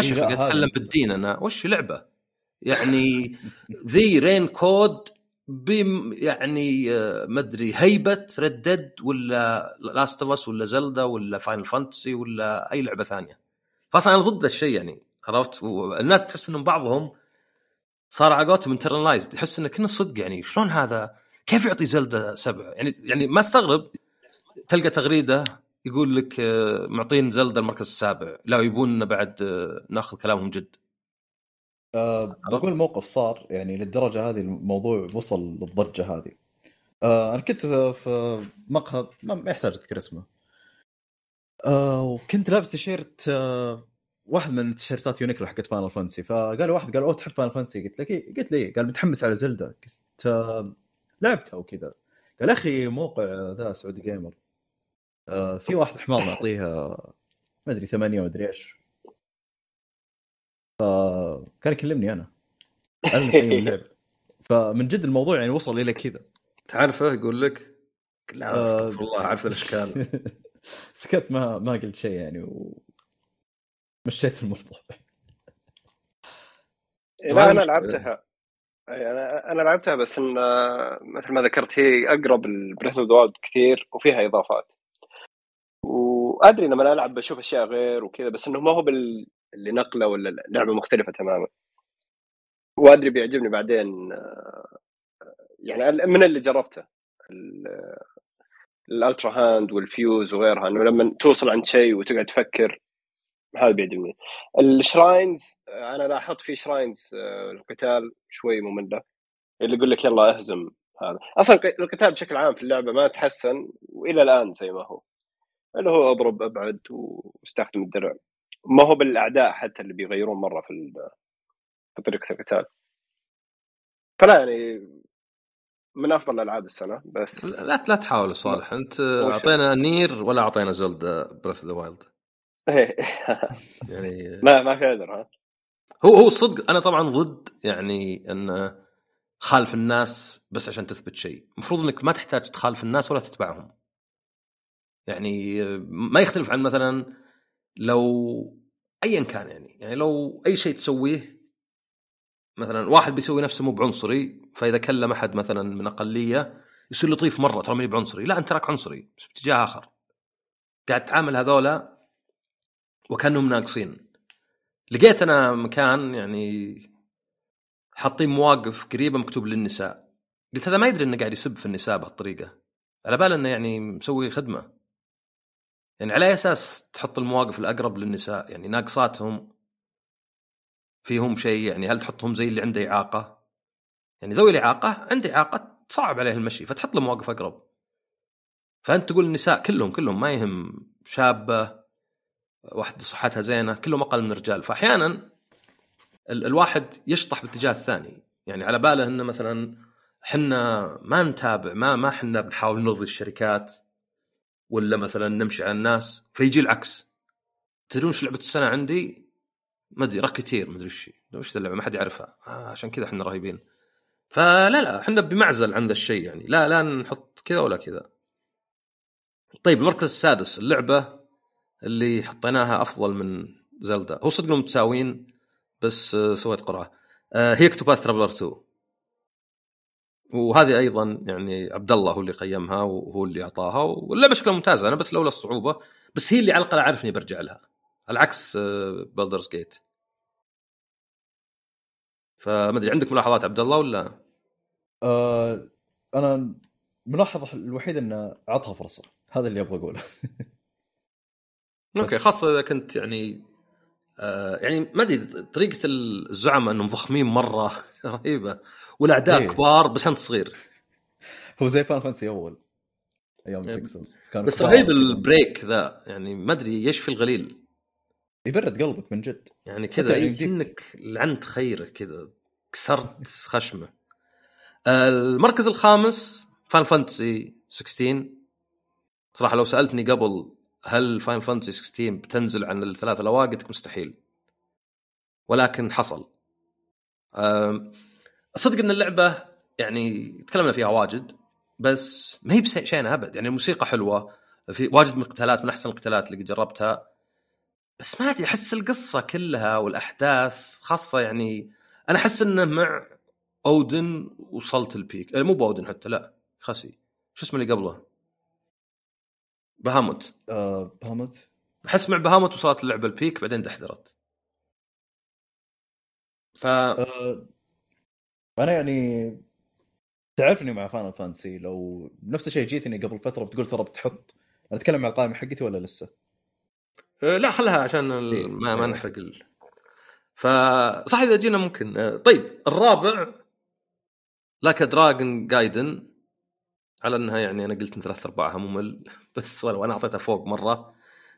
إيه قاعد اتكلم بالدين أنا. وش لعبة؟ يعني ذي رين كود بم يعني آه، ما أدري هيبة ردد ولا لاست اوف ولا زلدا ولا فاينل فانتسي ولا أي لعبة ثانية. فاصلا أنا ضد الشيء يعني عرفت؟ والناس تحس إنهم بعضهم صار على قولتهم انترنلايزد تحس إنه كنا صدق يعني شلون هذا؟ كيف يعطي زلدا سبعه يعني يعني ما أستغرب. تلقى تغريدة يقول لك آه، معطين Zelda المركز السابع لا يبون بعد آه، ناخذ كلامهم جد. أه بقول موقف صار يعني للدرجة هذه الموضوع وصل للضجة هذه. أه أنا كنت في- مقهى ما يحتاج أذكر اسمه. أه وكنت لابس تيشيرت أه واحد من تيشيرتات Uniqlo حقت Final Fantasy فقال واحد قال أوه تحب Final Fantasy قلت له إيه. قلت لي قال متحمس على Zelda قلت أه لعبتها وكذا. قال أخي موقع ذا Saudi Gamer أه في واحد حمار معطيها ما أدري ثمانية ما ادري إيش. فكان يكلمني أنا. قيم اللعبه فمن جد الموضوع يعني وصل إلى كذا. تعرفه يقول لك لا آه، أستغفر الله أعرف الأشكال. سكت ما ما قلت شيء يعني ومشيت الموضوع. لا وهذا أنا. لعبتها. أي أنا أنا لعبتها بس إن مثل ما ذكرت هي أقرب ال Breath of the كثير وفيها إضافات. وأدري لما ألعب بشوف أشياء غير وكذا بس إنه ما هو بال اللي نقله ولا لعبة مختلفة تماما. وأدري بيعجبني بعدين آه، يعني من اللي جربته ال- ال Ultrahand وال Fuse وغيرها إنه لما توصل عند شيء وتقعد تفكر هذا بيعجبني. ال shrines آه، أنا لاحظت في shrines آه، القتال شوي مملة. اللي يقول لك يلا اهزم هذا. أصلا القتال بشكل عام في اللعبة ما تحسن وإلى الآن زي ما هو. اللي هو أضرب أبعد واستخدم الدرع. ما هو بالأعداء حتى اللي بيغيرون مرة في في طريقة القتال. فلا يعني من أفضل العاب السنة بس لا لا تحاول صالح. أنت؟ أعطينا Nier ولا أعطينا Zelda Breath the Wild يعني ما ما في عذر ها. هو هو صدق أنا طبعا ضد يعني إن خالف الناس بس عشان تثبت شيء. المفروض إنك ما تحتاج تخالف الناس ولا تتبعهم. يعني ما يختلف عن مثلا لو ايا كان يعني يعني لو أي شيء تسويه مثلا واحد بيسوي نفسه مو بعنصري فإذا كلم أحد مثلا من أقلية يصير لطيف مرة ترى ماني بعنصري لا أنت تراك عنصري بس باتجاه آخر. قاعد تعامل هذولا وكأنهم ناقصين. لقيت أنا مكان يعني حاطين مواقف قريبة مكتوب للنساء. قلت هذا ما يدري إنه قاعد يسب في النساء بهالطريقة. على بال إنه يعني مسوي خدمة. يعني على أساس تحط المواقف الأقرب للنساء؟ يعني ناقصاتهم فيهم شيء؟ يعني هل تحطهم زي اللي عنده إعاقة؟ يعني ذوي الإعاقة عنده إعاقة صعب عليه المشي فتحط له مواقف أقرب. فأنت تقول النساء كلهم كلهم ما يهم شابة واحدة صحتها زينة كلهم أقل من الرجال. فأحيانا ال- الواحد يشطح باتجاه الثاني. يعني على باله انه مثلا حنا ما نتابع ما ما حنا بنحاول نرضي الشركات. ولا مثلا نمشي على الناس فيجي العكس. تدرون إيش لعبة السنة عندي؟ ما أدري راكيتير ما أدري. وش ذا اللعبة؟ ما حد يعرفها. آه عشان كذا إحنا رهيبين. فلا لا إحنا بمعزل عن ذا الشيء يعني. لا لا نحط كذا ولا كذا. طيب المركز السادس اللعبة اللي حطيناها أفضل من Zelda هو صدق متساويين بس آه، سويت قرعة. آه، هي Octopath Traveler 2 وهذه أيضا يعني عبد الله هو اللي قيمها وهو اللي أعطاها واللعبة شكلها ممتازه أنا بس لولا الصعوبة بس هي اللي على الأقل اعرف اني برجع لها على عكس Baldur's Gate فما أدري عندك ملاحظات عبد الله ولا؟ آه أنا ملاحظ الوحيد انه أعطها فرصة هذا اللي أبغى أقوله. أوكي خاصة إذا كنت يعني آه يعني ما أدري طريقة الزعماء إنهم ضخمين مرة رهيبة. والأعداء إيه. كبار بس أنت صغير. هو زي Final Fantasy أول أيام إيه. pixels كانوا بس كبار. رهيب. ال break ذا يعني ما أدري يشفي الغليل. يبرد قلبك من جد. يعني كذا كأنك لعنت خيره كذا كسرت خشمه. آه، المركز الخامس Final Fantasy 16 صراحة لو سألتني قبل هل Final Fantasy 16 بتنزل عن الثلاث الاوائل قلت لك مستحيل. ولكن حصل. آم، صدق إن اللعبة يعني تكلمنا فيها واجد بس ما هي بشيء أبد. يعني الموسيقى حلوة في واجد من القتالات من أحسن القتالات اللي جربتها. بس ما أدري أحس القصة كلها والأحداث خاصة يعني أنا أحس إنه مع أودن وصلت البيك. آه، مو بأودن حتى لا خسي. شو اسمه اللي قبله؟ بهاموت. آه بهامت أحس مع بهاموت وصلت اللعبة البيك بعدين دحدرت. ف آه أنا يعني تعرفني مع Final Fantasy لو نفس الشيء جيتني قبل فترة بتقول ترى بتحط أنا أتكلم عن القائمة حقتي ولا لسه؟ آه، لا خلها عشان ال- إيه. ما, ما نحرق ال... فصح إذا جينا ممكن آه، طيب الرابع Like a Dragon Gaiden على إنها يعني أنا قلت إن ثلاث أرباعها ممل بس ولو أنا أعطيتها فوق مرة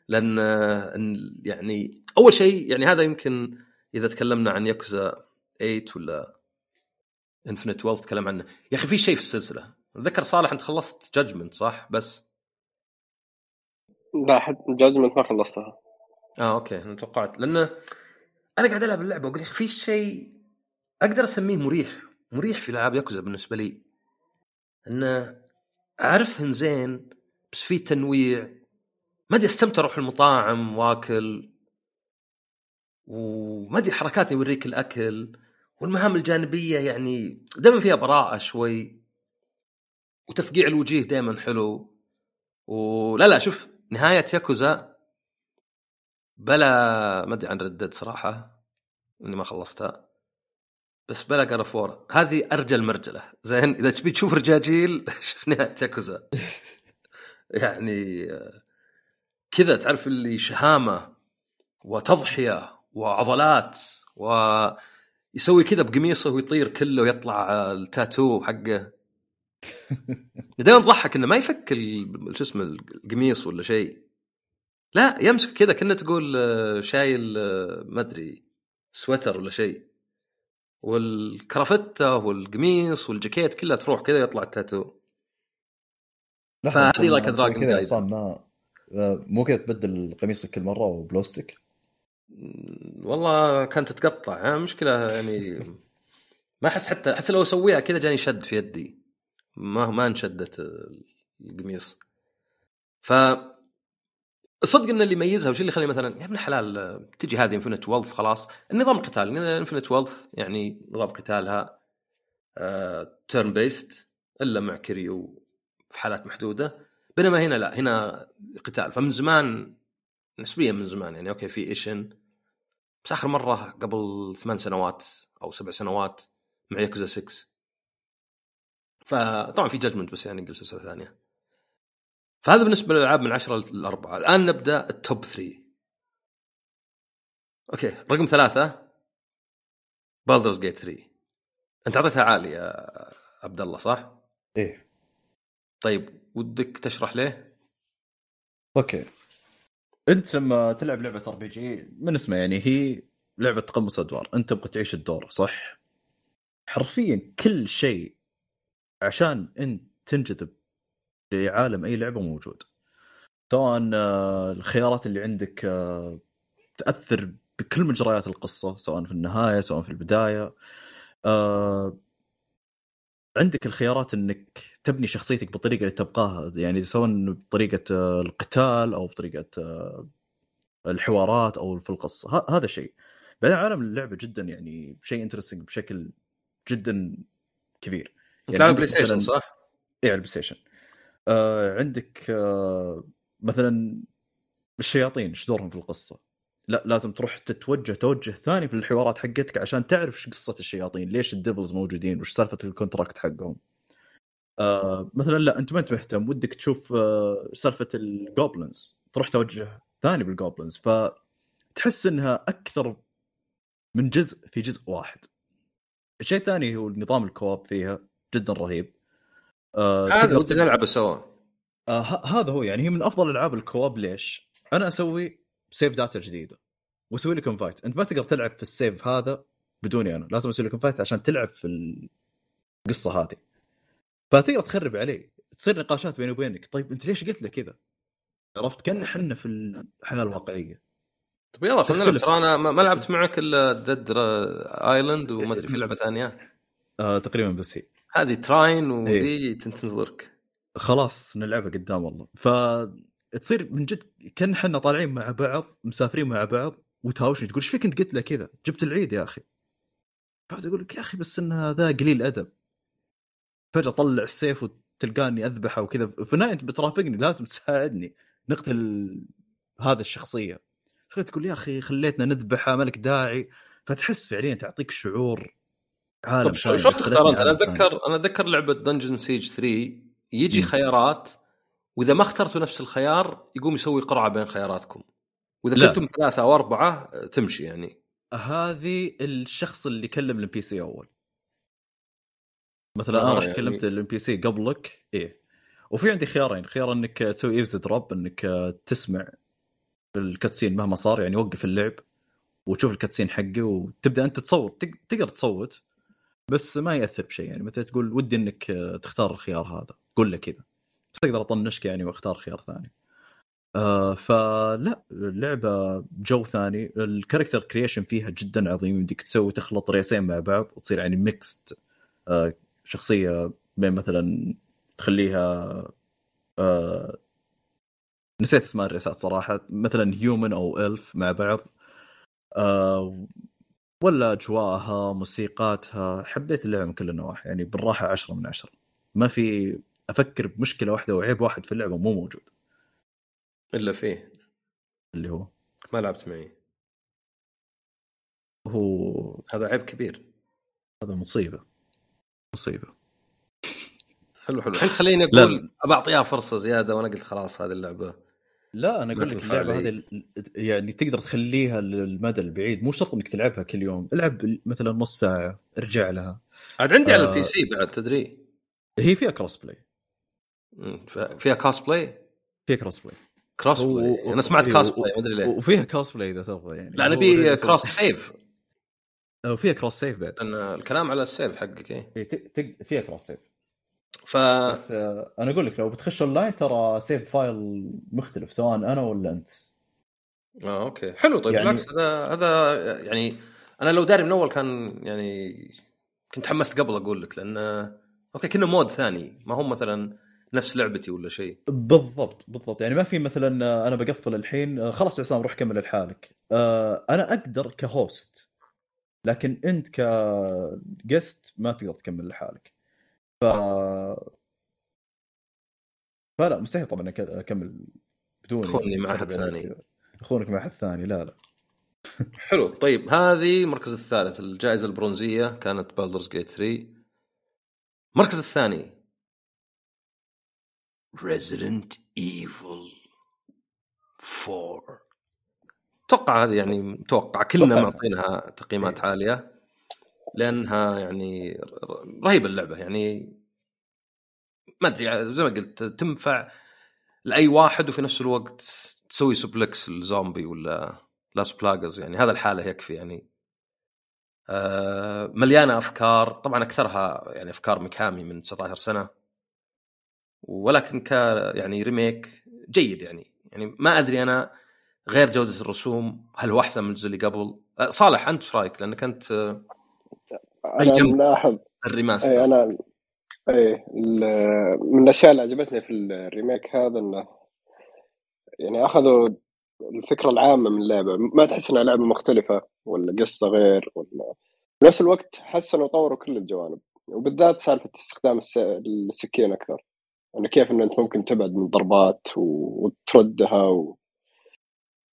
لأن إن يعني أول شيء يعني هذا يمكن إذا تكلمنا عن يكزا 8 ولا Infinite Wealth تكلم عنه. يا أخي في شيء في السلسلة. اتذكر صالح أنت خلصت Judgment صح؟ بس. لا حتى Judgment ما خلصتها. آه أوكي. أنا توقعت. لأنه أنا قاعد ألعب اللعبة واقول في شيء أقدر أسميه مريح. مريح في العاب ياكوزا بالنسبة لي. انه اعرفهن زين بس في تنويع. ما أدري أستمتع أروح المطاعم وأكل. وما أدري حركات يوريك الأكل. والمهام الجانبية يعني دائما فيها براءة شوي وتفقيع الوجيه دائما حلو. ولا لا شوف نهاية ياكوزا بلا ما أدري عن ردد صراحة إني ما خلصتها بس بلا جار فور هذه أرجل مرجلة. زين إذا تبي تشوف رجاجيل شوف نهاية ياكوزا. يعني كذا تعرف اللي شهامة وتضحية وعضلات ويسوي كذا بقميصه ويطير كله ويطلع التاتو حقه. دائما تضحك إنه ما يفك شو اسمه القميص ولا شيء. لا يمسك كذا كأنه تقول آه، شايل آه، ما أدري سويتر ولا شيء. والكرافتة والقميص والجاكيت كلها تروح كذا يطلع التاتو. فهذه كذا guide. عصام ما مو كذا تبدل قميصك كل مرة وبلوستيك والله كانت تتقطع ها مشكلة يعني ما أحس حتى حتى لو أسويها كذا جاني شد في يدي. ما ما انشدت القميص. ف الصدق إن اللي يميزها وش اللي يخلي مثلا يا ابن الحلال تجي هذه انفنت ويلث خلاص النظام القتال انفنت ويلث يعني نظام قتالها turn based إلا مع Kiryu في حالات محدودة. بينما هنا لا هنا قتال. فمن زمان نسبيا من زمان يعني أوكي في Ishin بس آخر مرة قبل ثمان سنوات أو سبع سنوات مع ياكوزا 6 فطبعا في Judgment بس يعني قل سلسله ثانية. فهذا بالنسبة للألعاب من 10 للأربعة الآن نبدأ ال top 3 أوكي رقم ثلاثة. Baldur's Gate 3 أنت أعطيتها عالي يا عبد الله صح؟ إيه. طيب ودك تشرح ليه؟ أوكي. انت لما تلعب لعبة RPG من اسمها يعني هي لعبة تقمص أدوار. انت تبغى تعيش الدور صح؟ حرفيا كل شيء عشان انت تنجذب لعالم أي لعبة موجود. سواء آه، الخيارات اللي عندك آه، تأثر بكل مجريات القصة سواء في النهاية سواء في البداية. آه، عندك الخيارات إنك تبني شخصيتك بالطريقة اللي تبغاها يعني سواء بطريقة آه، القتال أو بطريقة آه، الحوارات أو في القصة هذا شيء بعدين عالم اللعبة جدا يعني شيء interesting بشكل جدا كبير يعني على عندك PlayStation صح؟ إيه على ال PlayStation آه عندك آه مثلا الشياطين إيش دورهم في القصة؟ لا لازم تروح تتوجه توجه ثاني في الحوارات حقتك عشان تعرف إيش قصة الشياطين، ليش ال devils موجودين، وش سالفة ال contract حقهم. آه مثلا لا أنت ما أنت مهتم ودك تشوف آه سالفة ال goblins، تروح توجه ثاني بال goblins فتحس إنها أكثر من جزء في جزء واحد. الشيء الثاني هو النظام ال co-op فيها جدا رهيب. آه هذا ودي نلعبه سوا آه هذا هو يعني هي من أفضل ألعاب ال co-op ليش؟ أنا أسوي save data جديدة واسوي لك invite، أنت ما تقدر تلعب في ال save هذا بدوني أنا، لازم أسوي لك invite عشان تلعب في القصة هذه. فتقدر تخرب علي، تصير نقاشات بيني وبينك، طيب أنت ليش قلت له كذا؟ عرفت كأن إحنا في الحياة الواقعية. طيب يلا خلينا نلعب. ترى أنا ما لعبت معك إلا Dead Island وما أدري في لعبة ثانية آه تقريبا بس هي. هذه تراين. وذي تنتظرك خلاص نلعبها قدام والله ف تصير من جد كأن إحنا طالعين مع بعض مسافرين مع بعض وتهاوشني تقول إيش فيك أنت قلت له كذا؟ جبت العيد يا أخي. فجاه أقول لك يا أخي بس إن هذا قليل أدب. فجأة طلع السيف وتلقاني أذبحه وكذا. في النهاية أنت بترافقني لازم تساعدني نقتل هذا الشخصية. تقول يا أخي خليتنا نذبحه ملك داعي. فتحس فعليا تعطيك شعور عالم طب شلون تختار أنت؟ أنا اتذكر أنا أتذكر لعبة Dungeon Siege 3 يجي م. خيارات وإذا ما اخترتوا نفس الخيار يقوم يسوي قرعة بين خياراتكم. وإذا كنتم ثلاثة أو أربعة تمشي يعني. هذه الشخص اللي كلم ال NPC أول. مثلا آه أنا رحت يعني... كلمت ال NPC قبلك إيه. وفي عندي خيارين خيار إنك تسوي eavesdrop إنك تسمع ال cutscene مهما صار يعني وقف اللعب وتشوف ال cutscene حقه وتبدأ أنت تصوت تقدر تصوت بس ما يأثر بشيء يعني. مثلا تقول ودي إنك تختار الخيار هذا قول له كذا. بس تقدر أطنشك يعني وأختار خيار ثاني. آه فلا اللعبة جو ثاني. ال character creation فيها جدا عظيم. يمديك تسوي تخلط race ين مع بعض وتصير يعني mixed آه شخصية بين مثلا تخليها آه نسيت اسماء الريسات صراحة. مثلا هيومن أو الف مع بعض. آه ولا أجواءها موسيقاتها. حبيت اللعبة من كل النواحي. يعني بالراحة عشرة من عشرة. ما في أفكر بمشكلة واحدة وعيب واحد في اللعبة مو موجود. إلا فيه. اللي هو؟ ما لعبت معي. هو هذا عيب كبير. هذا مصيبة. مصيبة. حلو حلو. الحين خليني أقول أبى أعطيها فرصة زيادة وأنا قلت خلاص هذه اللعبة لا أنا أقول لك اللعبة هذه يعني تقدر تخليها للمدى البعيد. مو شرط إنك تلعبها كل يوم. العب مثلا نص ساعة ارجع لها. عاد عندي آه على ال PC بعد تدري. هي فيها كروس بلاي فيها كروس بلاي فيها كروس بلاي كروس بلاي أنا سمعت كروس بلاي ما أدري ليه. وفيها cross-play إذا تبغى يعني. لا نبي cross-save وفيها cross-save بعد. الكلام على ال save حقك إيه. فيها cross-save ف بس آه، أنا أقول لك لو بتخش اونلاين ترى save file مختلف سواء أنا ولا أنت. آه okay. حلو. طيب يعني... بالعكس هذا هذا يعني أنا لو داري من أول كان يعني كنت حمست قبل أقول لك لأن okay كنا mood ثاني. ما هو مثلا نفس لعبتي ولا شيء؟ بالضبط بالضبط. يعني ما في مثلا آه، أنا بقفل الحين آه، خلاص عصام روح كمل لحالك. أنا أقدر ك host لكن أنت ك guest ما تقدر تكمل لحالك. ف فلا مستحيل طبعا أكمل بدون تخوني مع أحد ثاني. اخونك مع أحد ثاني لا لا. حلو طيب. هذه المركز الثالث الجائزة البرونزية كانت Baldur's Gate 3 المركز الثاني Resident Evil 4 أتوقع هذه يعني متوقع كلنا معطينها تقييمات إيه. عالية لأنها يعني رهيبة اللعبة. يعني ما أدري زي ما قلت تنفع لأي واحد وفي نفس الوقت تسوي suplex الزومبي ولا Las Plagas يعني هذا لحاله يكفي يعني. آه مليانة أفكار. طبعا أكثرها يعني أفكار ميكامي من 19 سنة. ولكن ك يعني remake جيد يعني. يعني ما أدري أنا غير جودة الرسوم هل هو أحسن من الجزء اللي قبل؟ آه صالح أنت إيش رأيك؟ لأنك أنت أنا ملاحظ ال remaster. أي أنا أي من الأشياء اللي عجبتني في ال remake هذا إنه يعني أخذوا الفكرة العامة من اللعبة. ما تحس إنها لعبة مختلفة ولا قصة غير ولا في نفس الوقت حسنوا وطوروا كل الجوانب. وبالذات سالفة استخدام السكين أكثر. انه كيف إنه أنت ممكن تبعد من ضربات وتردها و...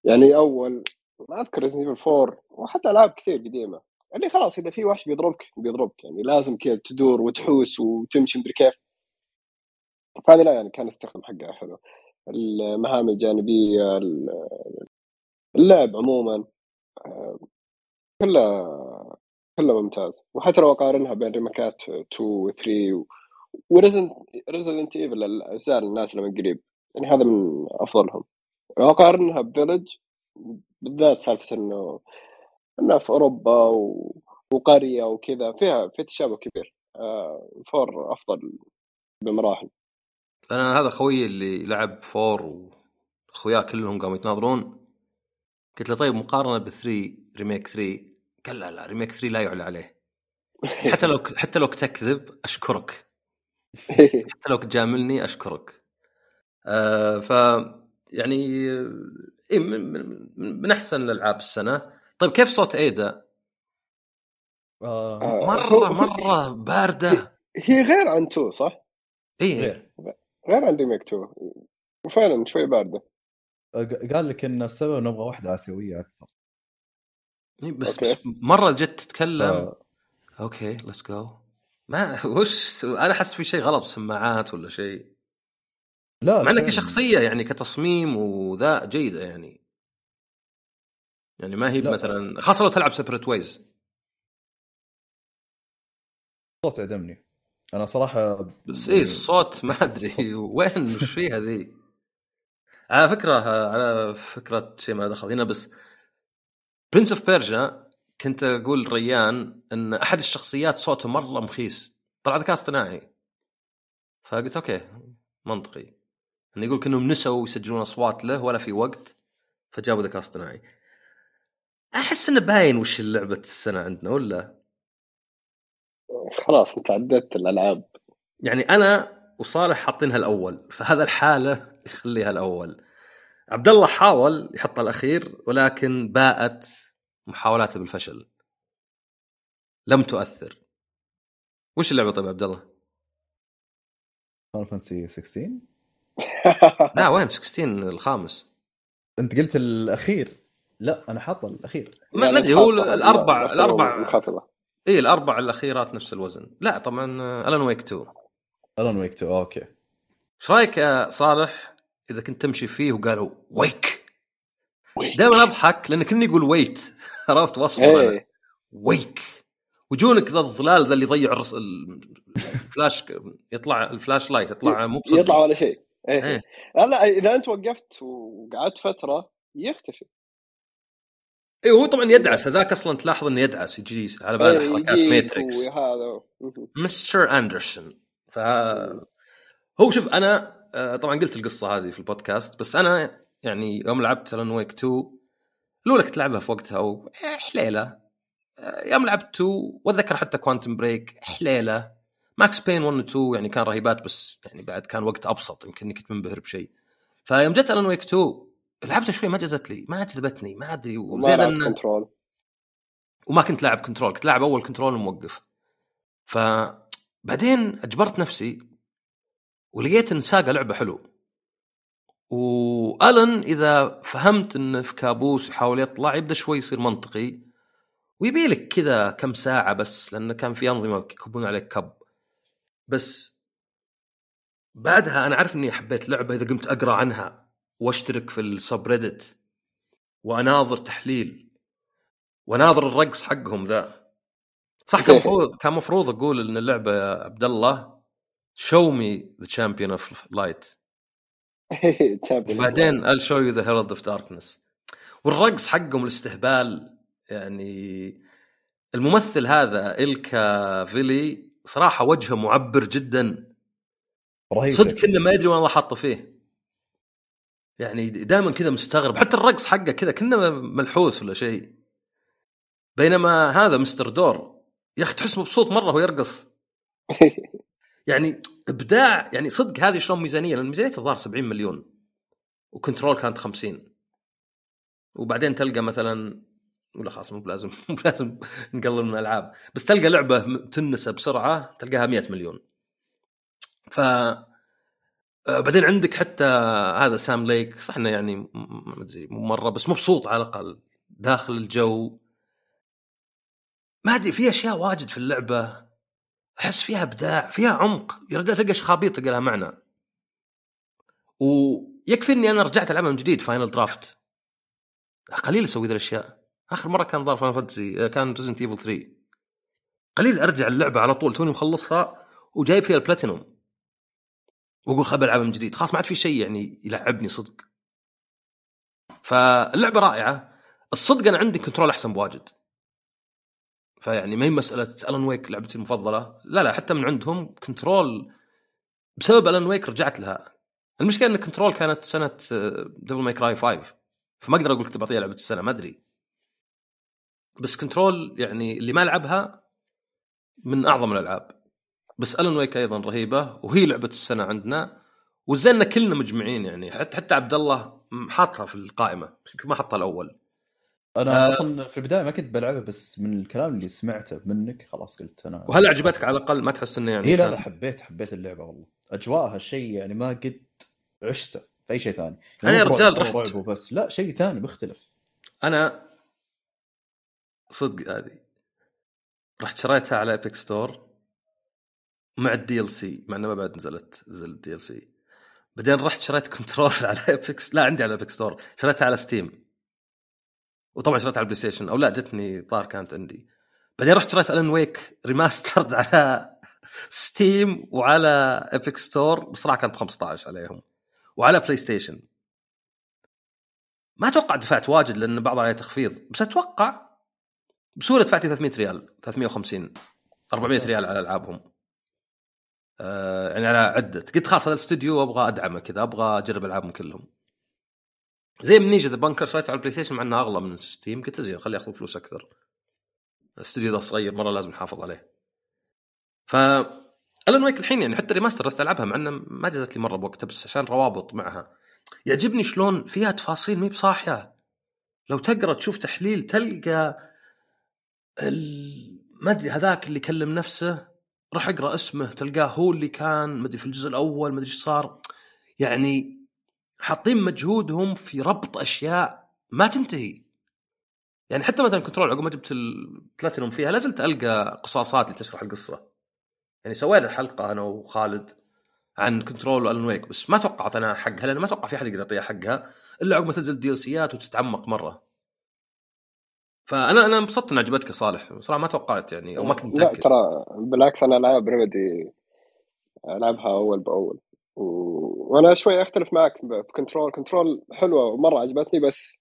يعني أول ما أذكر Resident 4 وحتى ألعاب كثير قديمة. يعني خلاص إذا في وحش بيضربك بيضربك. يعني لازم كذا تدور وتحوس وتمشي مدري كيف. فهذه لا يعني كان يستخدم حقها حلو. المهام الجانبية اللعب عموما آه، كلها كلها ممتاز. وحتى لو أقارنها بين remake ات 2 و 3 و Resident Resident Evil الاجزاء الناس من قريب. يعني هذا من أفضلهم. لو اقارنها ب Village بالذات سالفة انه إنها في أوروبا و... وقرية وكذا فيها في تشابه كبير. آه four أفضل بمراحل. أنا هذا خويي اللي لعب four واخوياه كلهم قاموا يتناظرون. قلت له طيب مقارنة ب 3 ريميك 3 قال لا لا ريميك 3 لا يعلى عليه. حتى لو حتى لو تكذب أشكرك. حتى لو تجاملني أشكرك. آه ف يعني إيه من, من أحسن الألعاب السنة. طيب كيف صوت إيدا؟ آه. آه، مرة مرة باردة. هي غير عن 2 صح؟ اي غير. غير عن remake 2 وفعلا شوي باردة. آه، قال لك إن السبب نبغى واحدة آسيوية أكثر. إيه، بس, okay. بس مرة جت تتكلم. آه، okay let's go ما وش أنا أحس في شيء غلط سماعات ولا شيء. لا مع انها فعلاً. كشخصيه يعني كتصميم وذا جيدة يعني. يعني ما هي لا. مثلا خاصة لو تلعب Separate Ways الصوت عدمني أنا صراحة بس إيه الصوت ما أدري وين مش فيها ذي على فكرة على فكرة شيء ما دخل هنا بس. Prince of Persia كنت أقول ريان إن أحد الشخصيات صوته مرة مخيس. طلع ذكاء اصطناعي. فقلت okay منطقي. انه يقول كأنهم نسوا يسجلون أصوات له ولا في وقت فجابوا ذكاء اصطناعي. أحس إنه باين وش لعبه السنة عندنا ولا؟ خلاص أنت عديت الألعاب. يعني أنا وصالح حاطينها الأول فهذا الحالة يخليها الأول. عبد الله حاول يحطها الأخير ولكن باءت. محاولاته بالفشل لم تؤثر. وش اللعبة طيب يا عبد الله؟ فان فانسي 16 لا وين 16 الخامس. انت قلت الأخير. لا أنا حاطه الأخير. ما ما أدري هو الاربع الاربع منخفضه اي الاربع الأخيرات نفس الوزن. لا طبعا الان ويك 2 الون ويك 2 أوكي. إيش رأيك يا صالح؟ إذا كنت تمشي فيه وقالوا ويك دائما أضحك لأن كني يقول ويت عرفت؟ وأصبر أنا إيه ويك ويجونك ذا الظلال ذا اللي يضيع الرص... الفلاش يطلع الفلاش لايت يطلع مو بصدق. يطلع ولا شيء. إيه. إيه. لا إذا أنت وقفت وقعدت فترة يختفي. اي هو طبعا يدعس. هذاك أصلا تلاحظ إنه يدعس يجي على باله إيه، حركات Matrix Mr. Anderson. ف هو شوف أنا آه، طبعا قلت القصة هذه في البودكاست بس أنا يعني يوم لعبت Alan Wake 2 الأولى كنت لعبها في وقتها و إيه، حليلة. آه، يوم لعبت 2 وأتذكر حتى Quantum Break حليلة. Max Payne 1 و 2 يعني كان رهيبات بس يعني بعد كان وقت أبسط يمكن إني كنت منبهر بشيء. فيوم جت Alan Wake 2 لعبتها شوي ما جزت لي ما جذبتني ما أدري لعبت إنه Control وما كنت لاعب Control كنت لاعب أول Control وموقف. فبعدين أجبرت نفسي ولقيت إن Saga لعبه حلو. وألن إذا فهمت انه في كابوس يحاول يطلع يبدأ شوي يصير منطقي. ويبي لك كذا كم ساعة بس لأنه كان في أنظمة يكبون عليك كب. بس بعدها أنا عارف إني حبيت لعبة إذا قمت أقرأ عنها وأشترك في ال subreddit وأناظر تحليل وأناظر الرقص حقهم ذا. صح كان مفروض كان مفروض أقول إن اللعبة يا عبد الله show me the champion of light بعدين I'll show you the herald of darkness. والرقص حقهم الاستهبال يعني الممثل هذا إلكا فيلي صراحة وجهه معبر جدا. رهيب. صدق كنا ما يدري وين الله حاطه فيه. يعني دائما كذا مستغرب. حتى الرقص حقه كذا كنا ملحوس ولا شيء. بينما هذا مستر دور يا أخي تحس مبسوط مرة وهو يرقص. يعني إبداع يعني صدق هذه شلون ميزانية؟ لأن ميزانية الظاهر 70 مليون و Control كانت 50 وبعدين تلقى مثلا ولا خلاص مو بلازم مو بلازم نقلل من الألعاب بس تلقى لعبة تنسى بسرعة تلقاها 100 مليون. ف بعدين عندك حتى هذا Sam Lake صح إنه يعني ما أدري مو مرة بس مبسوط على الأقل داخل الجو. ما أدري في أشياء واجد في اللعبة أحس فيها إبداع فيها عمق. يا رجال تلقى خرابيط تلقى لها معنى. ويكفي إني أنا رجعت ألعبها من جديد Final Draft قليل أسوي ذي الأشياء. آخر مرة كان ظهر Final Fantasy كان Resident Evil 3 قليل أرجع اللعبة على طول توني مخلصها وجايب فيها البلاتينوم وأقول خل ألعبها من جديد. خلاص ما عاد في شيء يعني يلعبني صدق. فاللعبة رائعة. الصدق أنا عندي Control أحسن بواجد. فيعني ما هي مسألة Alan Wake لعبتي المفضلة. لا لا حتى من عندهم Control بسبب Alan Wake رجعت لها. المشكلة إن Control كانت سنة Devil May Cry 5 فما أقدر أقول كنت بعطيها لعبة السنة ما أدري. بس Control يعني اللي ما لعبها من أعظم الألعاب. بس Alan Wake أيضا رهيبة وهي لعبة السنة عندنا. والزين كلنا مجمعين يعني. حتى حتى عبد الله حاطها في القائمة. يمكن ما حطها الأول. أنا آه. أصلا في البداية ما كنت بلعبها بس من الكلام اللي سمعته منك خلاص قلت أنا وهل عجبتك على الأقل؟ ما تحس إنه يعني اي لا لا حبيت حبيت اللعبة والله. أجواءها شيء يعني ما قد عشته في أي شيء ثاني. أنا يا مو رجال رحت- وبس لا شيء ثاني مختلف. أنا صدق هذه. رحت شريتها على Epic Store مع ال DLC مع إنه ما بعد نزلت نزل ال DLC بعدين رحت شريت Control على Epic لا عندي على Epic Store شريتها على Steam وطبعا شريتها على ال PlayStation أو لا جتني طار كانت عندي. بعدين رحت شريت Alan Wake Remastered على Steam وعلى Epic Store بصراحة كانت ب 15 عليهم. وعلى PlayStation ما أتوقع دفعت واجد لأن بعض عليه تخفيض بس أتوقع بسهولة دفعت لي 300 ريال 350 400 ريال على ألعابهم. آه يعني على عدة. قلت خلاص هذا الاستوديو أبغى أدعمه كذا أبغى أجرب ألعابهم كلهم. زي Amnesia The Bunker شريته على ال PlayStation مع إنه أغلى من Steam. قلت زين خليه ياخذ فلوس أكثر. الاستوديو ذا صغير مرة لازم نحافظ عليه. ف Alan Wake الحين يعني حتى remaster رحت ألعبها مع إنه ما جازت لي مرة بوقتها بس عشان روابط معها. يعجبني شلون فيها تفاصيل مي بصاحية. لو تقرأ تشوف تحليل تلقى ال... ما أدري هذاك اللي كلم نفسه راح أقرأ اسمه تلقاه هو اللي كان ما أدري في الجزء الأول ما أدري إيش صار. يعني حاطين مجهودهم في ربط أشياء ما تنتهي. يعني حتى مثلا Control عقب ما جبت البلاتينوم فيها لازلت ألقى قصاصات اللي تشرح القصة. يعني سوينا حلقه أنا وخالد عن Control و Alan Wake بس ما توقع اعطيناها حقها لأن ما أتوقع في أحد يقدر يعطيها حقها إلا عقب ما تنزل DLC ات وتتعمق مرة. فانا أنا انبسطت ان عجبتك يا صالح. صراحة ما توقعت يعني أو ما كنت لا متأكد. ترى بالعكس أنا العاب Remedy ألعبها أول بأول. وأنا شوي أختلف معك في Control Control حلوة ومرة عجبتني بس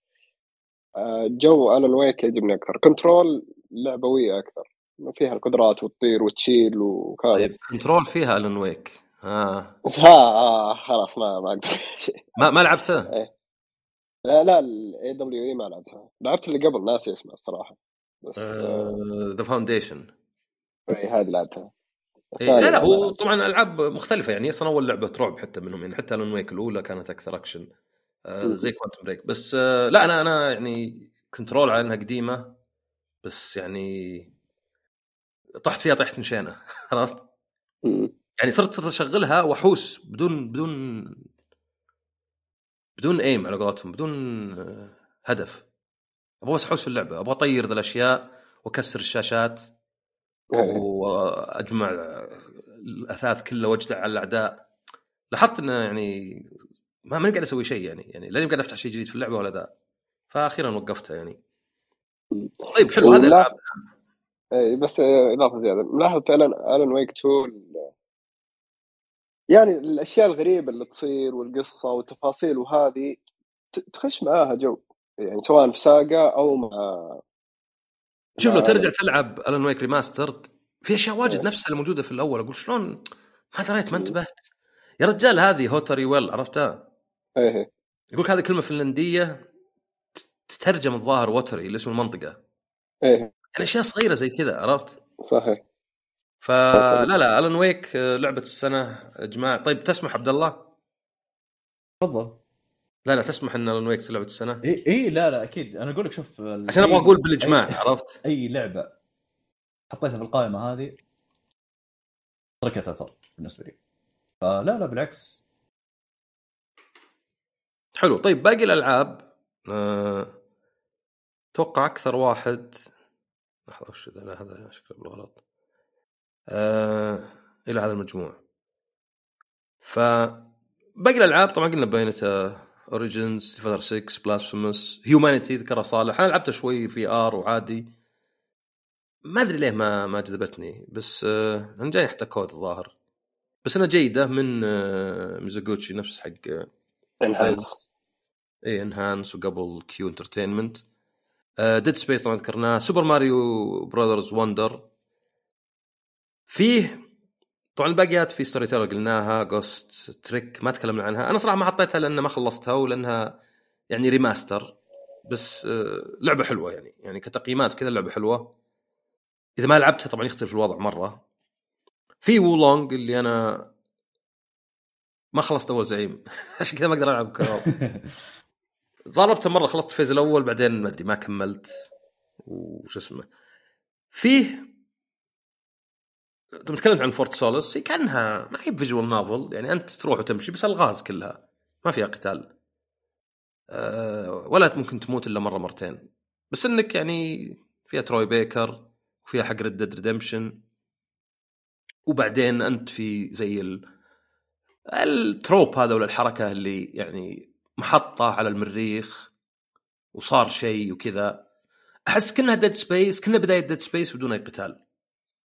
آه، جو Alan Wake يعجبني أكثر. Control لعبوية أكثر. فيها القدرات وتطير وتشيل وكذا. طيب Control فيها Alan Wake ها. ها آه خلاص ما ما أقدر. ما ما لعبته؟ لا لا ال AWE ما لعبتها. لعبت اللي قبل ناسي اسمها الصراحة. بس آه، The Foundation اي هذه لعبتها. إيه لا لا هو طبعا ألعاب مختلفة يعني أصلا اول لعبه رعب حتى منهم يعني حتى Alan Wake الأولى كانت أكثر اكشن آه. زي Quantum Break بس آه لا أنا أنا يعني Control على إنها قديمة بس يعني طحت فيها طيحة شينه عرفت؟ يعني صرت صرت أشغلها وأحوس بدون بدون بدون aim على قولتهم بدون آه، هدف أبغى بس أحوس في اللعبة أبغى أطير ذا الأشياء وأكسر الشاشات. وأجمع الأثاث كله وأجدع على الأعداء. لاحظت إنه يعني ما ماني قاعد أسوي شيء يعني يعني لاني قاعد أفتح شيء جديد في اللعبة ولا ذا. فاخيرا وقفتها يعني. طيب حلو. هذا الألعاب. اي بس إضافة زيادة. ملاحظ فعلا Alan Wake 2 يعني الأشياء الغريبة اللي تصير والقصة والتفاصيل وهذه تخش معاها جو. يعني سواء في Saga أو مع شوف لو ترجع تلعب Alan Wake Remastered في أشياء واجد إيه. نفسها الموجودة في الأول. أقول شلون؟ ما دريت ما انتبهت. يا رجال هذه Huotari Well عرفتها؟ إيه. يقول لك هذه كلمة فنلندية تترجم الظاهر Watery اللي اسم المنطقة. إيه. يعني أشياء صغيرة زي كذا عرفت؟ صحيح. فلا لا Alan Wake آه، لعبة السنة يا جماعة طيب تسمح عبد الله؟ تفضل. لا لا تسمح إن Alan Wake لعبه السنة؟ اي اي لا لا أكيد. أنا أقول لك شوف عشان أبغى أقول بالإجماع عرفت؟ أي لعبة حطيتها في القائمة هذه تركت أثر بالنسبة لي. فلا لا بالعكس. حلو. طيب باقي الألعاب أه... أتوقع أكثر واحد. لحظة وش ذا؟ لا هذا شكله بالغلط. أه... إلى هذا المجموع. ف باقي الألعاب طبعا قلنا Bayonetta Origins Fighter 6 Blasphemous Humanity ذكرها صالح. أنا لعبتها شوي VR وعادي. ما أدري ليه ما ما جذبتني بس آه أنا جاني حتى كود الظاهر. بس انها جيدة من آه Mizuguchi نفس حق Enhance اي Enhance وقبل Q Entertainment Dead Space طبعا ذكرناه. Super Mario Brothers Wonder فيه طبعا الباقيات في Storyteller قلناها Ghost Trick ما تكلمنا عنها. أنا صراحة ما حطيتها لأن ما خلصتها ولأنها يعني remaster بس آه، لعبة حلوة يعني. يعني كتقييمات كذا لعبة حلوة. إذا ما لعبتها طبعا يختلف الوضع مرة. في Wo Long اللي أنا ما خلصت أول زعيم. عشان كذا ما أقدر ألعب co-op ضربته مرة خلصت ال phase الأول بعدين ما أدري ما كملت. وش اسمه. فيه انت تكلمت عن Fort Solis هي كأنها ما هي visual novel يعني أنت تروح وتمشي بس الغاز كلها ما فيها قتال. أه ولا ممكن تموت إلا مرة مرتين. بس إنك يعني فيها Troy Baker وفيها حق Red Redemption وبعدين أنت في زي ال... ال trope هذا ولا الحركة اللي يعني محطة على المريخ وصار شيء وكذا. أحس كأنها Dead Space كنا بداية Dead Space بدون أي قتال.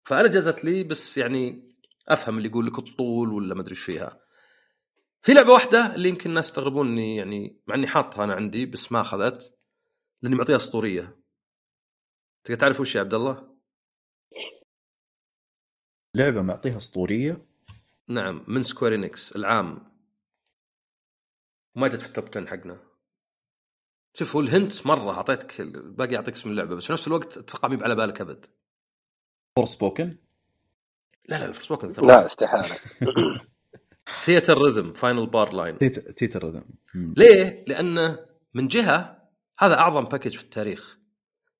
فأنا جازت لي بس يعني أفهم اللي يقول لك الطول ولا ما أدري إيش فيها في لعبة واحدة اللي يمكن الناس يستغربون إني يعني مع إني حاطها أنا عندي بس ما أخذت لأني معطيها أسطورية. تقدر تعرف وش يا عبد الله؟ لعبة معطيها أسطورية. نعم من Square Enix العام. وما جت في ال top 10 حقنا. شوف هو ال hint مرة أعطيتك باقي اعطيك اسم اللعبة بس في نفس الوقت أتوقع ما على بالك أبد. Forspoken؟ لا لا Forspoken لا استحالة. Theatrhythm Final Bar Line Theatrhythm ليه؟ لأنه من جهة هذا أعظم package في التاريخ.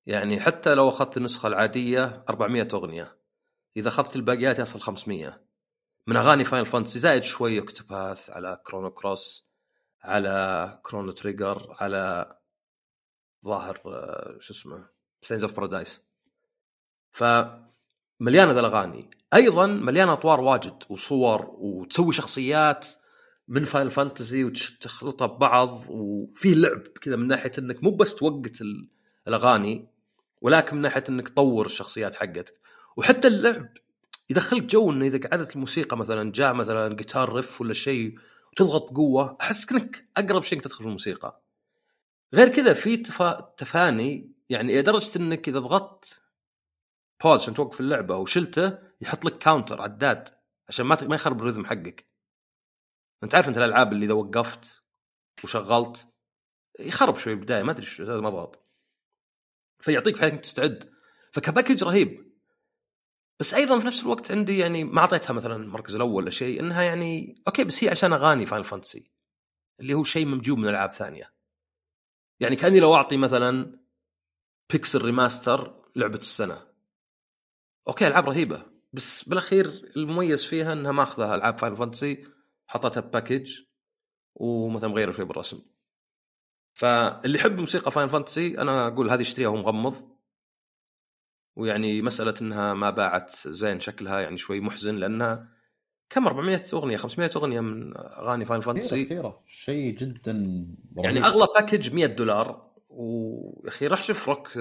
يعني حتى لو أخذت النسخه العادية 400 أغنية. إذا أخذت الباقيات يصل 500 من أغاني Final Fantasy زائد شوي Octopath على Chrono Cross على Chrono Trigger على ظاهر آه، شو اسمه Stranger of Paradise ف مليانة ذا الأغاني. أيضا مليانة أطوار واجد وصور وتسوي شخصيات من Final Fantasy وتخلطها ببعض وفيه لعب كذا من ناحية إنك مو بس توقت الأغاني ولكن من ناحية إنك تطور الشخصيات حقتك. وحتى اللعب يدخلك جو إنه إذا قعدت الموسيقى مثلا جاء مثلا جيتار riff ولا شيء وتضغط بقوه أحس كانك أقرب شيء تدخل في الموسيقى. غير كذا في تفا... تفاني يعني لدرجه إنك إذا ضغطت pause عشان توقف اللعبة وشلته يحط لك counter عداد عشان ما ما يخرب ال rhythm حقك. أنت عارف أنت الألعاب اللي إذا وقفت وشغلت يخرب شوي البدايه ما أدري إيش ما ضغط فيعطيك في إنك تستعد. فك package رهيب. بس أيضا في نفس الوقت عندي يعني ما أعطيتها مثلا المركز الأول ولا شيء إنها يعني okay بس هي عشان أغاني Final Fantasy اللي هو شيء مجيوب من ألعاب ثانية. يعني كأني لو أعطي مثلا Pixel Remaster لعبة السنة. okay ألعاب رهيبة. بس بالأخير المميز فيها إنها ماخذه ألعاب Final Fantasy حطتها ب package ومثلا مغيره شوي بالرسم. فاللي يحب موسيقى Final Fantasy أنا أقول هذه اشتريها وهو مغمض. ويعني مسألة إنها ما باعت زين شكلها يعني شوي محزن لأنها كم؟ 400 أغنية 500 أغنية من أغاني Final Fantasy كثيرة. شيء جدا يعني أغلى package 100 دولار. ويا أخي راح شوف Rock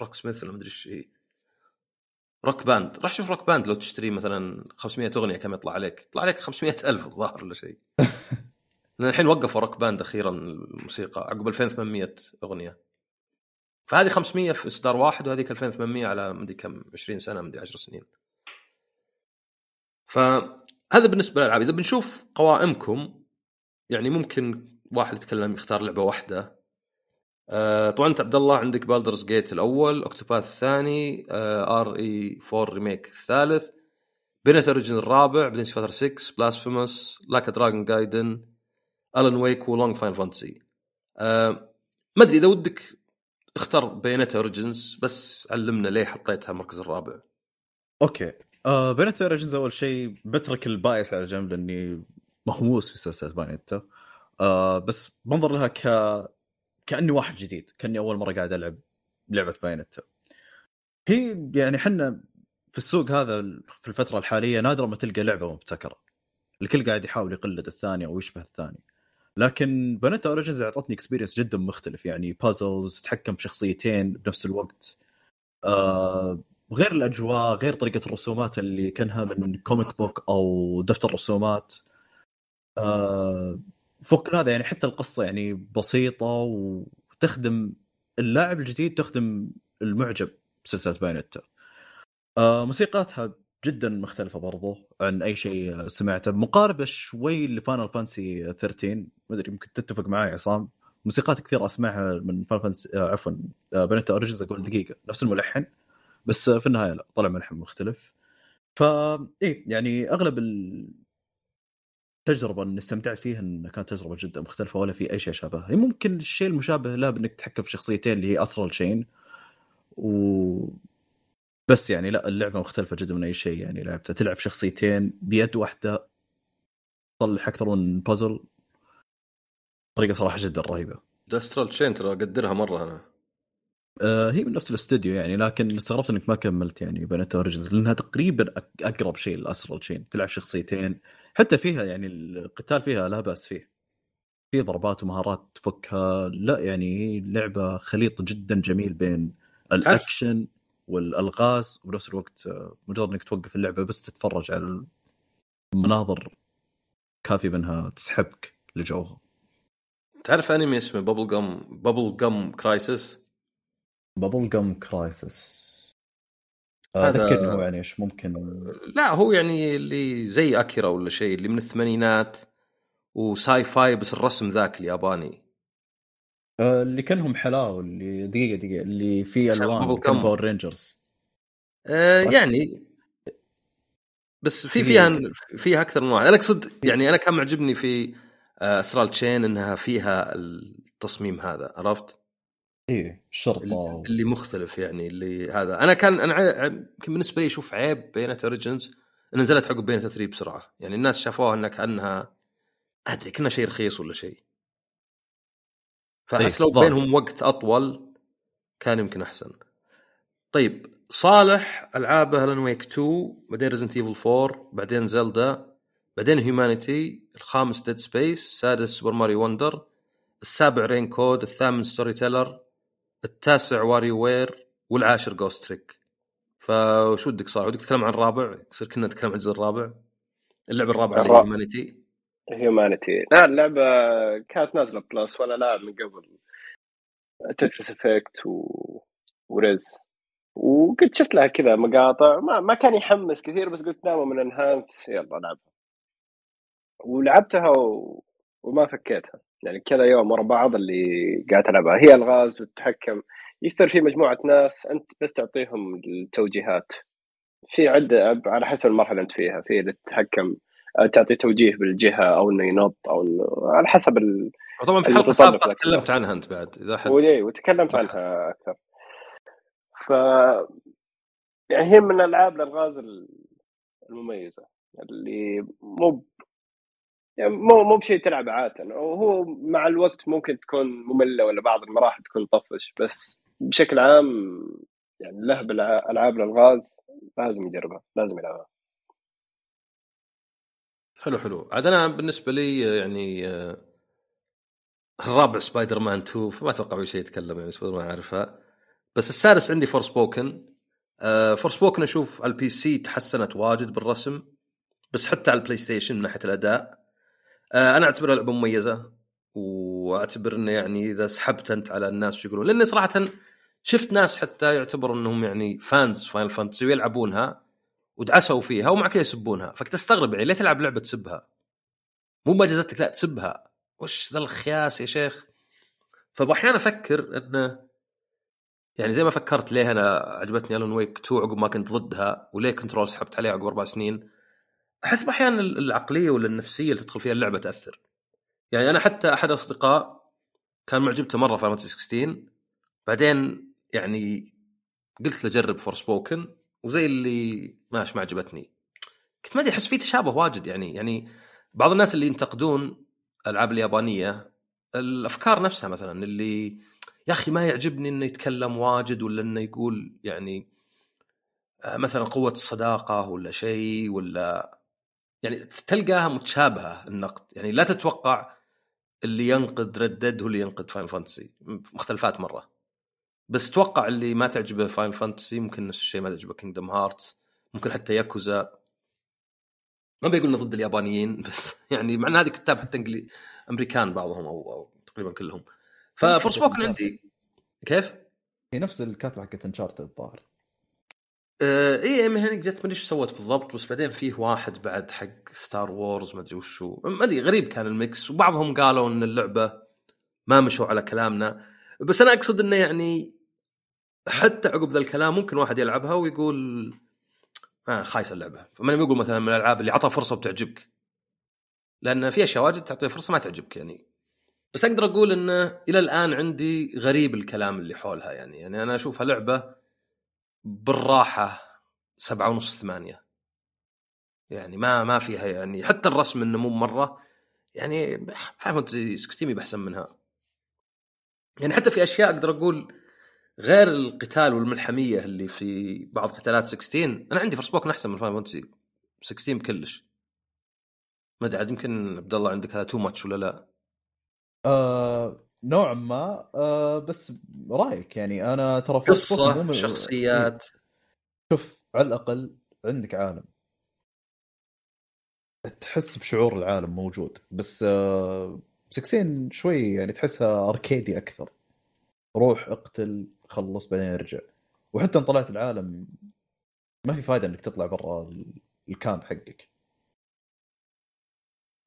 Rocksmith ولا مدري إيش Rock Band راح شوف Rock Band لو تشتري مثلا 500 أغنية كم يطلع عليك؟ يطلع عليك 500 ألف الظاهر ولا شيء. لأن الحين وقفوا Rock Band أخيرا الموسيقى عقب 2800 أغنية. فهذه 500 في إصدار واحد وهذيك 2800 على مدري كم 20 سنة مدري 10 سنين. فهذا بالنسبة للألعاب. إذا بنشوف قوائمكم يعني ممكن واحد يتكلم يختار لعبة واحدة. آه طبعا أنت عبد الله عندك Baldur's Gate الأول Octopath الثاني RE 4 Remake الثالث Bayonetta Origins الرابع بعدين Street Fighter 6 Blasphemous Like a Dragon Gaiden Alan Wake Wo Long Final Fantasy ما أدري إذا ودك اختار Bayonetta Origins بس علمنا ليه حطيتها المركز الرابع. okay. آه Bayonetta Origins أول شيء بترك ال bias على جنب لأني مهووس في سلسلة Bayonetta آه بس بنظر لها ك كأني واحد جديد كأني أول مرة قاعد ألعب لعبة Bayonetta هي يعني حنا في السوق هذا في الفترة الحالية نادرا ما تلقى لعبة مبتكرة. الكل قاعد يحاول يقلد الثاني أو يشبه الثاني لكن Bayonetta Origins أعطتني experience جدا مختلف يعني puzzles تتحكم في شخصيتين بنفس الوقت. آه غير الأجواء غير طريقة الرسومات اللي كأنها من comic book أو دفتر رسومات. آه فوق هذا يعني حتى القصة يعني بسيطة وتخدم اللاعب الجديد تخدم المعجب بسلسلة Bayonetta آه موسيقاتها جدا مختلفة برضو عن أي شيء سمعته. مقاربة شوي ل Final Fantasy 13 ما أدري ممكن تتفق معي عصام. موسيقات كثير أسمعها من Final Fantasy آه عفوا آه Bayonetta Origins أقول دقيقة. نفس الملحن بس في النهاية لا طلع ملحن مختلف. فا إيه يعني أغلب ال... تجربة إني استمتعت فيها ان كانت تجربة جدا مختلفة ولا في أي شيء شابه. هي ممكن الشيء المشابه له بإنك تتحكم في شخصيتين اللي هي اسرل شين و بس يعني لا اللعبة مختلفة جدا من أي شيء يعني لعبتها. تلعب شخصيتين بيد واحدة تصلح أكثر من بازل طريقة صراحة جدا رهيبة. دسترال تشين ترى اقدرها مرة أنا. آه هي من نفس الاستوديو يعني لكن استغربت إنك ما كملت يعني Bayonetta Origins لأنها تقريبا أقرب شيء ل Astral Chain تلعب شخصيتين حتى فيها يعني القتال فيها لا بأس فيه. في ضربات ومهارات تفكها. لا يعني لعبة خليط جدا جميل بين الأكشن والألغاز. وبنفس الوقت مجرد إنك توقف اللعبة بس تتفرج على المناظر كافي منها تسحبك لجوها. تعرف أنمي اسمه Bubblegum Bubblegum Crisis Bubblegum Crisis ذكرني هو يعني إيش ممكن لا هو يعني اللي زي Akira ولا شيء اللي من الثمانينات و sci-fi بس الرسم ذاك الياباني آه، اللي كأنهم حلاوة اللي دقيقة دقيقة اللي فيه ألوان كان. Power Rangers آه؟ يعني بس في فيها. فيها أكثر من واحد أنا أقصد يعني أنا كان معجبني في آه، Astral Chain إنها فيها التصميم هذا عرفت؟ إيه الشرطه و... اللي مختلف يعني اللي هذا. أنا كان أنا يمكن بالنسبة لي أشوف عيب Bayonetta Origins نزلت عقب Bayonetta 3 بسرعة. يعني الناس شافوها إنها كأنها أدري كنا شيء رخيص ولا شيء. فأحس إيه، لو. بينهم وقت أطول كان يمكن أحسن. طيب صالح ألعابه Alan Wake 2 بعدين Resident Evil 4 بعدين Zelda بعدين Humanity الخامس Dead Space السادس Super Mario Wonder السابع Rain Code الثامن Storyteller التاسع WarioWare والعاشر Ghost Trick فوش ودك صار؟ ودك تتكلم عن الرابع يصير كنا نتكلم عن الجزء الرابع؟ اللعبة الرابعة اللي. Humanity Humanity لا اللعبة كانت نازلة Plus ولا لاعب من قبل. Tetris Effect و... و Rez وقد شفت لها كذا مقاطع. ما, ما كان يحمس كثير بس قلت دامها من Enhance يلا العبها ولعبتها و... وما فكيتها. يعني كذا يوم ورا بعض اللي قاعد ألعبها. هي الغاز والتحكم يصير في مجموعة ناس أنت بس تعطيهم التوجيهات. في عده على حسب المرحلة اللي أنت فيها. في اللي تتحكم تعطي توجيه بالجهة أو إنه ينط أو إنه على حسب ال... طبعا في حلقة سابقة. تكلمت عنها أنت بعد إذا حد وتكلمت. عنها أكثر. ف يعني هي من الألعاب الالغاز المميزة. اللي مو يعني مو مو بشيء تلعب عادة. وهو مع الوقت ممكن تكون مملة ولا بعض المراحل تكون طفش بس بشكل عام يعني له بالألعاب الألغاز لازم يجربها لازم يلعبها. حلو حلو. عاد أنا بالنسبة لي يعني آه، الرابع سبايدر مان 2 فما أتوقع في شيء يتكلم يعني سبايدر مان اعرفها بس السادس عندي Forspoken. Forspoken أشوف على ال PC تحسنت واجد بالرسم بس حتى على ال PlayStation من ناحية الأداء. آه، أنا أعتبرها لعبة مميزة واعتبر انه يعني إذا سحبت أنت على الناس شو يقولون. لاني صراحة شفت ناس حتى يعتبروا إنهم يعني fans Final Fantasy ويلعبونها ودعسوا فيها ومع كذا يسبونها. فكنت استغرب يعني ليه تلعب لعبة تسبها؟ مو ما جازتك لا تسبها. وش ذا الخياس يا شيخ؟ فاحيانا أفكر إنه يعني زي ما فكرت ليه أنا عجبتني Alan Wake 2 عقب ما كنت ضدها وليه Control سحبت عليها عقب أربع سنين. أحس أحيانا العقلية ولا النفسية اللي تدخل فيها اللعبة تأثر. يعني أنا حتى أحد الاصدقاء كان معجبته مرة في 16 بعدين يعني قلت له جرب Forspoken وزي اللي ماش ما عجبتني. كنت ما أدري أحس في تشابه واجد يعني يعني بعض الناس اللي ينتقدون الألعاب اليابانية الأفكار نفسها مثلا اللي يا أخي ما يعجبني إنه يتكلم واجد ولا إنه يقول يعني آه، مثلا قوة الصداقة ولا شيء ولا يعني تلقاها متشابهة النقد. يعني لا تتوقع اللي ينقد Red Dead هو اللي ينقد Final Fantasy مختلفات مرة. بس توقع اللي ما تعجبه Final Fantasy ممكن نفس الشيء ما تعجبه Kingdom Hearts ممكن حتى ياكوزا ما بيقول ضد اليابانيين بس يعني مع إن هذه كتاب حتى انجلي أمريكان بعضهم أو, أو تقريبا كلهم. ف Forspoken عندي. كيف؟ هي نفس الكاتبه حقت Uncharted الظاهر. آه إيه Amy Hennig جت ما أدري إيش سوت بالضبط بس بعدين فيه واحد بعد حق Star Wars ما أدري وشو. ما أدري غريب كان ال mix. وبعضهم قالوا إن اللعبة ما مشوا على كلامنا. بس أنا أقصد إنه يعني حتى عقب ذا الكلام ممكن واحد يلعبها ويقول آه خايسه اللعبة. فماني بقول مثلا من الألعاب اللي عطى فرصة وبتعجبك لأن في أشياء واجد تعطي فرصة ما تعجبك يعني. بس أقدر أقول إنه إلى الآن عندي غريب الكلام اللي حولها يعني. يعني أنا أشوفها لعبة بالراحة سبعة ونص ثمانية. يعني ما ما فيها يعني حتى الرسم إنه مو مرة يعني فاهم 16 أحسن منها. يعني حتى في أشياء أقدر أقول غير القتال والملحمية اللي في بعض قتالات 16 أنا عندي Forspoken أحسن من Final Fantasy 16 بكلش ما أدري عاد يمكن عبد الله عندك هذا too much ولا لا؟ آه نوعا ما آه بس رأيك يعني. أنا ترى قصة شخصيات. شوف على الأقل عندك عالم. تحس بشعور العالم موجود. بس آه 16 شوي يعني تحسها أركيدي أكثر. روح اقتل خلص بعدين ارجع. وحتى إن طلعت العالم ما في فائده إنك تطلع برا الكامب حقك.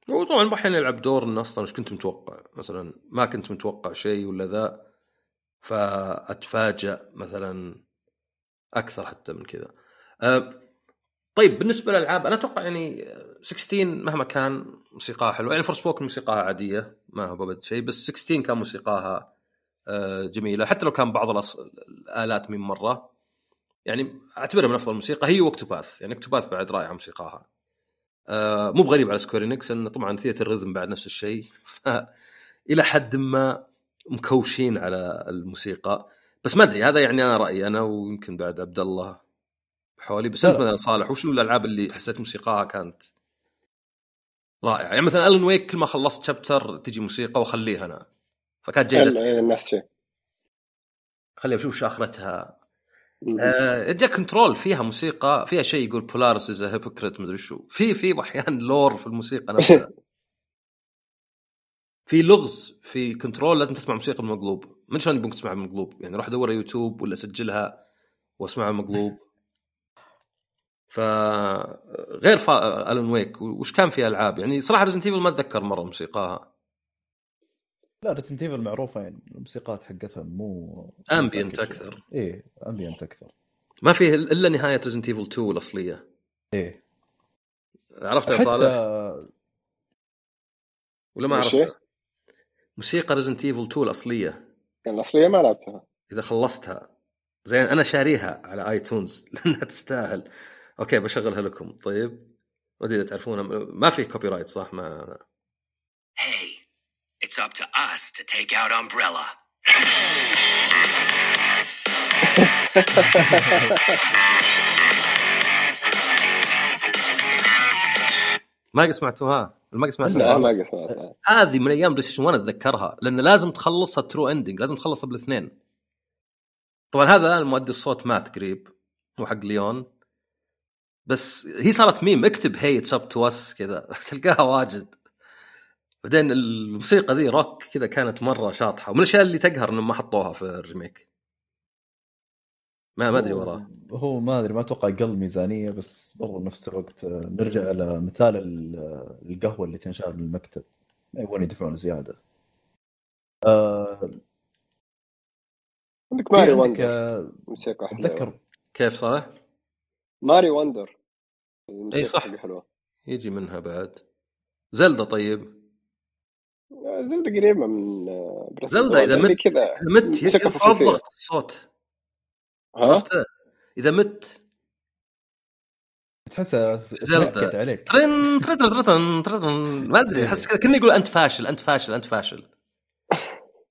وطبعا أحيانا يلعب دور انه أصلا إيش كنت متوقع؟ مثلا ما كنت متوقع شيء ولا ذا فأتفاجأ مثلا أكثر حتى من كذا. أه طيب بالنسبة للألعاب أنا أتوقع يعني 16 مهما كان موسيقاها حلوة يعني Forspoken موسيقاها عادية ما هو بد شيء بس 16 كان موسيقاها آه، جميلة حتى لو كان بعض الآلات من مرة. يعني أعتبرها من أفضل الموسيقى هي و Octopath يعني Octopath بعد رائعة موسيقاها. آه، مو بغريب على Square Enix انه طبعا Theatrhythm بعد نفس الشيء. إلى حد ما مكوشين على الموسيقى. بس ما أدري هذا يعني أنا رأيي أنا ويمكن بعد عبد الله حولي بس أنت مثلا صالح وشنو الألعاب اللي حسيت موسيقاها كانت رائعة؟ يعني مثلا Alan Wake كل ما خلصت chapter تجي موسيقى وأخليها أنا. فكانت جايزة. إيه، نفس الشيء. خليني أشوف شو آخرتها. جاك Control فيها موسيقى فيها شيء يقول Polaris is hypocrite مدري شو. في في أحيانا lore في الموسيقى نفسها. في لغز في Control لازم تسمع موسيقى بالمقلوب من شلون يبونك تسمعها بالمقلوب؟ يعني روح أدور يوتيوب ولا أسجلها وأسمعها بالمقلوب. ف غير فا... Alan Wake وش كان في ألعاب؟ يعني صراحة Resident Evil ما أتذكر مرة موسيقاها. لا Resident Evil معروفة يعني الموسيقات حقتها مو ambient أكثر. إيه ambient أكثر. ما فيه إلا نهاية Resident Evil 2 الأصلية. إيه. عرفتها يا صالح؟ ولا ما عرفتها؟ موسيقى Resident Evil 2 الأصلية. الأصلية ما لعبتها. إذا خلصتها. زين أنا شاريها على iTunes لأنها تستاهل. okay بشغلها لكم. طيب. ما أدري إذا تعرفونها. ما في copyright صح؟ ما Hey, it's up to us to take out Umbrella. ما قد سمعتوها؟ ما قد سمعتوها؟ لا ما قد سمعتها. هذه من أيام PlayStation 1 أتذكرها لأن لازم تخلصها true ending لازم تخلصها بالاثنين. طبعا هذا المؤدي الصوت مات قريب هو حق ليون. بس هي صارت ميم اكتب هي it's up to us كذا تلقاها واجد. بعدين الموسيقى ذي روك كذا كانت مرة شاطحة. ومن الأشياء اللي تقهر إنهم ما حطوها في ال remake ما ما أدري وراه هو ما أدري ما أتوقع قل ميزانية بس برضو بنفس الوقت نرجع على مثال القهوة اللي تنشال من المكتب. ما يبغون يدفعون زيادة. آه عندك Mario Wonder موسيقى حلوة. كيف صالح؟ Mario Wonder إي صح. حلوة. يجي منها بعد. Zelda طيب. Zelda قريبة من Zelda إذا مت كذا إذا مت يرفع ضغط الصوت. عرفت؟ إذا مت تحسها Zelda عليك. ترن ترن ترن ترن ما أدري أحس كذا كأني يقول أنت فاشل أنت فاشل أنت فاشل.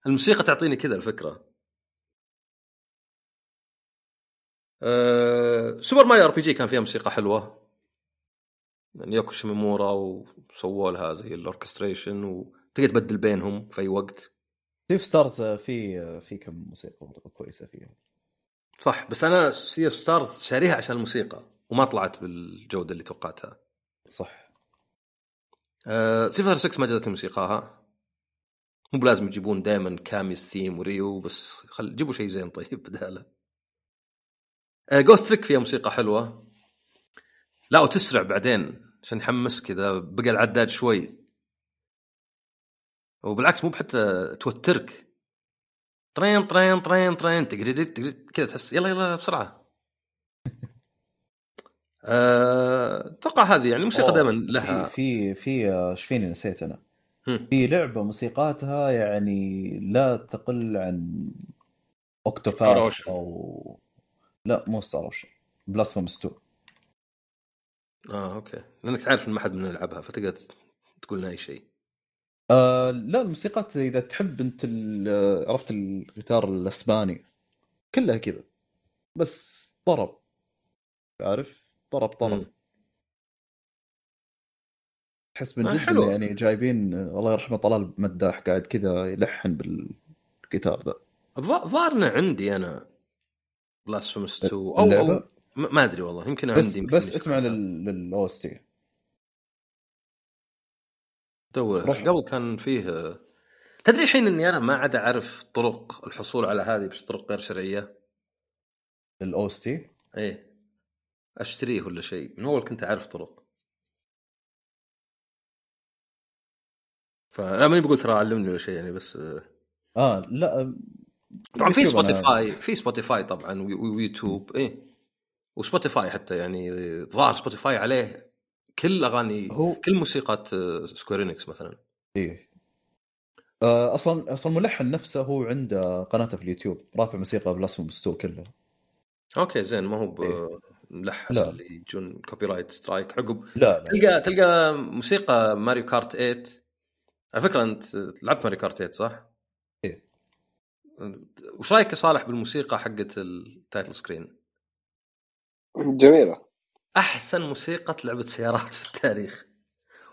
الموسيقى تعطيني كذا الفكرة. أه... Super Mario RPG كان فيها موسيقى حلوة. يعني يوكو شيمومورا وسووا لها زي ال orchestration وتقدر تبدل بينهم في أي وقت. Sea of Stars في في كم موسيقى كويسة فيها صح بس أنا Sea of Stars شاريها عشان الموسيقى وما طلعت بالجودة اللي توقعتها. صح. آه Street Fighter 6 ما جاتني موسيقاها مو بلازم يجيبون دائما Cammy's theme و Ryu بس خل جيبوا شيء زين طيب بدالة. آه Ghost Trick فيها موسيقى حلوة. لا وتسرع بعدين عشان يحمس كذا بقى العداد شوي. وبالعكس مو بحتى توترك. طرين طرين طرين طرين تقريد كذا تحس يلا يلا بسرعة. آه، أتوقع هذه يعني الموسيقى دائما لها في في آه، إيش فيني نسيت أنا. هم. في لعبة موسيقاتها يعني لا تقل عن Octopath. أو لا مو Star Ocean Blasphemous 2 آه okay. لأنك تعرف إن ما حد من يلعبها فتقدر تقول لنا أي شيء. آه لا الموسيقات إذا تحب أنت ال- عرفت الجيتار الأسباني كلها كذا بس طرب عارف طرب طرب. تحس من آه، جد حلو. يعني جايبين آه، الله يرحمه طلال مداح قاعد كذا يلحن بالجيتار ذا ظاهرنا عندي أنا Blasphemous 2 أو اللعبة؟ ما أدري والله يمكن بس عندي يمكن بس اسمع عارف. روح. قبل كان فيه تدري الحين إني أنا ما عاد أعرف طرق الحصول على هذه بس طرق غير شرعية؟ ال OST إيه. أشتريه ولا شيء؟ من أول كنت أعرف طرق. فانا ماني بقول ترى علمني ولا شيء يعني بس آه لا طبعا في Spotify في Spotify طبعا وي- وي- ويوتيوب إيه. و Spotify حتى يعني ظاهر Spotify عليه كل أغاني هو كل موسيقى Square Enix مثلا إيه آه، أصلا أصلا الملحن نفسه هو عنده قناته في اليوتيوب رافع موسيقى Blasphemous 2 كلها okay زين ما هو إيه. ملحس لا. اللي يجون copyright strike عقب لا لا تلقى تلقى موسيقى Mario Kart 8 على فكرة أنت لعبت Mario Kart 8 صح؟ إيه. وش رأيك يا صالح بالموسيقى حقت ال title screen؟ جميلة أحسن موسيقى لعبه سيارات في التاريخ.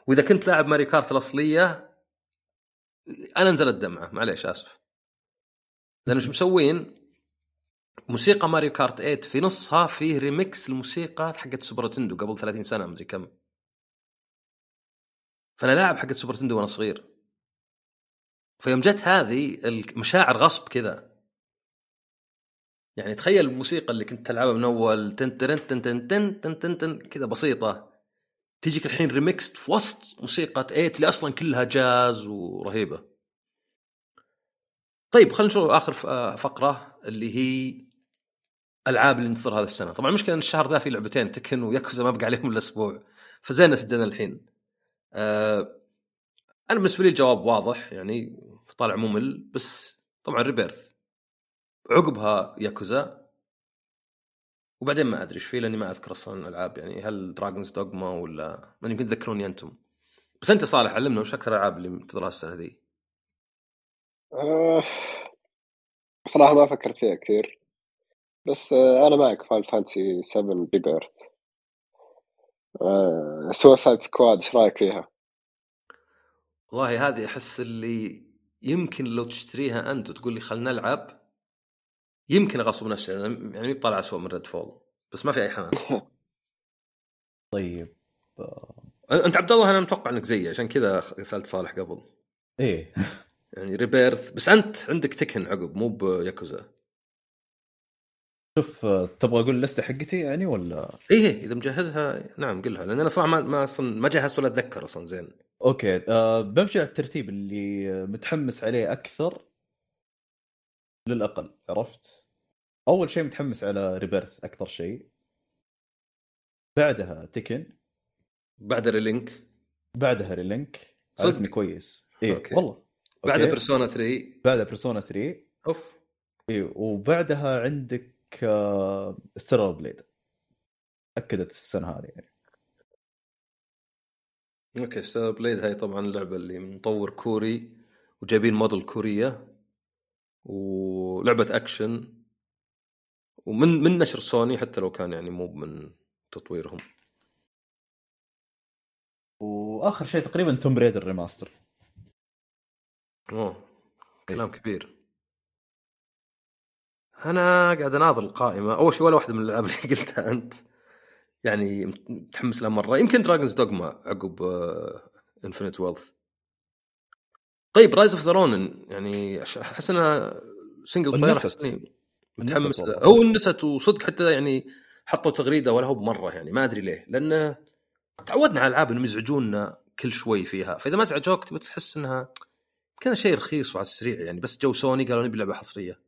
وإذا كنت لاعب Mario Kart الأصلية أنا نزلت دمعة معليش آسف. لأن إيش مسوين؟ موسيقى Mario Kart 8 في نصها فيه ريميكس الموسيقى حقت Super Nintendo قبل 30 سنة مدري كم. فأنا لاعب حقت Super Nintendo وأنا صغير. فيوم جت هذه المشاعر غصب كذا. يعني تخيل الموسيقى اللي كنت تلعبها من أول تن تن تن تن تن تن تن, تن كذا بسيطة تجيك الحين remixed في وسط موسيقى eight اللي أصلا كلها جاز ورهيبة. طيب خلينا نشوف آخر آه، فقرة اللي هي ألعاب اللي ننتظرها هذا السنة، طبعا المشكلة إن الشهر ذا في لعبتين Tekken و Yakuza ما بقى عليهم الا أسبوع فزين سجلنا الحين. آه، أنا بالنسبة لي الجواب واضح يعني طالع ممل بس طبعا Rebirth عقبها ياكوزا. وبعدين ما أدري إيش فيه لأني ما أذكر أصلا الألعاب. يعني هل Dragon's Dogma ولا ما يمكن تذكروني أنتم. بس أنت صالح علمنا وش أكثر الالعاب اللي منتظرها السنة ذي؟ آه، صراحة ما فكرت فيها كثير. بس آه، أنا معك Final Fantasy 7 Rebirth Suicide Squad إيش رأيك فيها؟ والله هذه أحس اللي يمكن لو تشتريها أنت وتقول لي خلنا نلعب يمكن أغصب نفسي يعني طالع اسوء من Redfall بس ما في أي حماس. طيب. أنت عبد الله أنا متوقع إنك زيي عشان كذا سألت صالح قبل. إيه. يعني Rebirth بس أنت عندك Tekken عقب مو بياكوزا شوف تبغى أقول اللستة حقتي يعني ولا؟ إيه إيه، إذا مجهزها نعم قلها لأن أنا صراحة ما ما أصلا ما جهزت ولا أتذكر أصلا زين. okay آه بمشي على الترتيب اللي متحمس عليه أكثر. للأقل عرفت؟ أول شيء متحمس على Rebirth أكثر شيء. بعدها Tekken بعد Relink. بعدها Relink. صدق؟ عرفني كويس. okay. والله. بعد okay. بيرسونا 3 بعدها Persona 3 أوف. إيه وبعدها عندك آه Stellar Blade أكدت السنة هذه يعني. okay Stellar Blade هاي طبعا اللعبة اللي مطور كوري وجايبين موديل كورية. ولعبة أكشن ومن من نشر سوني حتى لو كان يعني مو من تطويرهم. وآخر شيء تقريبا Tomb Raider Remaster أوه كلام كبير. أنا قاعد أناظر القائمة. أول شيء ولا واحدة من الألعاب اللي قلتها أنت. يعني متحمس لها مرة. يمكن Dragon's Dogma عقب Infinite Wealth طيب Rise of the Ronin يعني أحس إنها single player متحمس. هو نست وصدق حتى يعني حطوا تغريدة ولا هو بمرة يعني ما أدري ليه. لأن تعودنا على الألعاب إنهم يزعجونا كل شوي فيها. فإذا ما ازعجوك تبي تحس إنها كان شيء رخيص وعلى السريع يعني. بس جو سوني قالوا نبي لعبة حصرية.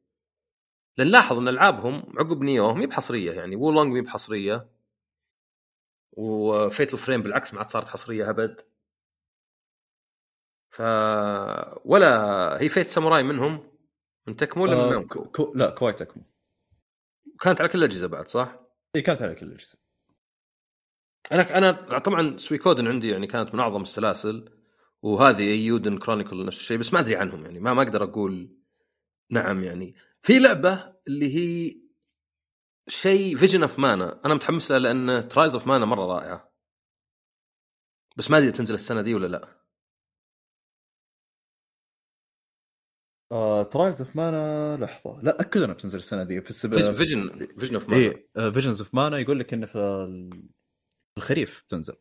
لأن لاحظ إن ألعابهم عقب نيوه مي بحصرية يعني. وولونج مي بحصرية. وفيتل فريم بالعكس ما عاد صارت حصرية أبد. ف ولا هي فيت ساموراي منهم من تكمو ولا من آه نامكو؟ كو... لا كواي تكمو. كانت على كل الأجهزة بعد صح؟ إي كانت على كل الأجهزة. أنا أنا طبعا سويكودن عندي يعني كانت من أعظم السلاسل وهذه ايودن كرونيكل نفس الشيء بس ما أدري عنهم يعني ما ما أقدر أقول نعم يعني. في لعبة اللي هي شيء فيجن اوف مانا أنا متحمس لها لأن ترايلز اوف مانا مرة رائعة. بس ما أدري بتنزل السنة دي ولا لا. ترايلز اوف مانا لحظة. لا أكد أنها بتنزل السنة دي في السبب فيجن فيجن اوف مانا اي فيجنز اوف مانا يقول لك انه في ال- الخريف بتنزل.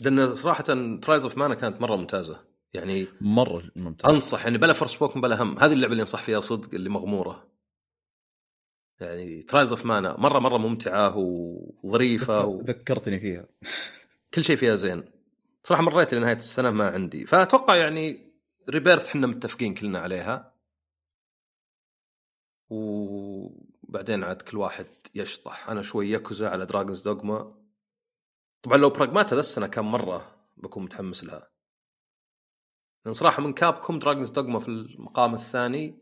لأن صراحة ترايلز اوف مانا كانت مرة ممتازة. يعني مرة ممتاز أنصح يعني بلا فرس بوكن بلا هم. هذه اللعبة اللي أنصح فيها صدق اللي مغمورة. يعني ترايلز اوف مانا مره مرة ممتعة وظريفة ذكرتني فيها. شيء فيها زين. صراحة مريت لنهاية السنة ما عندي. فأتوقع يعني ريبيرث إحنا متفقين كلنا عليها. وبعدين عاد كل واحد يشطح. أنا شوي ياكوزا على دراجونز دوغما طبعا لو براغماتا ذا السنة كان مرة بكون متحمس لها. لأن صراحة من كاب كوم دراجونز دوغما في المقام الثاني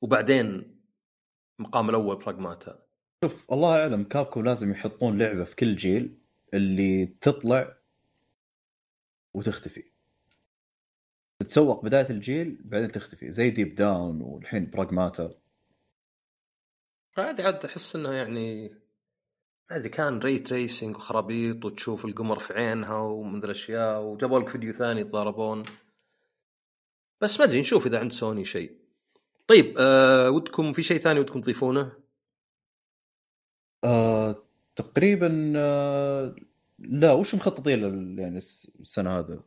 وبعدين المقام الأول براغماتا شوف الله أعلم كابكم لازم يحطون لعبة في كل جيل اللي تطلع وتختفي. تتسوق بداية الجيل بعدين تختفي زي ديب داون والحين براغماتا عادي عاد أحس إنه يعني ما ادري كان ray tracing وخرابيط وتشوف القمر في عينها ومن الاشياء وجابوا لك فيديو ثاني يتضاربون. بس ما أدري نشوف إذا عند سوني شيء. طيب آه ودكم في شيء ثاني ودكم تضيفونه؟ آه تقريبا آه لا وش مخططين يعني الس- السنة هذا؟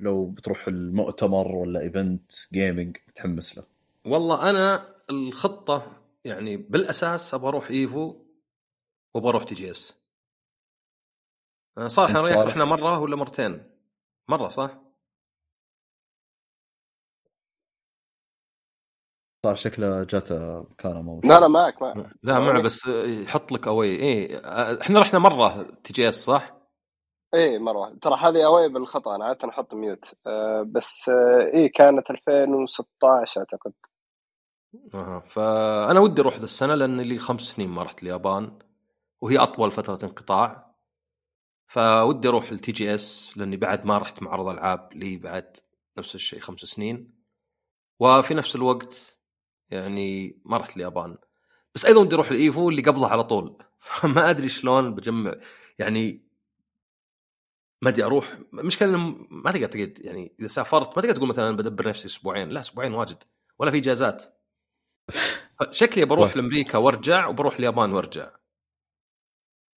لو بتروح المؤتمر ولا event gaming متحمس له والله أنا الخطة يعني بالأساس أبغى أروح إيفو وابغى أروح تي جي إس آه، صالح أنا وياك؟ رحنا مرة ولا مرتين؟ مرة صح؟ صار شكله جاته مكانه مو لا لا معك معك لا معه بس يحط لك أوي إيه آه، إحنا رحنا مرة تي جي إس صح؟ إيه مرة ترى هذه اواي بالخطأ أنا عادة أحط mute آه بس آه إيه كانت 2016 أعتقد. أها. فأنا ودي أروح ذا السنة لأن لي خمس سنين ما رحت اليابان وهي أطول فترة انقطاع. فودي أروح التي جي اس لأني بعد ما رحت معرض ألعاب لي بعد نفس الشيء خمس سنين. وفي نفس الوقت يعني ما رحت اليابان. بس أيضا ودي أروح الإيفو اللي قبلها على طول. فما أدري شلون بجمع يعني ما أدري أروح. مشكلة إنه ما تقدر تقعد يعني إذا سافرت ما تقدر تقول مثلا بدبر نفسي أسبوعين لا أسبوعين واجد ولا في إجازات. شكلي بروح طيب. لأمريكا وأرجع وبروح اليابان وأرجع.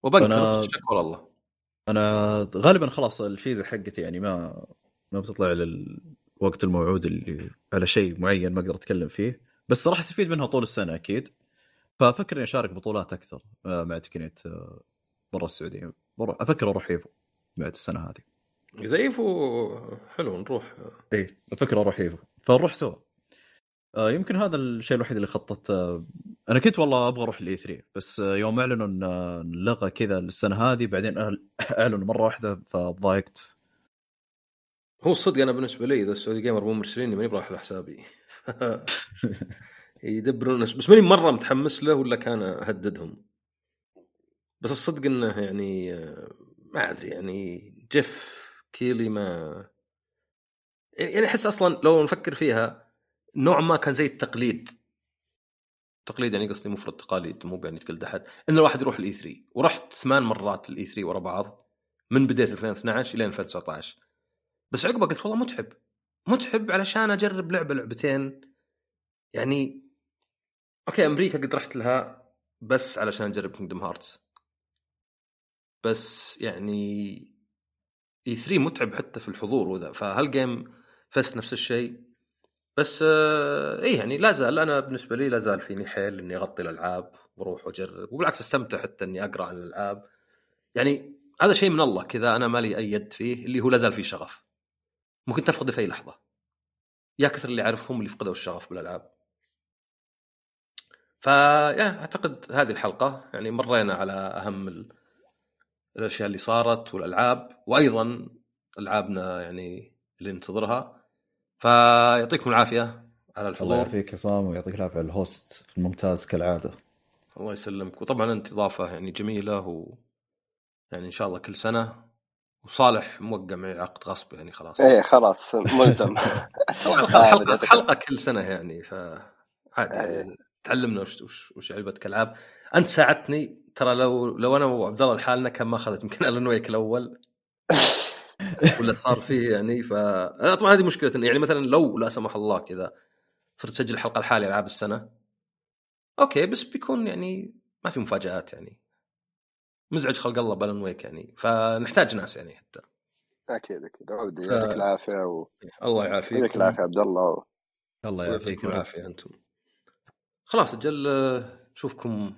وبنكر أنا- شكر الله أنا غالبا خلاص الفيزا حقتي يعني ما ما بتطلع للوقت الموعود اللي على شيء معين ما أقدر أتكلم فيه. بس راح أستفيد منها طول السنة أكيد. فأفكر إني أشارك بطولات أكثر آه، مع تقنيه آه، برا السعودية. بروح أفكر أروح ايفو بعد السنة هذه. إذا إيفو حلو نروح. اي أفكر أروح إيفو. فنروح سوا. آه، يمكن هذا الشيء الوحيد اللي خططت آه، أنا كنت والله أبغى أروح ال E3 بس آه، يوم اعلنوا إن انلغى كذا السنة هذه بعدين اعلنوا مرة واحدة فضايقت. هو الصدق أنا بالنسبة لي إذا السعودي جيمر مو مرسليني ماني براح على حسابي يدبرون نفس بس ماني مرة متحمس له ولا كان أهددهم. بس الصدق إنه يعني ما أدري يعني جيف كيلي ما يعني أحس أصلا لو نفكر فيها نوع ما كان زي التقليد. تقليد يعني قصدي مفرد تقاليد مو يعني تقلد أحد إن الواحد يروح ال E3 ورحت ثمان مرات ال E3 ورا بعض من بداية 2012 إلى 2019 بس عقبه قلت والله متعب متعب علشان أجرب لعبة لعبتين. يعني okay أمريكا قد رحت لها بس علشان أجرب كينجدم هارتس بس يعني E3 متعب حتى في الحضور وذا. فهل جيم فست نفس الشيء؟ بس آه إيه يعني لا زال. أنا بالنسبة لي لا زال فيني حيل إني أغطي الألعاب وأروح وأجرب. وبالعكس أستمتع حتى إني أقرأ عن الألعاب. يعني هذا شيء من الله. كذا أنا مالي أي يد فيه اللي هو لا زال فيه شغف. ممكن تفقده في أي لحظة. يا كثر اللي اعرفهم اللي فقدوا الشغف بالألعاب. فيا أعتقد هذه الحلقة. يعني مرينا على أهم. الأشياء اللي صارت والألعاب وأيضا ألعابنا يعني اللي ننتظرها. فيعطيكم العافية على الله الحضور يعافيك عصام ويعطيك العافية على الهوست الممتاز كالعادة. الله يسلمك. وطبعا انت اضافه يعني جميلة و يعني إن شاء الله كل سنة. وصالح موقع معي عقد غصب يعني خلاص. إيه خلاص ملزم. طبعا آه، حلقه حلقه كل سنة يعني فعادي يعني. تعلمنا وش وش, وش عجبتك العاب أنت ساعدتني. ترى لو لو أنا وعبد الله لحالنا كان ما أخذت يمكن الون ويك الأول. ولا صار فيه يعني ف طبعا هذه مشكلة يعني مثلا لو لا سمح الله كذا صرت أسجل الحلقة الحاليه ألعاب السنة. okay بس بيكون يعني ما في مفاجآت يعني. مزعج خلق الله بالون ويك يعني. فنحتاج ناس يعني حتى. أكيد أكيد. عودي ف- يعطيك العافية و... الله يعطيك يعافيك العافية عبد الله و... الله يعافيك العافيه أنتم. خلاص أجل آه، نشوفكم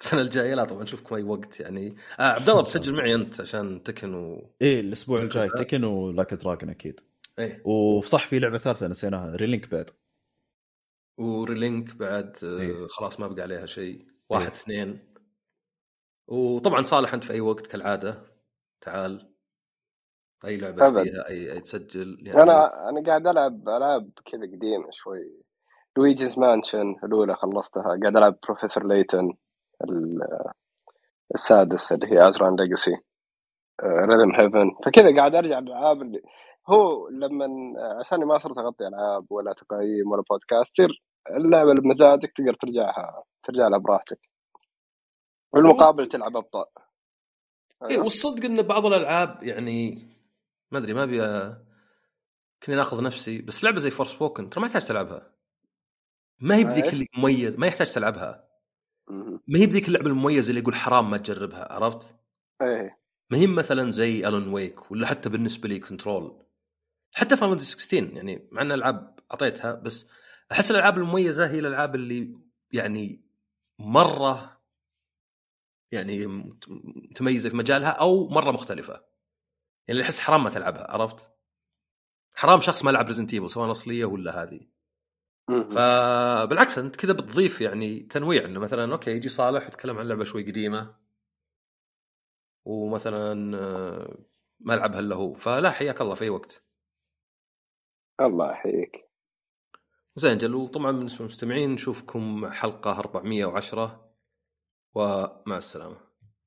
السنة الجاية. لا طبعا نشوفكم اي وقت يعني. آه عبد الله بتسجل معي أنت عشان تيكن و إيه الأسبوع الجاي تيكن ولايك دراجون أكيد. إيه. وصح في لعبة ثالثة نسيناها ريلينك بعد. وريلينك بعد آه إيه. خلاص ما بقى عليها شيء. واحد اثنين. وطبعا صالح أنت في أي وقت كالعادة. تعال. أي لعبة أبد. فيها أي أي تسجل. يعني أنا أنا قاعد ألعب العاب كذا قديمة شوي. Luigi's Mansion الأولى خلصتها. قاعد ألعب Professor Layton السادس اللي هي Azran Legacy Rhythm Heaven فكذا قاعد أرجع الالعاب اللي هو لما عشان ما صرت أغطي ألعاب ولا تقييم ولا بودكاست اللعبة اللي بمزاجك تقدر ترجعها ترجع لها براحتك. بالمقابل تلعب ابطال إيه والصدق إن بعض الألعاب يعني ما أدري ما أبي كني ناخذ نفسي بس لعبة زي Forspoken ترى ما يحتاج تلعبها. ما هي بذيك إيش؟ اللي مميز ما يحتاج تلعبها. ما هي بذيك اللعبة المميزة اللي يقول حرام ما تجربها عرفت؟ إيه ما هي مثلا زي Alan Wake ولا حتى بالنسبة لي Control حتى Final 16 يعني مع إن العاب غطيتها بس أحس الألعاب المميزة هي الألعاب اللي يعني مرة يعني مت- متميزه في مجالها أو مرة مختلفة يعني اللي أحس حرام ما تلعبها عرفت؟ حرام شخص ما لعب Resident Evil سواء أصلية ولا هذه. فبالعكس أنت كذا بتضيف يعني تنويع إنه مثلا okay يجي صالح يتكلم عن لعبة شوي قديمة ومثلا آه، ما لعبها إلا هو فلا حياك الله في أي وقت. الله يحييك. زين جل وطبعا بالنسبة للمستمعين نشوفكم حلقة 410 ومع السلامة.